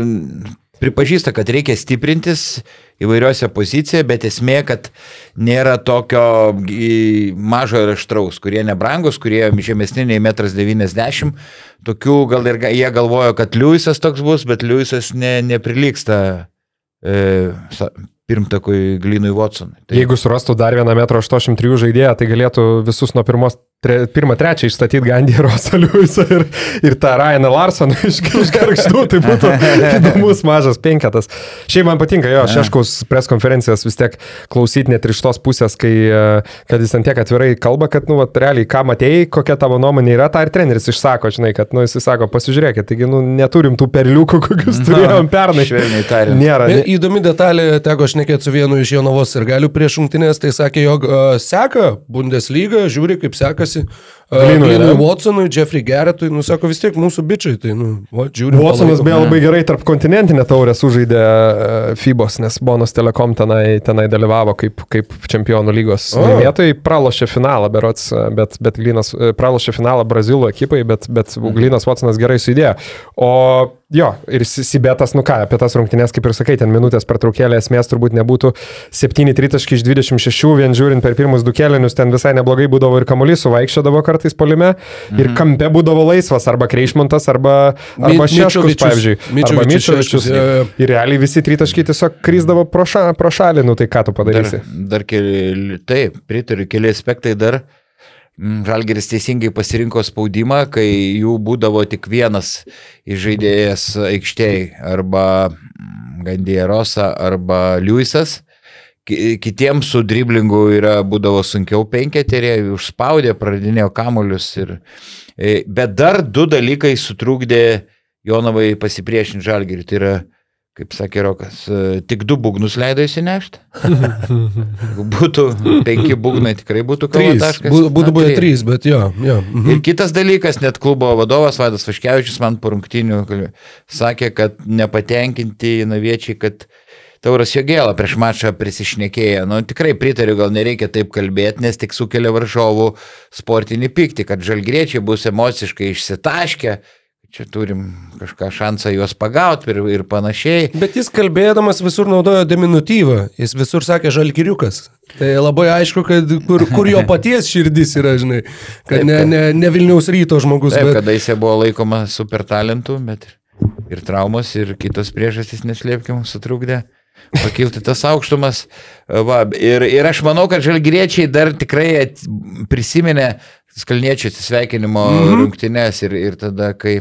pripažįsta, kad reikia stiprintis įvairiose pozicijose, bet esmė, kad nėra tokio mažo ir aštraus, kurie nebrangus, kurie žemesni nei 1,90 m. Tokių gal ir jie galvojo, kad Liujisas toks bus, bet Liujisas ne, neprilyksta e, pirmtakui Glinui Watsonui. Tai, Jeigu surastų dar vieną 1,83 m žaidėją, tai galėtų visus nuo pirmos tre, pirmą, trečią išstatyti Gandį ir Rosaliusą ir, ir tą Ryaną Larsoną iš, iš gargždų, tai būtų įdomus mažas penketas. Šiaip man patinka jo, Šeškaus pres konferencijas vis tiek klausyti net iš tos pusės, kai, e, kad jis ant tiek atvirai kalba, kad, nu, vat, realiai, ką matėjai, kokia tavo nuomonė yra, tą ir treneris išsako, žinai, kad, nu, jis sako, pasižiūrėkit, taigi, nu, neturim tų perliukų, kokius turėjom pernai. Švelniai tariant. Nėra. Ne, Įdomi detalė, teko šnekėti su vienu iš Jonavos ir galių prieš šimtinės, tai sakė, jog uh, seka Bundesliga, žiūri kaip sekasi. Uh, Glynui ne? Watsonui, Jeffrey Garrettui, nu sako vis tiek mūsų bičiai, tai, nu, va, žiūri. Watsonas beje labai gerai tarp kontinentinę taurę sužaidė e, FIBOS, nes Bonus Telekom tenai, tenai dalyvavo kaip, kaip čempionų lygos O. laimėtojai, pralošė finalą, berots, bet, bet Glynas e, pralošė finalą Brazilų ekipai, bet, bet Glynas Watsonas gerai sudėjo. O jo, ir Si- Sibetas, nu ką, apie tas rungtynės, kaip ir sakai, ten minutės pertraukėlė esmės turbūt nebūtų 7-3 iš 26, vien žiūrint per pirmus du kėlinius, ten visai neblogai būdavo ir kamuolys suvaikščiodavo kartais polime, ir kampe būdavo laisvas arba Kreišmontas, arba, arba Mi- Šeškus, pavyzdžiui. Arba. Šeškus, jo, jo. Ir realiai visi tritaškiai tiesiog kryzdavo pro, ša, pro šalį, nu tai ką tu Dar, padarysi. dar keli, taip, pritariu, keli aspektai dar. Mm, Žalgeris teisingai pasirinko spaudimą, kai jų būdavo tik vienas žaidėjas aikštėje, arba mm, Gandierosa, arba Liujisas. Ki- Kitiems su driblingu yra būdavo sunkiau penketerė, užspaudė, pradinėjo kamuolius. Ir, e, bet dar du dalykai sutrūkdė Jonavai pasipriešinti Žalgerį. Tai yra, kaip sakė Rokas, e, tik du būgnus leido įsinešti. Būtų penki būgnai, tikrai būtų bū- būtų buvę trys, bet jo, jo. Mhm. Ir kitas dalykas, net klubo vadovas Vaidas Vaškevičius man po rungtinių sakė, kad nepatenkinti naviečiai, kad Tauras Jogėlą prieš mačą prisišnekėjo. Nu, tikrai pritariu, gal nereikia taip kalbėti, nes tik sukelia varžovų sportinį pyktį, kad žalgriečiai bus emociškai išsitaškę, čia turim kažką šansą juos pagauti ir, ir panašiai. Bet jis kalbėdamas visur naudojo diminutyvą, jis visur sakė žalgiriukas. Tai labai aišku, kad kur, kur jo paties širdis yra, žinai, kad Taip, ne, kad- ne, ne Vilniaus ryto žmogus, Taip, bet kada jis buvo laikoma super talentų, bet ir, ir traumos, ir kitos priežastys neslėpkim sutrukdė pakilti tas aukštumas. Va, ir, ir aš manau, kad žalgyriečiai dar tikrai prisiminė skalniečių atsisveikinimo mm -hmm. rungtynes ir, ir tada, kai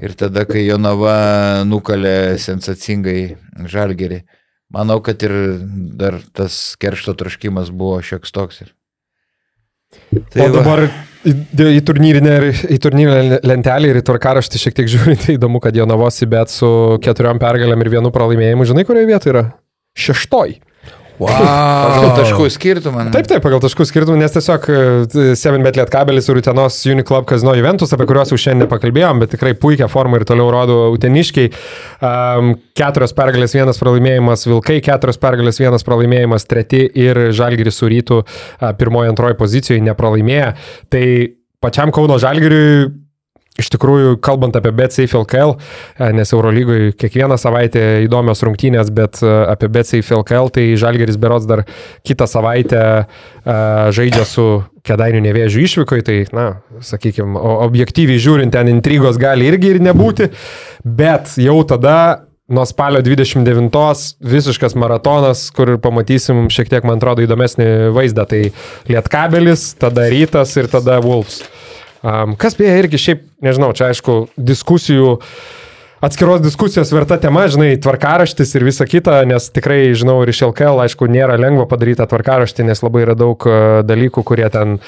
Ir tada, kai Jonava nukalė sensacingai žalgerį, manau, kad ir dar tas keršto traškimas buvo šioks toks. Ir... Tai o dabar į, į, turnyrinę, į turnyrinę lentelę ir į tvarkaraštį šiek tiek žiūrint, tai įdomu, kad Jonavosi bet su keturiom pergalėm ir vienu pralaimėjimu, žinai, kurioje vietoje yra? Šeštoj. Pagal wow. taškų skirtumą. Taip, taip, pagal taškų skirtumą, nes tiesiog 7bet lietkabelis ir Utenos Uniclub Kazino Juventus, apie kuriuos jau šiandien nepakalbėjom, bet tikrai puikia forma ir toliau rodo Uteniškiai. Um, keturios pergalės, vienas pralaimėjimas Vilkai, keturios pergalės, vienas pralaimėjimas Treti ir Žalgiris su Rytų uh, pirmoji, antroji pozicijoje nepralaimėję. Tai pačiam Kauno Žalgiriui Iš tikrųjų, kalbant apie BetSafe LKL, e, nes Eurolygoje kiekvieną savaitę įdomios rungtynės, bet e, apie BetSafe LKL, tai Žalgeris Berots dar kitą savaitę uh, žaidžia su Kedainių nevėžių išvykoje, tai, na, sakykime, objektyviai žiūrint, ten intrigos gali irgi ir nebūti, bet jau tada nuo spalio 29 visiškas maratonas, kur pamatysim šiek tiek, man atrodo, įdomesnį vaizdą. Tai Lietkabelis, tada Rytas ir tada Wolves. Um, kas beje irgi šiaip, nežinau, čia aišku, diskusijų, atskiros diskusijos verta tema, žinai, tvarkaraštis ir visa kita, nes tikrai, žinau, ir iš LKL, aišku, nėra lengva padaryti tą tvarkaraštį, nes labai yra daug uh, dalykų, kurie ten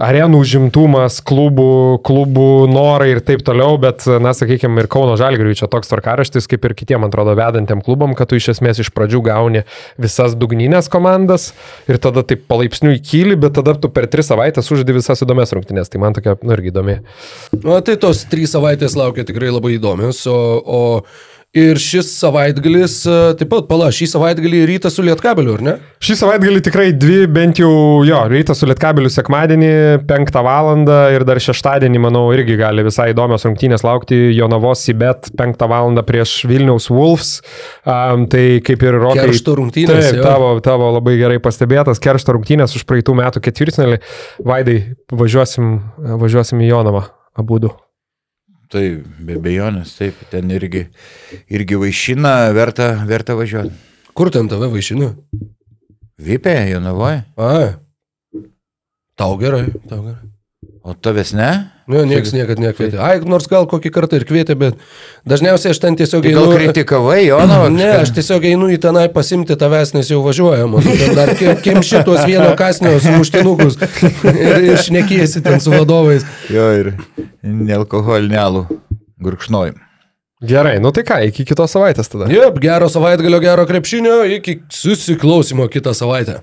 arenų užimtumas, klubų, klubų norai ir taip toliau, bet, na, sakykime, ir Kauno Žalgiriui čia toks tvarkaraštis, kaip ir kitiem, man atrodo, vedantiem klubam, kad tu iš esmės iš pradžių gauni visas dugninės komandas ir tada taip palaipsniui kyli, bet tada tu per tris savaitės uždedi visas įdomias rungtynės. Tai man tokia, nu, irgi įdomi. Na, tai tos trys savaitės laukia tikrai labai įdomios, o, o ir šis savaitgalis, e, taip pat, pala, šį savaitgalį rytą su Lietkabeliu, ar ne? Šį savaitgalį tikrai dvi, bent jau jo, rytas su Lietkabeliu sekmadienį, penktą valandą ir dar šeštadienį, manau, irgi gali visai įdomios rungtynės laukti Jonavos į bet penktą valandą prieš Vilniaus Wolves. Um, tai kaip ir Rokai. Keršto rungtynės, Taip, tavo, tavo labai gerai pastebėtas, keršto rungtynės už praeitų metų ketvirtinėlį. Vaidai, važiuosim, važiuosim į Jonavą, abu du. Tai be bejonės, taip, ten irgi, irgi vaišina, verta, verta važiuoti. Kur ten tave vaišinu? Vipė, Jonavoje. A. Tau gerai, tau gerai. O tavęs ne? Nu, niekas niekada nekvietė. Ai, nors gal kokį kartą ir kvietė, bet dažniausiai aš ten tiesiog Tai gal einu. kritikavai, Jono? Ne, aš tiesiog einu į tenai pasimti tavęs, nes jau važiuojama. Ten Dar kim, šitos vieno kasnio sumuštinukus ir, šnekėsi ten su vadovais. Jo, ir nealkoholinį alų gurkšnojim. Gerai, nu tai ką, iki kitos savaitės tada. Jep, gero savaitgalio, gero krepšinio, iki susiklausimo kitą savaitę.